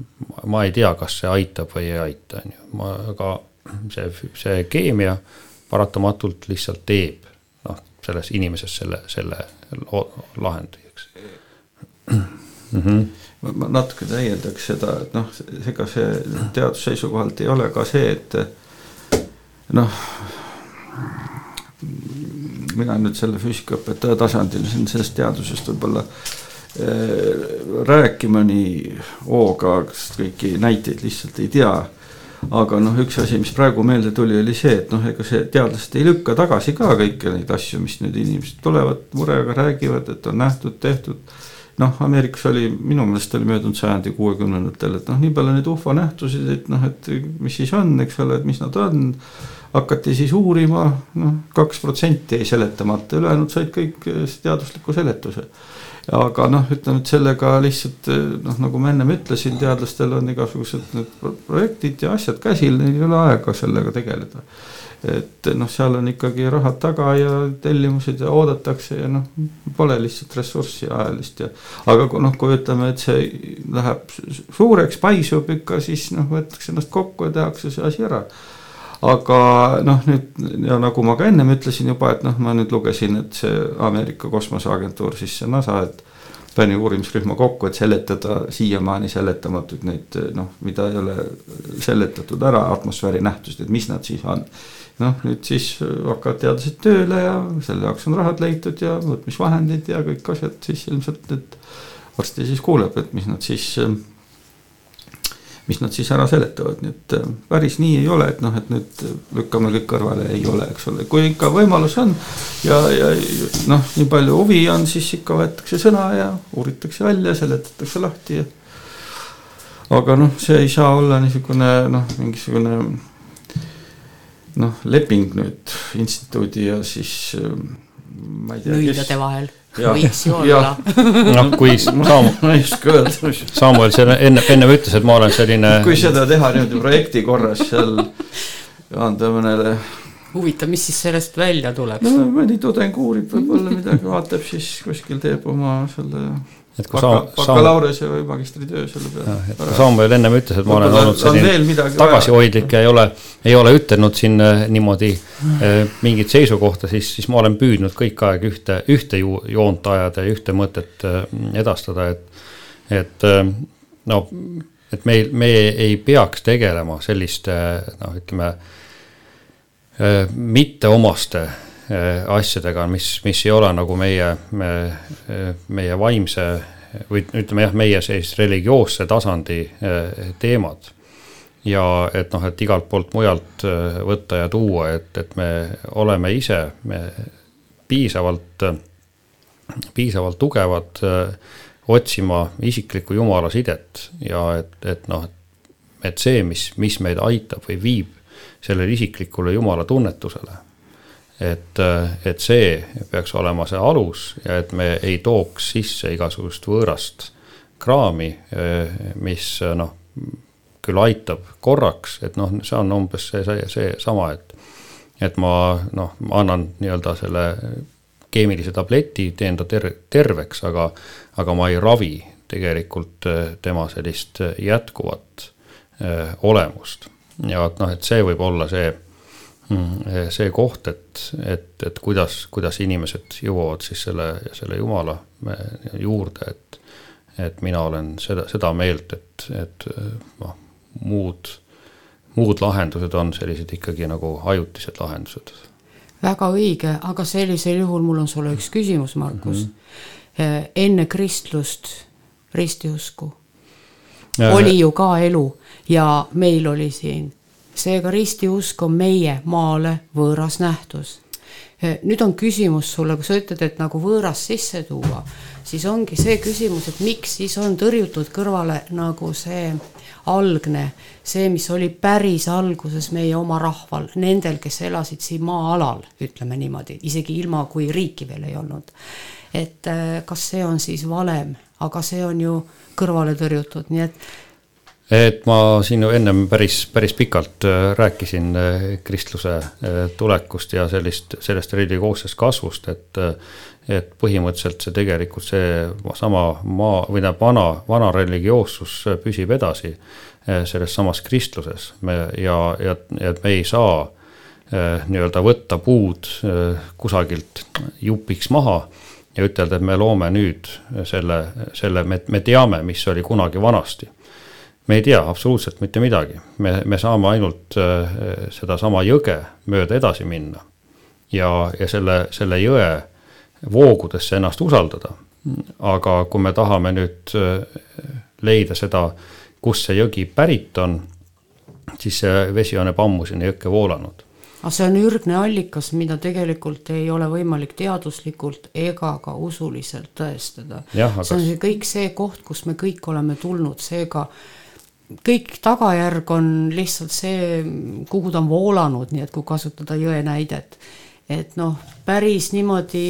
ma ei tea, kas see aitab või ei aita, on ju, ma, aga see, see keemia paratamatult lihtsalt teeb noh, selles inimeses selle, selle lahendi, eks mm. -hmm. ma natuke täiendaks seda, et noh, ega see teaduse seisukohalt ei ole ka see, et noh, mina nüüd selle füüsikaõpetaja tasandil siin sellest teadusest võib-olla äh, rääkima nii hooga, sest kõiki näiteid lihtsalt ei tea aga noh, üks asi, mis praegu meelde tuli, oli see, et noh, ega see teadlased ei lükka tagasi ka kõiki neid asju, mis nüüd inimesed tulevad murega, räägivad, et on nähtud, tehtud. Noh, Ameerikas oli minu meelest oli möödunud sajandi kuuekümnendatel, et noh, nii palju neid ufo nähtusid, et noh, et mis siis on, eks ole, et mis nad on. hakati siis uurima, noh, kaks protsenti jäi seletamata, ülejäänud said kõik teadusliku seletuse aga noh, ütleme, et sellega lihtsalt noh, nagu ma ennem ütlesin, teadlastel on igasugused need projektid ja asjad käsil, neil ei ole aega sellega tegeleda. Et noh, seal on ikkagi rahad taga ja tellimused ja oodatakse ja noh, pole lihtsalt ressurssi ajalist ja aga kui noh, kui ütleme, et see läheb suureks, paisub ikka, siis noh, võetakse ennast kokku ja tehakse see asi ära. Aga noh, nüüd ja nagu ma ka ennem ütlesin juba, et noh, ma nüüd lugesin, et see Ameerika kosmoseagentuur, siis see NASA, et pani uurimisrühma kokku, et seletada siiamaani seletamatuid neid noh, mida ei ole seletatud ära atmosfääri nähtused, et mis nad siis on noh, nüüd siis hakkavad teadlased tööle ja selle jaoks on rahad leitud ja mõõtmisvahendid ja kõik asjad siis ilmselt, et varsti siis kuuleb, et mis nad siis, mis nad siis ära seletavad, nii et päris nii ei ole, et noh, et nüüd lükkame kõik kõrvale, ei ole, eks ole, kui ikka võimalus on ja, ja noh, nii palju huvi on, siis ikka võetakse sõna ja uuritakse välja, seletatakse lahti ja aga noh, see ei saa olla niisugune noh, mingisugune noh, leping nüüd instituudi ja siis ma ei tea. nõidade vahel võiks ju olla. noh, kui Saam-. ma ei oska öelda. Samuel seal enne, ennem ütles, et ma olen selline. kui seda teha niimoodi projekti korras seal, anda mõnele. huvitav, mis siis sellest välja tuleb? no mõni tudeng uurib võib-olla midagi, vaatab siis kuskil teeb oma selle et kui Baka, bakalaureuse või magistritöö selle peale. et kui Samuel ennem ütles, et ma olen olnud selline tagasihoidlik ja ei ole, ei ole ütelnud siin äh, niimoodi äh, mingit seisukohta, siis, siis ma olen püüdnud kõik aeg ühte, ühte ju, joont ajada ja ühte mõtet äh, edastada, et, et no, et meil, me ei peaks tegelema selliste noh, ütleme mitteomaste asjadega, mis, mis ei ole nagu meie me,, meie vaimse või ütleme jah, meie sellist religioosse tasandi teemad. ja et noh, et igalt poolt mujalt võtta ja tuua, et, et me oleme ise me piisavalt, piisavalt tugevad otsima isiklikku jumala sidet ja et, et noh, et see, mis, mis meid aitab või viib sellele isiklikule jumala tunnetusele et, et see peaks olema see alus ja et me ei tooks sisse igasugust võõrast kraami, mis noh, küll aitab korraks, et noh, see on umbes see, see, seesama, et et ma noh, ma annan nii-öelda selle keemilise tableti, teen ta ter-, terveks, aga aga ma ei ravi tegelikult tema sellist jätkuvat öö, olemust. ja et noh, et see võib olla see see koht, et, et, et kuidas, kuidas inimesed jõuavad siis selle, selle jumala juurde, et, et mina olen seda, seda meelt, et, et noh, muud, muud lahendused on sellised ikkagi nagu ajutised lahendused. väga õige, aga sellisel juhul mul on sulle üks küsimus, Markus mm. -hmm. enne kristlust ristiusku oli ju ka elu ja meil oli siin seega ristiusk on meie maale võõras nähtus. nüüd on küsimus sulle, kui sa ütled, et nagu võõras sisse tuua, siis ongi see küsimus, et miks siis on tõrjutud kõrvale nagu see algne, see, mis oli päris alguses meie oma rahval, nendel, kes elasid siin maa-alal, ütleme niimoodi, isegi ilma, kui riiki veel ei olnud. et äh, kas see on siis valem, aga see on ju kõrvale tõrjutud, nii et et ma siin ju ennem päris, päris pikalt äh, rääkisin äh, kristluse äh, tulekust ja sellist, sellest religioossest kasvust, et et põhimõtteliselt see tegelikult seesama maa või tähendab, vana, vana religioossus püsib edasi selles samas kristluses. Me ja, ja, ja me ei saa nii-öelda võtta puud kusagilt jupiks maha ja ütelda, et me loome nüüd selle, selle, me, me teame, mis oli kunagi vanasti me ei tea absoluutselt mitte midagi, me, me saame ainult äh, sedasama jõge mööda edasi minna. ja, ja selle, selle jõe voogudesse ennast usaldada. aga kui me tahame nüüd äh, leida seda, kust see jõgi pärit on, siis see vesi on juba ammu sinna jõkke voolanud aga see on ürgne allikas, mida tegelikult ei ole võimalik teaduslikult ega ka usuliselt tõestada. see on see kõik see koht, kust me kõik oleme tulnud, seega kõik tagajärg on lihtsalt see, kuhu ta on voolanud, nii et kui kasutada jõe näidet. et noh, päris niimoodi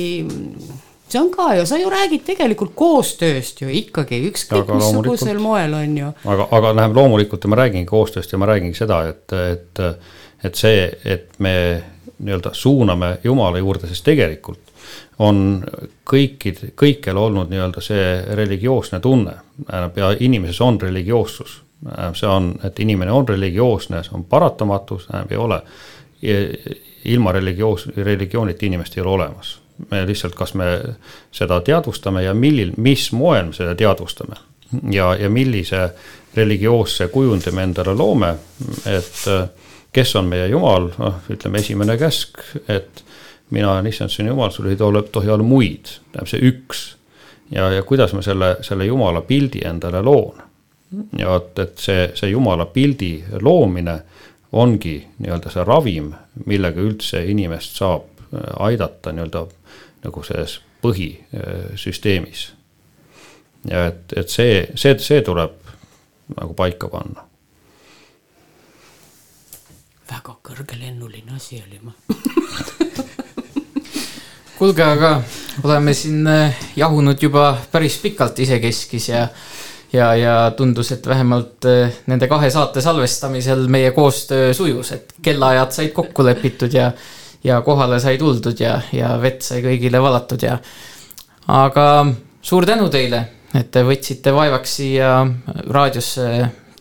see on ka ju, sa ju räägid tegelikult koostööst ju ikkagi, ükskõik missugusel moel on ju. aga, aga läheb loomulikult ja ma räägingi koostööst ja ma räägingi seda, et, et, et see, et me nii-öelda suuname Jumala juurde, sest tegelikult on kõikid, kõikjal olnud nii-öelda see religioosne tunne ja inimeses on religioossus. See on, et inimene on religioosne, see on paratamatu, see ei ole. ilma religioos, religioonita inimest ei ole olemas. me lihtsalt, kas me seda teadvustame ja millil, mis moel me seda teadvustame ja, ja millise religioosse kujundi me endale loome, et kes on meie Jumal, noh, ütleme esimene käsk, et mina olen issand sinu Jumal, sul ei tohi, tohi olla muid, tähendab see üks. ja, ja kuidas ma selle, selle Jumala pildi endale loon. Ja et, et see, see Jumala pildi loomine ongi nii-öelda see ravim, millega üldse inimest saab äh, aidata nii-öelda nagu selles põhisüsteemis. ja et, et see, see, see tuleb nagu paika panna väga kõrgelennuline asi oli ma kuulge, aga oleme siin äh, jahunud juba päris pikalt isekeskis ja ja, ja tundus, et vähemalt äh, nende kahe saate salvestamisel meie koostöö sujus, et kellaajad said kokku lepitud ja ja kohale sai tuldud ja, ja vett sai kõigile valatud ja aga suur tänu teile, et te võtsite vaevaks siia raadiosse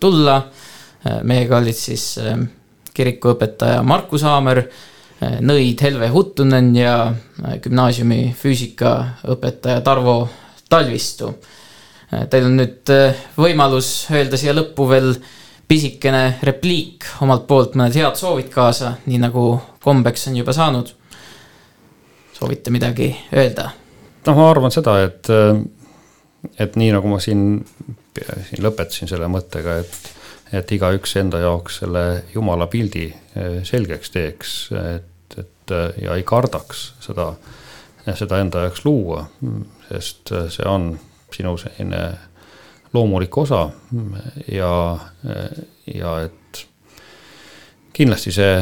tulla. meiega olid siis äh, kirikuõpetaja Markus Haamer nõid Helve Huttunen ja gümnaasiumi füüsikaõpetaja Tarvo Talvistu. Teil on nüüd võimalus öelda siia lõppu veel pisikene repliik omalt poolt, mõned head soovid kaasa, nii nagu kombeks on juba saanud. soovite midagi öelda? noh, ma arvan seda, et, et nii nagu ma siin, siin lõpetasin selle mõttega, et et igaüks enda jaoks selle jumala pildi selgeks teeks, et, et ja ei kardaks seda, seda enda jaoks luua, sest see on sinu selline loomulik osa ja, ja et kindlasti see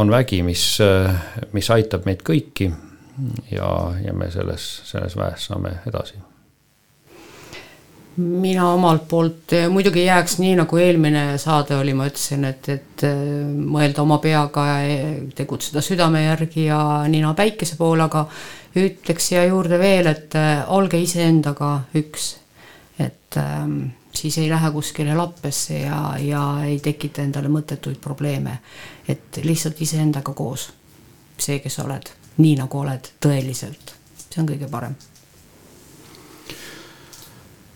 on vägi, mis, mis aitab meid kõiki ja, ja me selles, selles väes saame edasi. Mina omalt poolt muidugi jääks nii, nagu eelmine saade oli, ma ütlesin, et, et mõelda oma peaga tegutseda südame järgi ja nina päikese poole, aga ütleks siia juurde veel, et eh, olge iseendaga üks. et ähm, siis ei lähe kuskile lappesse ja, ja ei tekita endale mõttetuid probleeme. et lihtsalt iseendaga koos, see, kes oled, nii nagu oled tõeliselt, see on kõige parem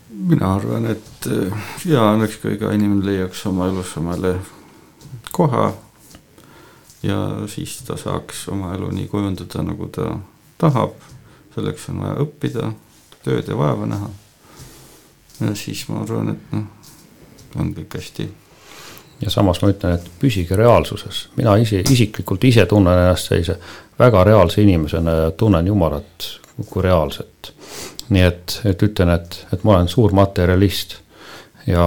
mina arvan, et äh, hea oleks, kui iga inimene leiaks oma elus omale koha. ja siis ta saaks oma elu nii kujundada, nagu ta tahab. selleks on vaja õppida, tööd ja vaeva näha. ja siis ma arvan, et noh, on kõik hästi. ja samas ma ütlen, et püsige reaalsuses, mina ise isiklikult ise tunnen ennast sellise väga reaalse inimesena ja tunnen Jumalat kui reaalset nii et, et ütlen, et, et ma olen suur materjalist ja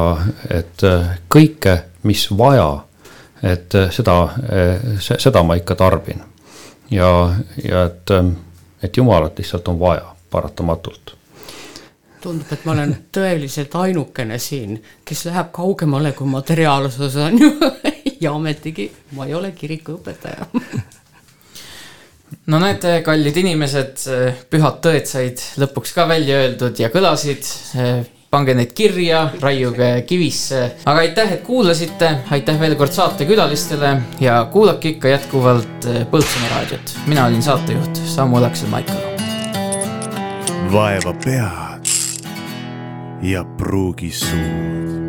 et äh, kõike, mis vaja, et äh, seda, äh, seda ma ikka tarbin. ja, ja et, et Jumalat lihtsalt on vaja paratamatult. Tundub, et ma olen tõeliselt ainukene siin, kes läheb kaugemale kui materiaalsus on ju. Ja ometigi ma ei ole kirikuõpetaja. No näete, kallid inimesed, pühad tõed said lõpuks ka välja öeldud ja kõlasid. Pange neid kirja, raiuge kivisse, aga aitäh, et kuulasite, aitäh veel kord saatekülalistele ja kuulake ikka jätkuvalt Põltsamaa raadiot. mina olin saatejuht Samuel Aksel Maikalu. vaeva pead ja pruugi suud